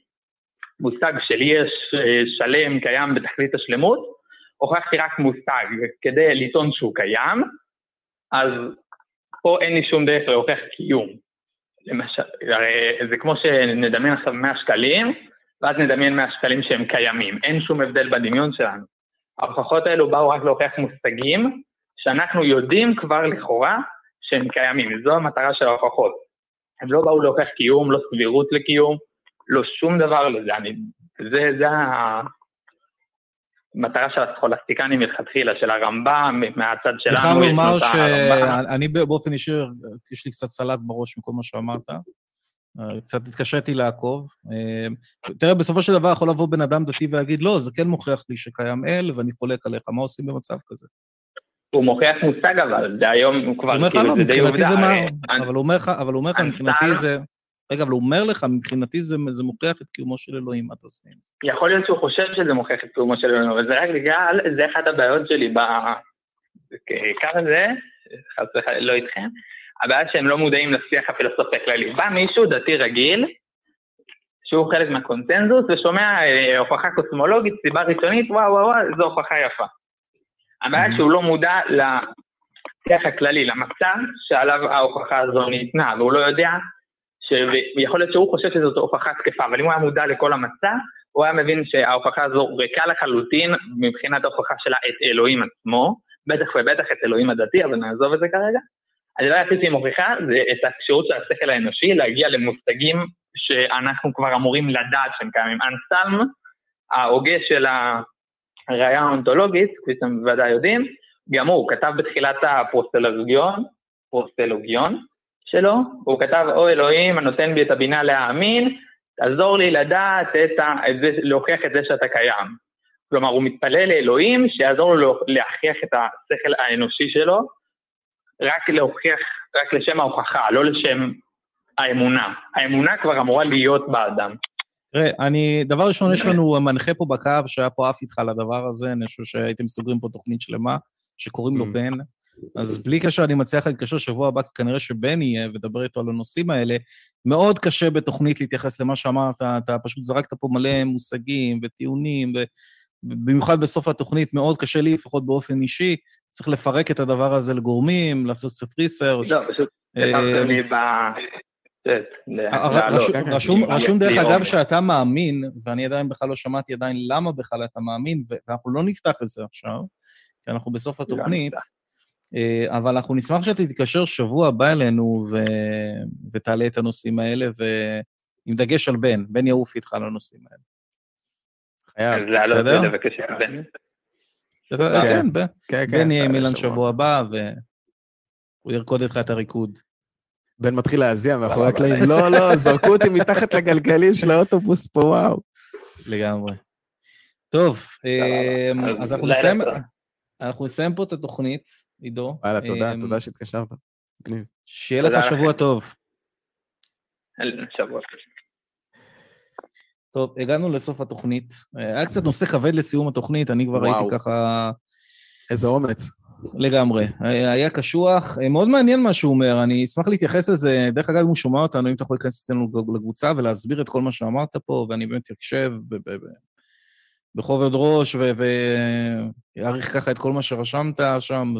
מושג של יש אה, שלם קיים בתכלית השלמות, הוכחתי רק מושג כדי לטעון שהוא קיים, אז פה אין לי שום דרך להוכיח קיום. למשל, הרי זה כמו שנדמיין עכשיו 100 שקלים, ואז נדמיין 100 שקלים שהם קיימים. אין שום הבדל בדמיון שלנו. ההוכחות האלו באו רק להוכיח מושגים שאנחנו יודעים כבר לכאורה שהם קיימים. זו המטרה של ההוכחות. הם לא באו להוכיח קיום, לא סבירות לקיום, לא שום דבר לזה. אני, זה, זה המטרה של הסכולסטיקנים מלכתחילה, של הרמב"ם, מהצד אני שלנו. חייב יש לומר לנו את הרמב"ם. שאני באופן אישי, יש לי קצת סלט בראש מכל מה שאמרת. אה, קצת התקשיתי לעקוב. אה, תראה, בסופו של דבר יכול לבוא בן אדם דתי ולהגיד, לא, זה כן מוכיח לי שקיים אל, ואני חולק עליך. מה עושים במצב כזה? הוא מוכיח מושג אבל, זה היום הוא כבר, כאילו, לא, זה די עובדה. הרי אבל הוא אומר לך, אני מבחינתי זה... רגע, אבל הוא אומר לך, מבחינתי זה זה מוכיח את קיומו של אלוהים, מה אתה עושה עם זה? יכול להיות שהוא חושב שזה מוכיח את קיומו של אלוהים, אבל זה רק בגלל, זה אחת הבעיות שלי בעיקר הזה, חס וחלילה, לא איתכם, הבעיה שהם לא מודעים לשיח הפילוסופי הכללי. בא מישהו דתי רגיל, שהוא חלק מהקונצנזוס, ושומע אה, הוכחה קוסמולוגית, סיבה ראשונית, וואו וואו וואו, זו הוכחה יפה. הבעיה Mhm. שהוא לא מודע לשיח הכללי, למצב שעליו ההוכחה הזו ניתנה, והוא לא יודע, ש- ויכול להיות שהוא חושב שזאת הוכחה תקפה, אבל אם הוא היה מודע לכל המצב, הוא היה מבין שההוכחה הזו ריקה לחלוטין מבחינת ההוכחה שלה את אלוהים עצמו, בטח ובטח את אלוהים הדתי, אבל נעזוב את זה כרגע. הדבר היחיד שהיא מוכיחה זה את הכשירות של השכל האנושי להגיע למושגים שאנחנו כבר אמורים לדעת שהם קיימים. אנסלם, ההוגה של הראייה האונתולוגית, כפי שאתם בוודאי יודעים, גם הוא כתב בתחילת הפרוסטולוגיון, פרוסטולוגיון שלו, הוא כתב, או אלוהים הנותן בי את הבינה להאמין, תעזור לי לדעת את ה... את זה, להוכיח את זה שאתה קיים. כלומר, הוא מתפלל לאלוהים שיעזור לו להכריח את השכל האנושי שלו, רק להוכיח, רק לשם ההוכחה, לא לשם האמונה. האמונה כבר אמורה להיות באדם. תראה, אני, דבר ראשון, יש לנו מנחה פה בקו שהיה פה עף איתך לדבר הזה, אני חושב שהייתם סוגרים פה תוכנית שלמה, שקוראים לו Mm. בן. אז בלי קשר, אני מציע לך להתקשר שבוע הבא, כנראה שבן יהיה, ודבר איתו על הנושאים האלה. מאוד קשה בתוכנית להתייחס למה שאמרת, אתה פשוט זרקת פה מלא מושגים וטיעונים, ובמיוחד בסוף התוכנית, מאוד קשה לי, לפחות באופן אישי, צריך לפרק את הדבר הזה לגורמים, לעשות קצת ריסרצ'. לא, פשוט כתבתם לי ב... רשום דרך אגב שאתה מאמין, ואני עדיין בכלל לא שמעתי עדיין למה בכלל אתה מאמין, ואנחנו לא נפתח את זה עכשיו, כי אנחנו בסוף התוכנית, אה, אבל אנחנו נשמח שאתה תתקשר שבוע הבא אלינו ותעלה את הנושאים האלה, ועם דגש על בן, בן יעוף איתך על הנושאים האלה. חייב. לעלות ולבקש את בן. כן, כן, בן יהיה עם אילן שבוע הבא, והוא ירקוד איתך את הריקוד. בן מתחיל להזיע מאחורי הקלעים, לא, לא, זרקו אותי מתחת לגלגלים של האוטובוס פה, וואו. לגמרי. טוב, אמ, אז אנחנו נסיים פה את התוכנית, עידו. וואלה, תודה, אמ, תודה שהתקשרת. שיהיה לך שבוע טוב. שבוע טוב, הגענו לסוף התוכנית. היה קצת נושא כבד לסיום התוכנית, אני כבר הייתי ככה... איזה אומץ. לגמרי. היה קשוח. מאוד מעניין מה שהוא אומר, אני אשמח להתייחס לזה. דרך אגב, אם הוא שומע אותנו, אם אתה יכול להיכנס אצלנו לקבוצה ולהסביר את כל מה שאמרת פה, ואני באמת אקשב בכובד ראש, ואעריך ככה את כל מה שרשמת שם,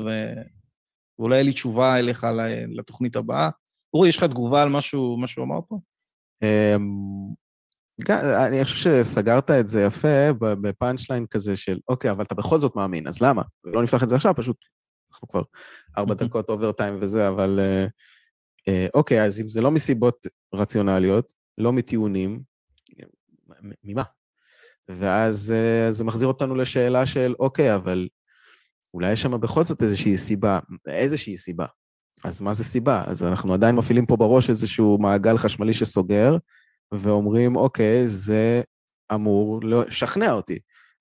ואולי יהיה לי תשובה אליך לתוכנית הבאה. אורי, יש לך תגובה על מה שהוא אמר פה? אמ, אני חושב שסגרת את זה יפה בפאנצ' ליין כזה של, אוקיי, אבל אתה בכל זאת מאמין, אז למה? לא נפתח את זה עכשיו, פשוט אנחנו כבר ארבע דקות אוברטיים וזה, אבל אה, אה, אוקיי, אז אם זה לא מסיבות רציונליות, לא מטיעונים, ממה? ואז אה, זה מחזיר אותנו לשאלה של, אוקיי, אבל אולי יש שם בכל זאת איזושהי סיבה, איזושהי סיבה. אז מה זה סיבה? אז אנחנו עדיין מפעילים פה בראש איזשהו מעגל חשמלי שסוגר, ואומרים, אוקיי, זה אמור לשכנע אותי.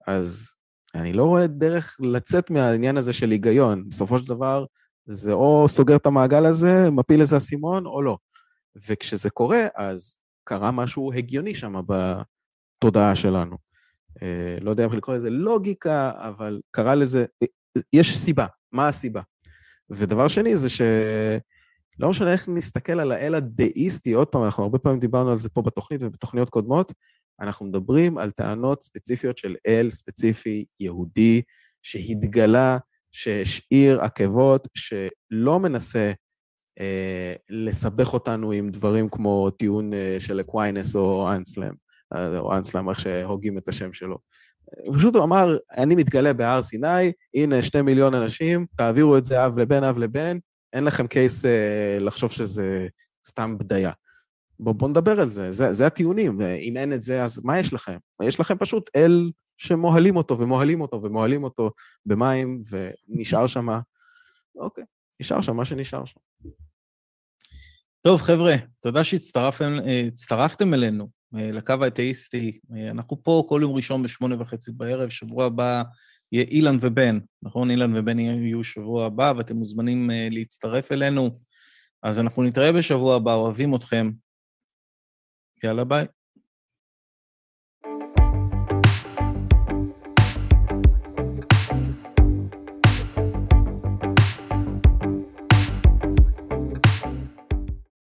אז אני לא רואה דרך לצאת מהעניין הזה של היגיון. בסופו של דבר, זה או סוגר את המעגל הזה, מפיל איזה אסימון, או לא. וכשזה קורה, אז קרה משהו הגיוני שם בתודעה שלנו. אה, לא יודע איך לקרוא לזה לוגיקה, אבל קרה לזה, יש סיבה. מה הסיבה? ודבר שני זה ש... לא משנה איך נסתכל על האל הדאיסטי, עוד פעם, אנחנו הרבה פעמים דיברנו על זה פה בתוכנית ובתוכניות קודמות, אנחנו מדברים על טענות ספציפיות של אל ספציפי יהודי שהתגלה, שהשאיר עקבות, שלא מנסה אה, לסבך אותנו עם דברים כמו טיעון אה, של אקוויינס או אנסלם, אה, או אנסלם, איך שהוגים את השם שלו. פשוט הוא אמר, אני מתגלה בהר סיני, הנה שני מיליון אנשים, תעבירו את זה אב לבן, אב לבן, אין לכם case אה, לחשוב שזה סתם בדיה. בואו בוא נדבר על זה, זה, זה הטיעונים, אם אין את זה, אז מה יש לכם? יש לכם פשוט אל שמוהלים אותו ומוהלים אותו ומוהלים אותו במים, ונשאר שם, אוקיי, נשאר שם מה שנשאר שם. טוב, חבר'ה, תודה שהצטרפתם אלינו אה, לקו האתאיסטי. אה, אנחנו פה כל יום ראשון בשמונה וחצי בערב, שבוע הבא יהיה אילן ובן, נכון? אילן ובן יהיו שבוע הבא, ואתם מוזמנים uh, להצטרף אלינו. אז אנחנו נתראה בשבוע הבא, אוהבים אתכם. יאללה, ביי.